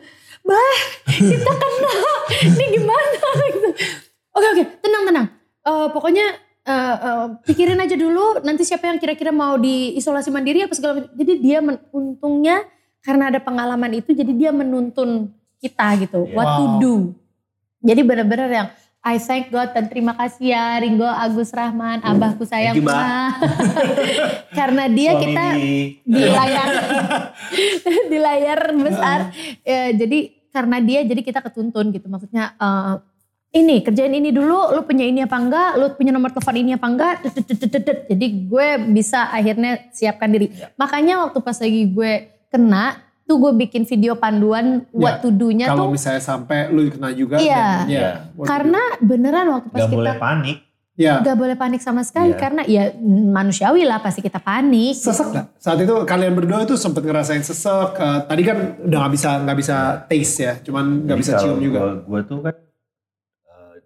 Bah kita kena. Ini gimana gitu. Oke oke tenang tenang. Eh, pokoknya eh, eh, pikirin aja dulu nanti siapa yang kira-kira mau diisolasi mandiri apa segala macam. Jadi dia men- untungnya karena ada pengalaman itu jadi dia menuntun kita gitu. What to do. Jadi benar-benar yang I thank God dan terima kasih ya Ringo Agus Rahman, abahku sayang you, karena dia Suami kita di- di layar. Di layar besar. Ya, jadi karena dia jadi kita ketuntun gitu. Maksudnya eh, ini kerjain ini dulu, lu punya ini apa enggak, lu punya nomor telepon ini apa enggak, tut, tut, tut, tut, tut. jadi gue bisa akhirnya siapkan diri. Makanya waktu pas lagi gue kena, tuh gue bikin video panduan what to do-nya Kalau tuh misalnya sampai lu kena juga. Iya. dan- ya, what to karena beneran waktu pas Gak kita boleh panik. Ya. gak boleh panik sama sekali Iya. karena ya manusiawi lah pasti kita panik. Sesek gak? Saat itu kalian berdua itu sempet ngerasain sesek. eh, tadi kan udah gak bisa nggak bisa taste ya, cuman nggak Jadi bisa cium juga. Gua, gua tuh kan eh,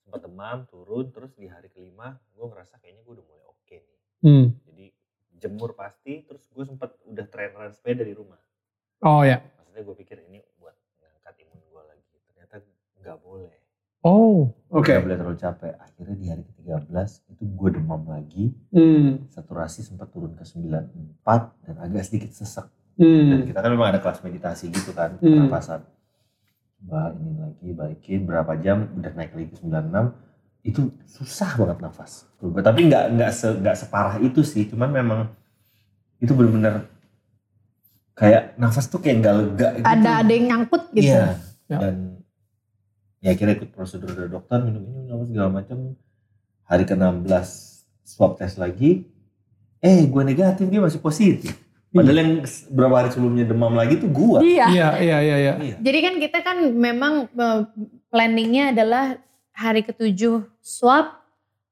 sempat demam, turun, terus di hari kelima gue ngerasa kayaknya gue udah mulai oke nih. Hmm. Jadi jemur pasti, terus gue sempat udah traineran sepeda di rumah. Oh ya. Maksudnya gue pikir ini buat ngangkat imun gue lagi. Ternyata nggak boleh. Oh. Oke. Nggak boleh terlalu capek. Akhirnya di hari ke-13 itu gue demam lagi. Hmm. Saturasi sempat turun ke 94 dan agak sedikit sesek. Dan Hmm. kita kan memang ada kelas meditasi gitu kan, Hmm. pernapasan. Coba ini lagi, balikin berapa jam, udah naik lagi ke 96. Itu susah banget nafas. Tapi nggak nggak se, nggak separah itu sih, cuman memang itu benar-benar kayak nafas tuh kayak nggak lega gitu. Ada ada yang nyangkut gitu. Iya. Ya. Dan ya kira ikut prosedur dari dokter, minum ini, minum apa segala macam. Hari ke-16 swab test lagi, eh gue negatif dia masih positif. Padahal yang berapa hari sebelumnya demam lagi tuh gua. Iya. Iya, iya, iya, iya. Iya. Jadi kan kita kan memang eh, planningnya adalah hari ketujuh swab,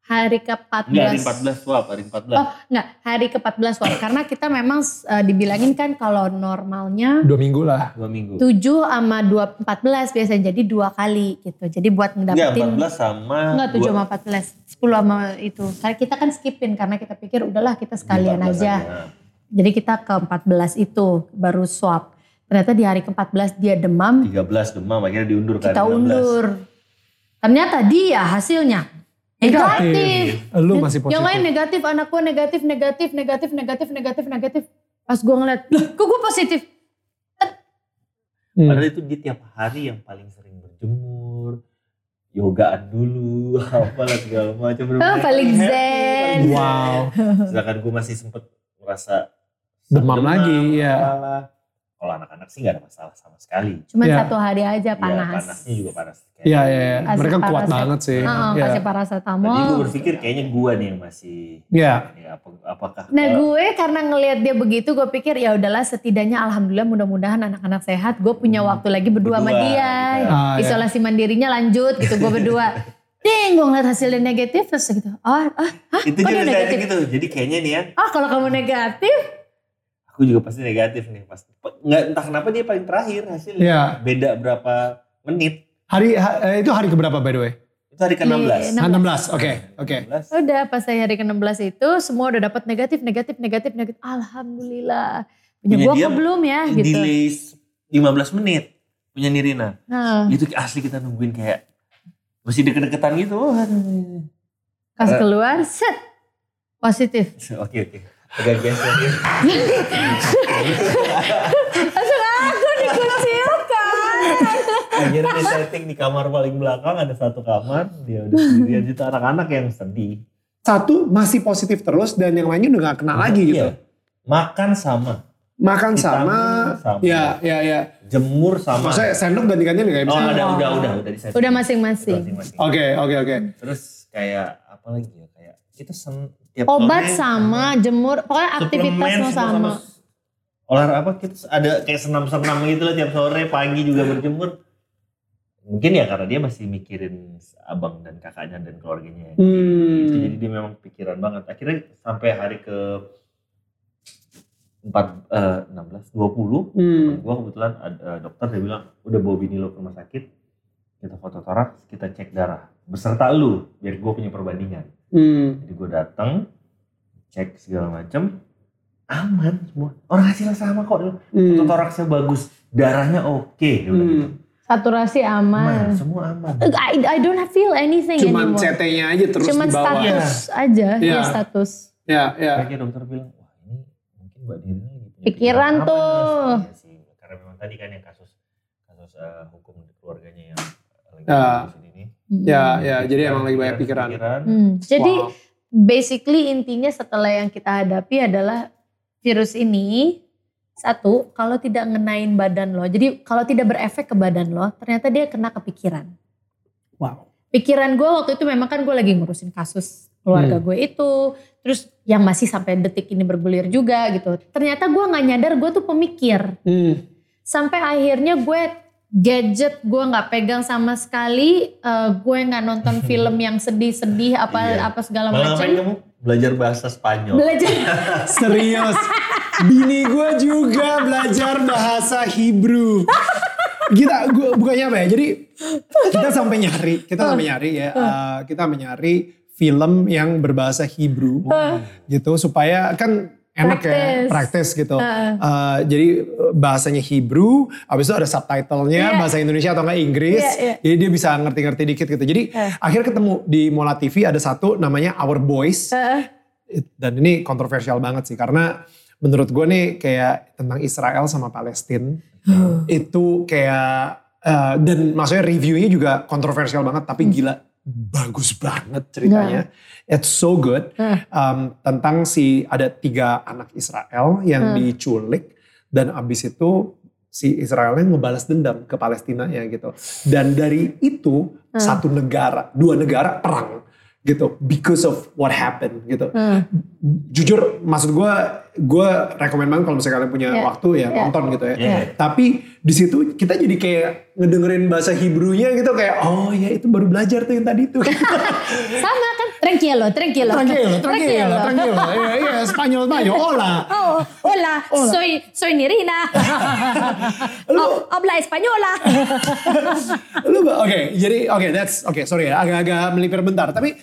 hari ke-14. Enggak, hari 14 swab, hari 14. Oh, enggak, hari ke-14 swab. Karena kita memang eh, dibilangin kan kalau normalnya Dua minggu lah. Dua minggu. 7 sama 2 14 biasanya jadi dua kali gitu. Jadi buat Enggak, ngedapetin 14 sama Enggak 7 dua- sama 14. 10 sama itu. Karena kita kan skipin karena kita pikir udahlah kita sekalian 14 aja. Jadi kita ke 14 itu baru swab. Ternyata di hari ke-14 dia demam, 13 demam, akhirnya diundur ke kita hari 16. undur. Ternyata dia hasilnya negatif. Lu masih positif. Yang lain negatif, anak gue negatif, negatif, negatif, negatif, negatif, negatif. Pas gue ngeliat, kok gue positif? Hmm. Padahal itu dia tiap hari yang paling sering berjemur, yogaan dulu, apalah segala macam. Ah, paling zen. Wow. Sedangkan gue masih sempet merasa Demam lagi, ya. Kalau anak-anak sih gak ada masalah sama sekali. Cuma Ya. satu hari aja Ya, panas. panasnya juga panas. Iya, iya, iya. Kasih Mereka kuat paraset- banget sih. Heeh, Iya. kasih paracetamol. Tadi gue berpikir kayaknya gue nih yang masih, Iya. ya, apa- apakah Nah kalau- gue karena ngelihat dia begitu gue pikir ya udahlah setidaknya alhamdulillah mudah-mudahan anak-anak sehat gue punya Hmm. waktu lagi berdua, sama Berdua, dia gitu. Ah, iya. isolasi mandirinya lanjut gitu gue berdua Ding gue ngeliat hasilnya negatif terus gitu oh ah hah itu kok juga dia negatif gitu. Jadi kayaknya nih ya, ah kalau kamu negatif aku juga pasti negatif nih. Pas, nggak entah kenapa dia paling terakhir hasilnya. Iya. Beda berapa menit. Hari ha- eh, itu hari keberapa by the way? Itu hari ke-16. Iya, Nah, 16. Oke, oke. 16. udah pas saya hari ke-16 itu semua udah dapat negatif negatif negatif negatif alhamdulillah punya Punya gue kok belum ya gitu Delay 15 menit punya Nirina. nah, Itu asli kita nungguin kayak masih deket-deketan gitu. Pas keluar set positif Oke oke. Agak geser gitu. langsung aku dikucilkan Akhirnya di setting di kamar paling belakang ada satu kamar. Dia udah sendirian itu anak-anak yang sedih. Satu masih positif terus dan yang lainnya udah gak kena lagi gitu. Iya. Makan sama. Makan sama, sama. ya, ya, ya. Jemur sama. Maksudnya sendok ganti-gantian nggak oh bisa? ada udah udah udah di setting. udah masing-masing Masing-masing. Oke, oke, oke. Terus kayak apa lagi ya kayak kita sen, tiap obat sore sama jemur pokoknya aktivitas mau semua sama. olahraga apa kita ada kayak senam-senam gitu lah tiap sore pagi juga berjemur. Mungkin ya karena dia masih mikirin abang dan kakaknya dan keluarganya. Itu Hmm. jadi dia memang pikiran banget. Akhirnya sampai hari ke empat eh, enam belas dua puluh Hmm. gua kebetulan ada dokter dia bilang udah bawa bini lo ke rumah sakit kita foto toraks kita cek darah. Beserta lu biar gue punya perbandingan Hmm. jadi gue datang cek segala macam aman semua orang hasilnya sama kok Hmm. toraksnya bagus darahnya oke dia bilang gitu. Hmm. saturasi aman aman semua aman I, I don't feel anything Cuman anymore CT-nya aja terus cuman di bawah. status aja Iya. ya status Ya, ya. Akhirnya dokter bilang wah ini mungkin mbak punya Pikiran tuh. nih?" Iya sih karena memang tadi kan yang kasus kasus eh, hukum keluarganya yang lagi Ya. Ya, ya. Jadi emang lagi banyak pikiran. Hmm, jadi Wow. basically intinya setelah yang kita hadapi adalah virus ini satu kalau tidak ngenain badan lo jadi kalau tidak berefek ke badan lo ternyata dia kena kepikiran Wow. pikiran gue waktu itu memang kan gue lagi ngurusin kasus keluarga gue itu terus yang masih sampai detik ini bergulir juga gitu ternyata gue nggak nyadar gue tuh pemikir Hmm. sampai akhirnya gue gadget gue nggak pegang sama sekali eh, gue nggak nonton film yang sedih-sedih apa Iya. apa segala malah macam kamu belajar bahasa Spanyol belajar Serius. Bini gue juga belajar bahasa Hebrew. Kita gua, bukannya apa ya? Jadi kita sampai nyari, kita sampai nyari ya. eh, kita sampai nyari film yang berbahasa Hebrew gitu supaya kan enak ya Praktis. gitu. Heeh. Eh, jadi eh, bahasanya Hebrew, habis itu ada subtitlenya Iya. bahasa Indonesia atau enggak Inggris. Iya, iya. Jadi dia bisa ngerti-ngerti dikit gitu. Jadi Eh. akhirnya ketemu di Mola TV ada satu namanya Our Boys. It- dan ini kontroversial banget sih karena menurut gue nih kayak tentang Israel sama Palestina itu kayak eh, dan maksudnya reviewnya juga kontroversial banget tapi gila bagus banget ceritanya it's so good Nah. Um, tentang si ada tiga anak Israel yang Hmm. diculik dan abis itu si Israelnya ngebalas dendam ke Palestina ya gitu dan dari itu Hmm. satu negara dua negara perang gitu because of what happened gitu Heeh. jujur maksud gue gue rekomend banget kalau misalnya kalian punya Iya. waktu ya Iya. nonton gitu ya Iya. tapi di situ kita jadi kayak ngedengerin bahasa Hebrew-nya gitu kayak oh ya itu baru belajar tuh yang tadi tuh sama kan Tranquilo, tranquilo. Tranquilo, tranquilo, tranquilo. Iya, iya, Spanyol, Spanyol. Hola. Oh, hola, soy soy Nirina. oh, habla española. lu oke jadi oke that's oke sorry ya agak-agak melipir bentar tapi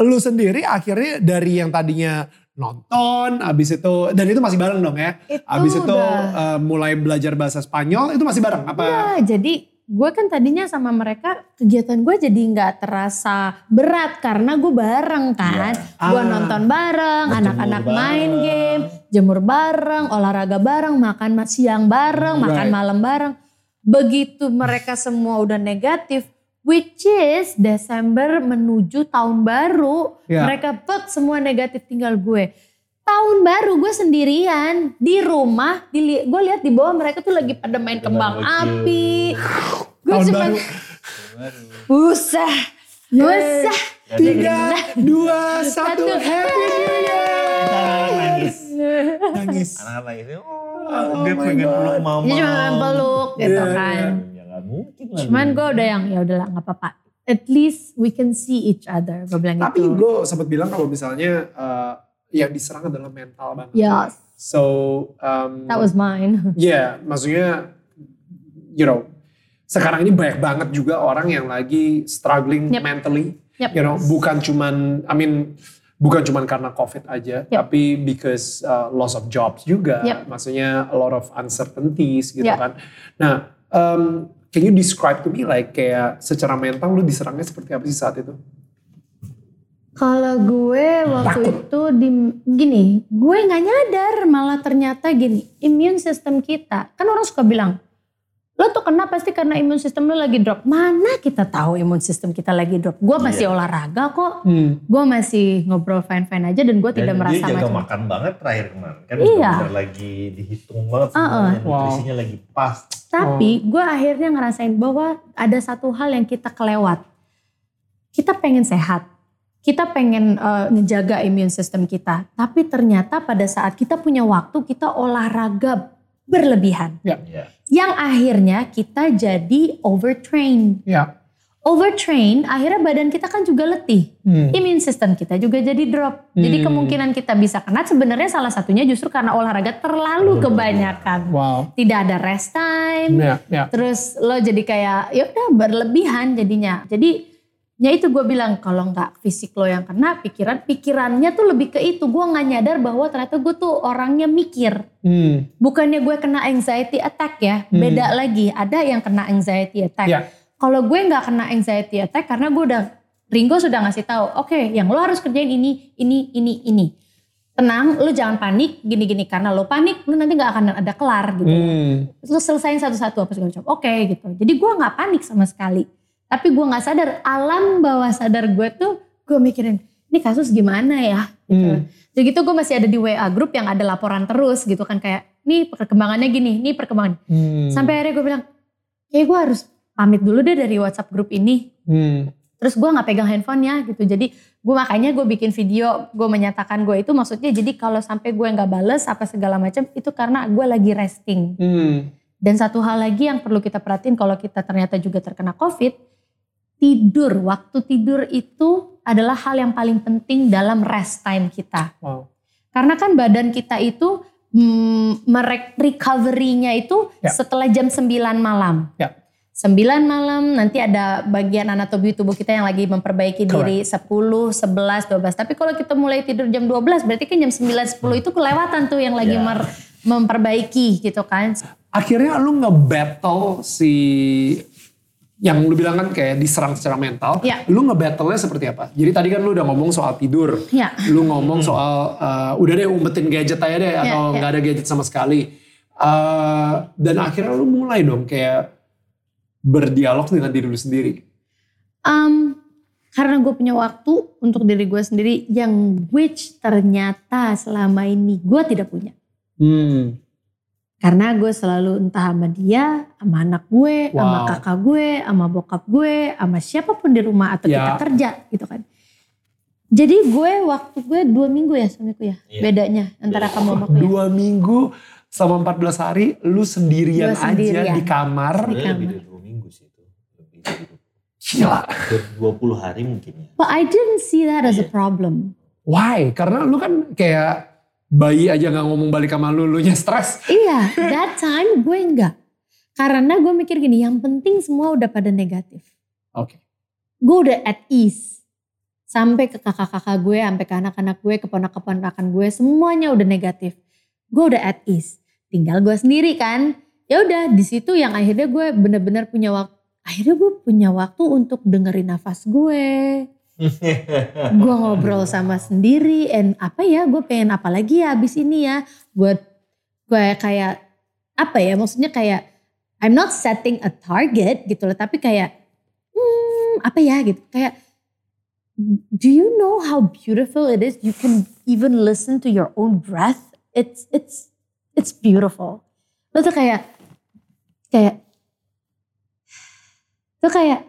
lu sendiri akhirnya dari yang tadinya nonton abis itu dan itu masih bareng dong ya Itu abis itu udah. eh, mulai belajar bahasa Spanyol itu masih bareng apa Ya, jadi gue kan tadinya sama mereka kegiatan gue jadi nggak terasa berat karena gue bareng kan. Gue Ah. nonton bareng, anak-anak main game, jemur bareng, olahraga bareng, makan ma- siang bareng, makan Right. malam bareng. Begitu mereka semua udah negatif, which is Desember menuju tahun baru, Ya. mereka pek semua negatif tinggal gue. Tahun baru gue sendirian di rumah, gue lihat di bawah mereka tuh lagi pada main kembang api. Gue tahun cuma baru usah, usah. tiga dua satu happy new year nangis. nangis Anak-anak nangis. Oh, Oh dia my pengen God. peluk mama. Dia cuma peluk gitu Iya, kan. Nggak mungkin lah. Cuman gue udah yang ya udahlah nggak apa-apa. At least we can see each other. Gue bilang tapi gitu. gue sempat bilang kalau misalnya eh, yang diserang adalah mental banget Yes, so um, that was mine. Ya, maksudnya, you know, sekarang ini banyak banget juga orang yang lagi struggling Yep. mentally. Yep. You know, bukan cuman, I mean, bukan cuman karena COVID aja, Yep. tapi because uh, loss of jobs juga. Yep. Maksudnya a lot of uncertainties gitu Yep. kan. Nah, um, can you describe to me like kayak secara mental lu diserangnya seperti apa sih saat itu? Kalau gue waktu Takut. itu di gini, gue nggak nyadar malah ternyata gini, immune system kita kan orang suka bilang, lo tuh kena pasti karena imun sistem lo lagi drop. Mana kita tahu imun sistem kita lagi drop? Gue masih olahraga kok, Hmm. gue masih ngobrol fine fine aja dan gue tidak dia merasa jaga macam. makan banget terakhir kemarin. Kan Iya. lagi dihitung banget semuanya. Wow. Nutrisinya lagi pas. Tapi gue akhirnya ngerasain bahwa ada satu hal yang kita kelewat. Kita pengen sehat. Kita pengen eh, ngejaga immune system kita. Tapi ternyata pada saat kita punya waktu kita olahraga berlebihan. Ya. Yang akhirnya kita jadi overtrain. Ya. Overtrain akhirnya badan kita kan juga letih. Hmm. Immune system kita juga jadi drop. Jadi Hmm. kemungkinan kita bisa kena sebenarnya salah satunya justru karena olahraga terlalu kebanyakan. Wow. Tidak ada rest time. Ya, ya. Terus lo jadi kayak ya udah berlebihan jadinya. Jadi ya itu gue bilang kalau nggak fisik lo yang kena pikiran pikirannya tuh lebih ke itu. Gue nggak nyadar bahwa ternyata gue tuh orangnya mikir. Hmm. Bukannya gue kena anxiety attack ya. Hmm. Beda lagi. Ada yang kena anxiety attack. Ya. Kalau gue nggak kena anxiety attack karena gue udah Ringo sudah ngasih tahu, oke, yang lo harus kerjain ini, ini, ini, ini. Tenang, lo jangan panik, gini-gini karena lo panik, lo nanti nggak akan ada kelar gitu. Hmm. Lo selesain satu-satu apa segala macam. Oke gitu. Jadi gue nggak panik sama sekali. Tapi gue nggak sadar alam bawah sadar gue tuh gue mikirin ini kasus gimana ya. Gitu. Hmm. Jadi gitu gue masih ada di WA grup yang ada laporan terus gitu kan kayak nih perkembangannya gini, nih perkembangan. Hmm. Sampai akhirnya gue bilang, kayak gue harus pamit dulu deh dari WhatsApp grup ini. Hmm. Terus gue nggak pegang handphonenya gitu. Jadi gue makanya gue bikin video, gue menyatakan gue itu maksudnya jadi kalau sampai gue nggak bales apa segala macam itu karena gue lagi resting. Hmm. Dan satu hal lagi yang perlu kita perhatiin kalau kita ternyata juga terkena COVID, tidur. Waktu tidur itu adalah hal yang paling penting dalam rest time kita. Wow. Karena kan badan kita itu hmm, recovery-nya itu Ya. setelah jam 9 malam. Ya. 9 malam nanti ada bagian anatomi tubuh kita yang lagi memperbaiki diri 10, 11, 12. Tapi kalau kita mulai tidur jam 12 berarti kan jam 9, 10 itu kelewatan tuh yang lagi Ya. mer- memperbaiki gitu kan. akhirnya lu nge-battle si yang lu bilang kan kayak diserang secara mental. Iya. Lu nge-battle-nya seperti apa? Jadi tadi kan lu udah ngomong soal tidur. Ya. Lu ngomong soal uh, udah deh umpetin gadget aja deh atau iya. nggak ada gadget sama sekali. Uh, dan akhirnya lu mulai dong kayak berdialog dengan diri lu sendiri. Um, karena gue punya waktu untuk diri gue sendiri yang which ternyata selama ini gue tidak punya. Hmm. Karena gue selalu entah sama dia, sama anak gue, sama Wow. kakak gue, sama bokap gue, sama siapa pun di rumah atau kita Ya. kerja gitu kan. Jadi gue waktu gue dua minggu ya suamiku ya Iya. bedanya antara kamu sama aku ya. Dua minggu selama 14 hari lu sendirian, Gua sendirian. aja di kamar. Di kamar. dari dua minggu sih itu. Lebih dari dua- Gila. 20 hari mungkin ya. But I didn't see that as a Iya. problem. Why? Karena lu kan kayak bayi aja gak ngomong balik sama lu, lu nya stres. Iya, that time gue enggak. Karena gue mikir gini, yang penting semua udah pada negatif. Oke. Gue udah at ease. Sampai ke kakak-kakak gue, sampai ke anak-anak gue, ke ponak-keponakan gue, semuanya udah negatif. Gue udah at ease. Tinggal gue sendiri kan. Ya udah di situ yang akhirnya gue bener-bener punya waktu. Akhirnya gue punya waktu untuk dengerin nafas gue. gue ngobrol sama sendiri and apa ya gue pengen apa lagi ya abis ini ya? Gue gue kayak apa ya maksudnya kayak I'm not setting a target gitu loh tapi kayak hmm, apa ya gitu. Kayak do you know how beautiful it is? You can even listen to your own breath. It's it's it's beautiful. Lo tuh kayak kayak tuh kayak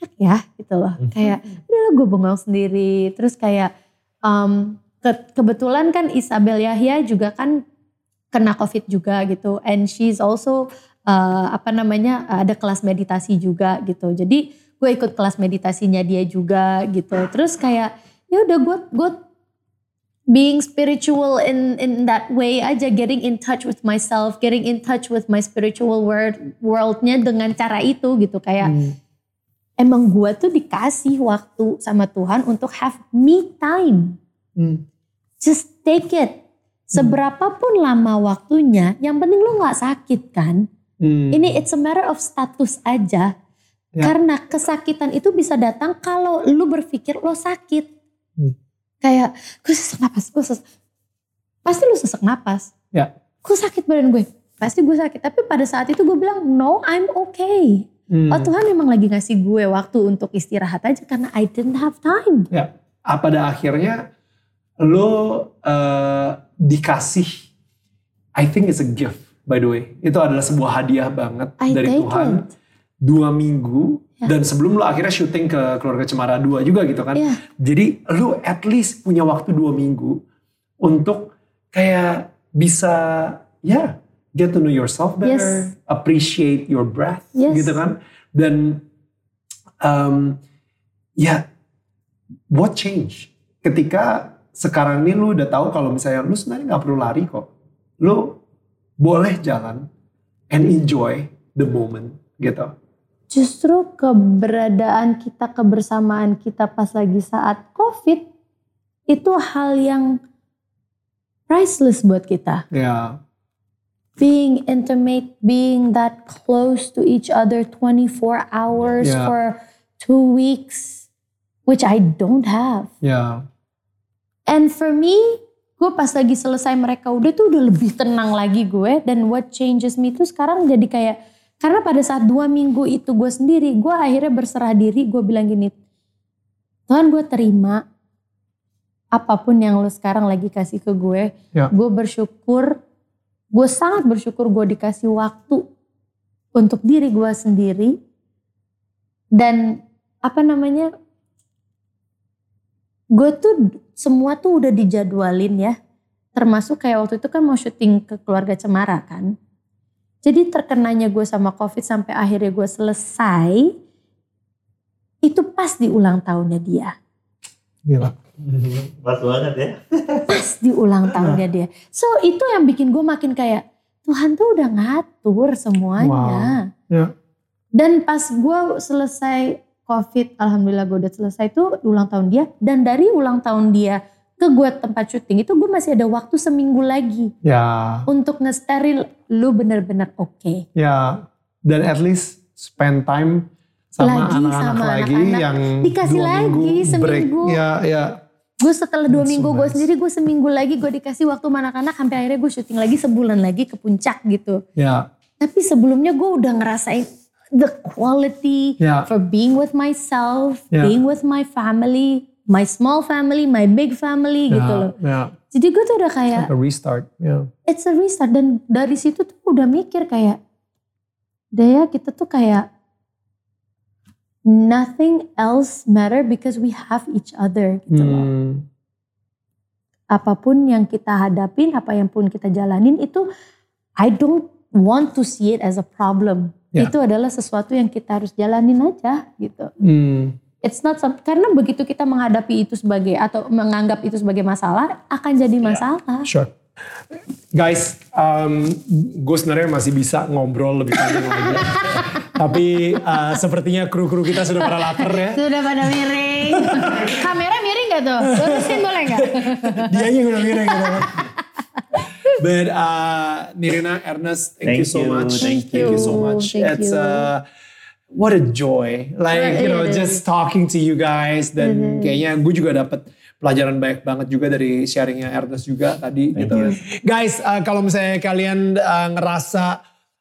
enak ya gitu loh. Kayak udah gue bengong sendiri. Terus kayak um, ke- kebetulan kan Isabel Yahya juga kan kena covid juga gitu. And she's also uh, apa namanya ada kelas meditasi juga gitu. Jadi gue ikut kelas meditasinya dia juga gitu. Terus kayak ya udah gue gue being spiritual in in that way aja getting in touch with myself getting in touch with my spiritual world worldnya dengan cara itu gitu kayak Hmm. emang gue tuh dikasih waktu sama Tuhan untuk have me time. Hmm. Just take it. Seberapapun lama waktunya, yang penting lu nggak sakit kan. Hmm. Ini it's a matter of status aja. Ya. Karena kesakitan itu bisa datang kalau lu berpikir lo sakit. Hmm. Kayak gue sesak napas, gue sesak. Pasti lu sesak napas. Ya. Gue sakit badan gue. Pasti gue sakit. Tapi pada saat itu gue bilang, no I'm okay. Hmm. Oh Tuhan memang lagi ngasih gue waktu untuk istirahat aja karena I didn't have time. Ya, ah, pada akhirnya lo eh, dikasih, I think it's a gift by the way. Itu adalah sebuah hadiah banget I dari Tuhan. it. Dua minggu Ya. dan sebelum lo akhirnya syuting ke keluarga Cemara 2 juga gitu kan. Iya. Jadi lo at least punya waktu dua minggu untuk kayak bisa ya get to know yourself better, Yes. appreciate your breath Yes. gitu kan. Dan um, ya what change ketika sekarang ini lu udah tahu kalau misalnya lu sebenarnya nggak perlu lari kok. Lu boleh jalan and enjoy the moment gitu. Justru keberadaan kita, kebersamaan kita pas lagi saat COVID itu hal yang priceless buat kita. Ya, Being intimate, being that close to each other 24 hours Yeah. for two weeks, which I don't have. ya, And for me, gue pas lagi selesai mereka udah tuh udah lebih tenang lagi gue. Dan what changes me tuh sekarang jadi kayak, karena pada saat dua minggu itu gue sendiri, gue akhirnya berserah diri, gue bilang gini, Tuhan gue terima apa pun yang lo sekarang lagi kasih ke gue. Ya. Gue bersyukur, gue sangat bersyukur gue dikasih waktu untuk diri gue sendiri. Dan apa namanya, gue tuh semua tuh udah dijadwalin ya. Termasuk kayak waktu itu kan mau syuting ke keluarga Cemara kan. Jadi terkenanya gue sama covid sampai akhirnya gue selesai. Itu pas di ulang tahunnya dia. gila. Pas banget ya. Pas di ulang tahunnya dia. So itu yang bikin gue makin kayak Tuhan tuh udah ngatur semuanya. Wow. Ya. Dan pas gue selesai COVID, alhamdulillah gue udah selesai itu ulang tahun dia. Dan dari ulang tahun dia ke gue tempat syuting itu gue masih ada waktu seminggu lagi Ya, untuk ngesteril lu bener-bener oke. ya. Dan at least spend time sama Lagi anak-anak sama lagi anak-anak. yang Dikasih dua lagi minggu break. seminggu. Ya, ya. Gue setelah dua That's so minggu gue nice. sendiri gue seminggu lagi gue dikasih waktu sama anak-anak sampai akhirnya gue syuting lagi sebulan lagi ke puncak gitu. Ya, Tapi sebelumnya gue udah ngerasain the quality ya. for being with myself, Yeah. being with my family, my small family, my big family gitu ya, loh. Ya, Jadi gue tuh udah kayak like a restart. Ya. it's a restart dan dari situ tuh udah mikir kayak Daya kita tuh kayak nothing else matter because we have each other gitu loh. Hmm. Apa pun yang kita hadapin, apa yang pun kita jalanin itu I don't want to see it as a problem. Ya. itu adalah sesuatu yang kita harus jalanin aja gitu. Hmm. It's not some- karena begitu kita menghadapi itu sebagai atau menganggap itu sebagai masalah akan jadi masalah. Sure. Guys, um, gue sebenarnya masih bisa ngobrol lebih panjang lagi. Tapi uh, sepertinya kru-kru kita sudah pada lapar ya. Sudah pada miring. Kamera miring gak tuh? Lurusin boleh gak? Dia yang udah miring gitu. But uh, Nirina, Ernest, thank, you Thank so you, much. thank you so you, much. thank It's you. uh, what a joy. Like, you know, just talking to you guys. Dan Mm-hmm. kayaknya gue juga dapat pelajaran banyak banget juga dari sharingnya Ernest juga tadi Thank gitu. you. Guys, uh, kalau misalnya kalian uh, ngerasa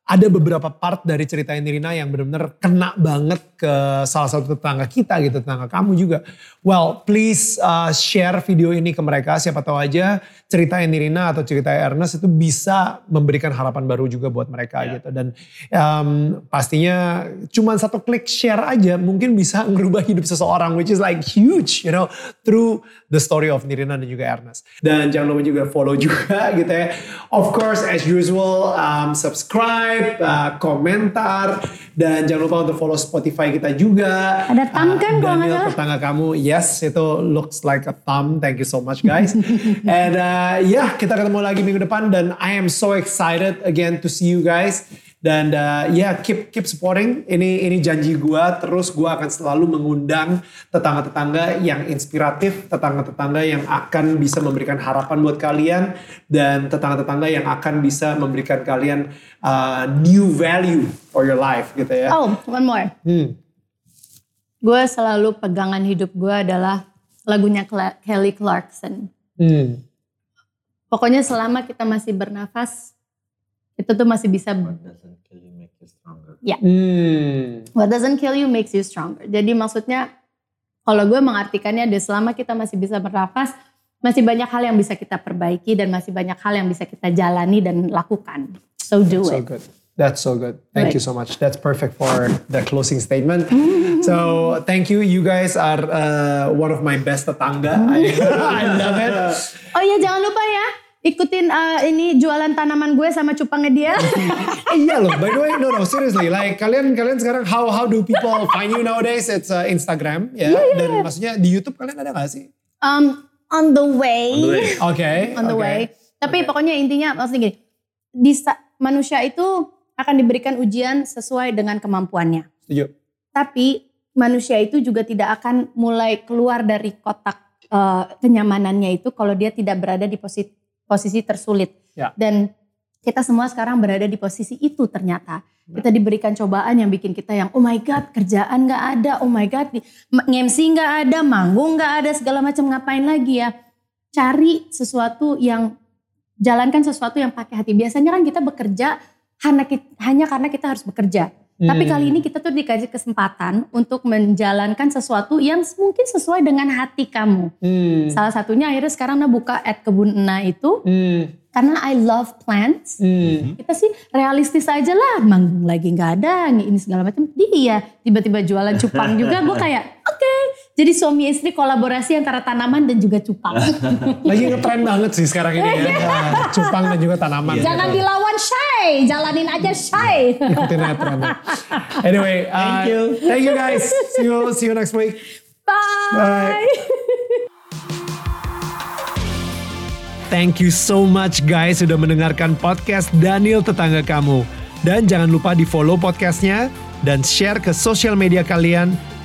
ada beberapa part dari cerita Nirina yang benar-benar kena banget ke salah satu tetangga kita gitu, tetangga kamu juga. Well, please uh, share video ini ke mereka. Siapa tahu aja cerita Nirina atau cerita Ernest itu bisa memberikan harapan baru juga buat mereka Ya. gitu. Dan um, pastinya cuman satu klik share aja mungkin bisa ngerubah hidup seseorang, which is like huge, you know, through the story of Nirina dan juga Ernest. Dan jangan lupa juga follow juga gitu ya. Of course, as usual, um, subscribe, uh, komentar, dan jangan lupa untuk follow Spotify kita juga. Ada thumb kan Uh, kalau nggak Daniel salah? tetangga kamu, yes, itu looks like a thumb. Thank you so much guys. And uh, ya, kita ketemu lagi minggu depan dan I am so excited again to see you guys. Dan uh, ya keep keep supporting. Ini ini janji gua. Terus gua akan selalu mengundang tetangga-tetangga yang inspiratif, tetangga-tetangga yang akan bisa memberikan harapan buat kalian dan tetangga-tetangga yang akan bisa memberikan kalian uh, new value for your life gitu ya. Oh, one more. Hmm. Gue selalu pegangan hidup gue adalah lagunya Kelly Clarkson. Hmm. Pokoknya selama kita masih bernafas, itu tuh masih bisa What doesn't kill you make you stronger. Hmm. What doesn't kill you makes you stronger. Jadi maksudnya kalau gue mengartikannya ada selama kita masih bisa bernafas, masih banyak hal yang bisa kita perbaiki dan masih banyak hal yang bisa kita jalani dan lakukan. So do So it. good. That's so good. Thank Right. you so much. That's perfect for the closing statement. so thank you. You guys are uh, one of my best tetangga. I, I love it. Oh iya jangan lupa ya ikutin uh, ini jualan tanaman gue sama cupangnya dia. Iya loh. By the way, no no seriously. Like kalian kalian sekarang how how do people find you nowadays? It's uh, Instagram ya. Dan maksudnya di YouTube kalian ada gak sih? um, on the way. On the way. Oke. on the way. Tapi pokoknya intinya maksudnya gini, di manusia itu akan diberikan ujian sesuai dengan kemampuannya. Setuju. Tapi manusia itu juga tidak akan mulai keluar dari kotak eh, kenyamanannya itu kalau dia tidak berada di posisi posisi tersulit. Ya. Dan kita semua sekarang berada di posisi itu ternyata. Kita diberikan cobaan yang bikin kita yang oh my god kerjaan nggak ada, oh my god MC nggak ada, manggung nggak ada, segala macam ngapain lagi ya? Cari sesuatu yang jalankan sesuatu yang pakai hati. Biasanya kan kita bekerja hanya karena kita harus bekerja. Tapi Hmm. kali ini kita tuh dikasih kesempatan untuk menjalankan sesuatu yang mungkin sesuai dengan hati kamu. Hmm. Salah satunya akhirnya sekarang Nah buka at kebun Ena itu Hmm. karena I love plants. Hmm. Kita sih realistis aja lah, manggung lagi nggak ada, ini segala macam. Dia tiba-tiba jualan cupang juga, gue kayak oke. Jadi suami istri kolaborasi antara tanaman dan juga cupang. Lagi ngetren banget sih sekarang ini ya. Nah, Cupang dan juga tanaman. Jangan dilawan shy, jalanin aja shy. Ikutin aja trennya. Anyway, uh, Thank you. Thank you guys. See you see you next week. Bye. Bye. Thank you so much guys sudah mendengarkan podcast Daniel Tetangga Kamu. Dan jangan lupa di follow podcastnya dan share ke sosial media kalian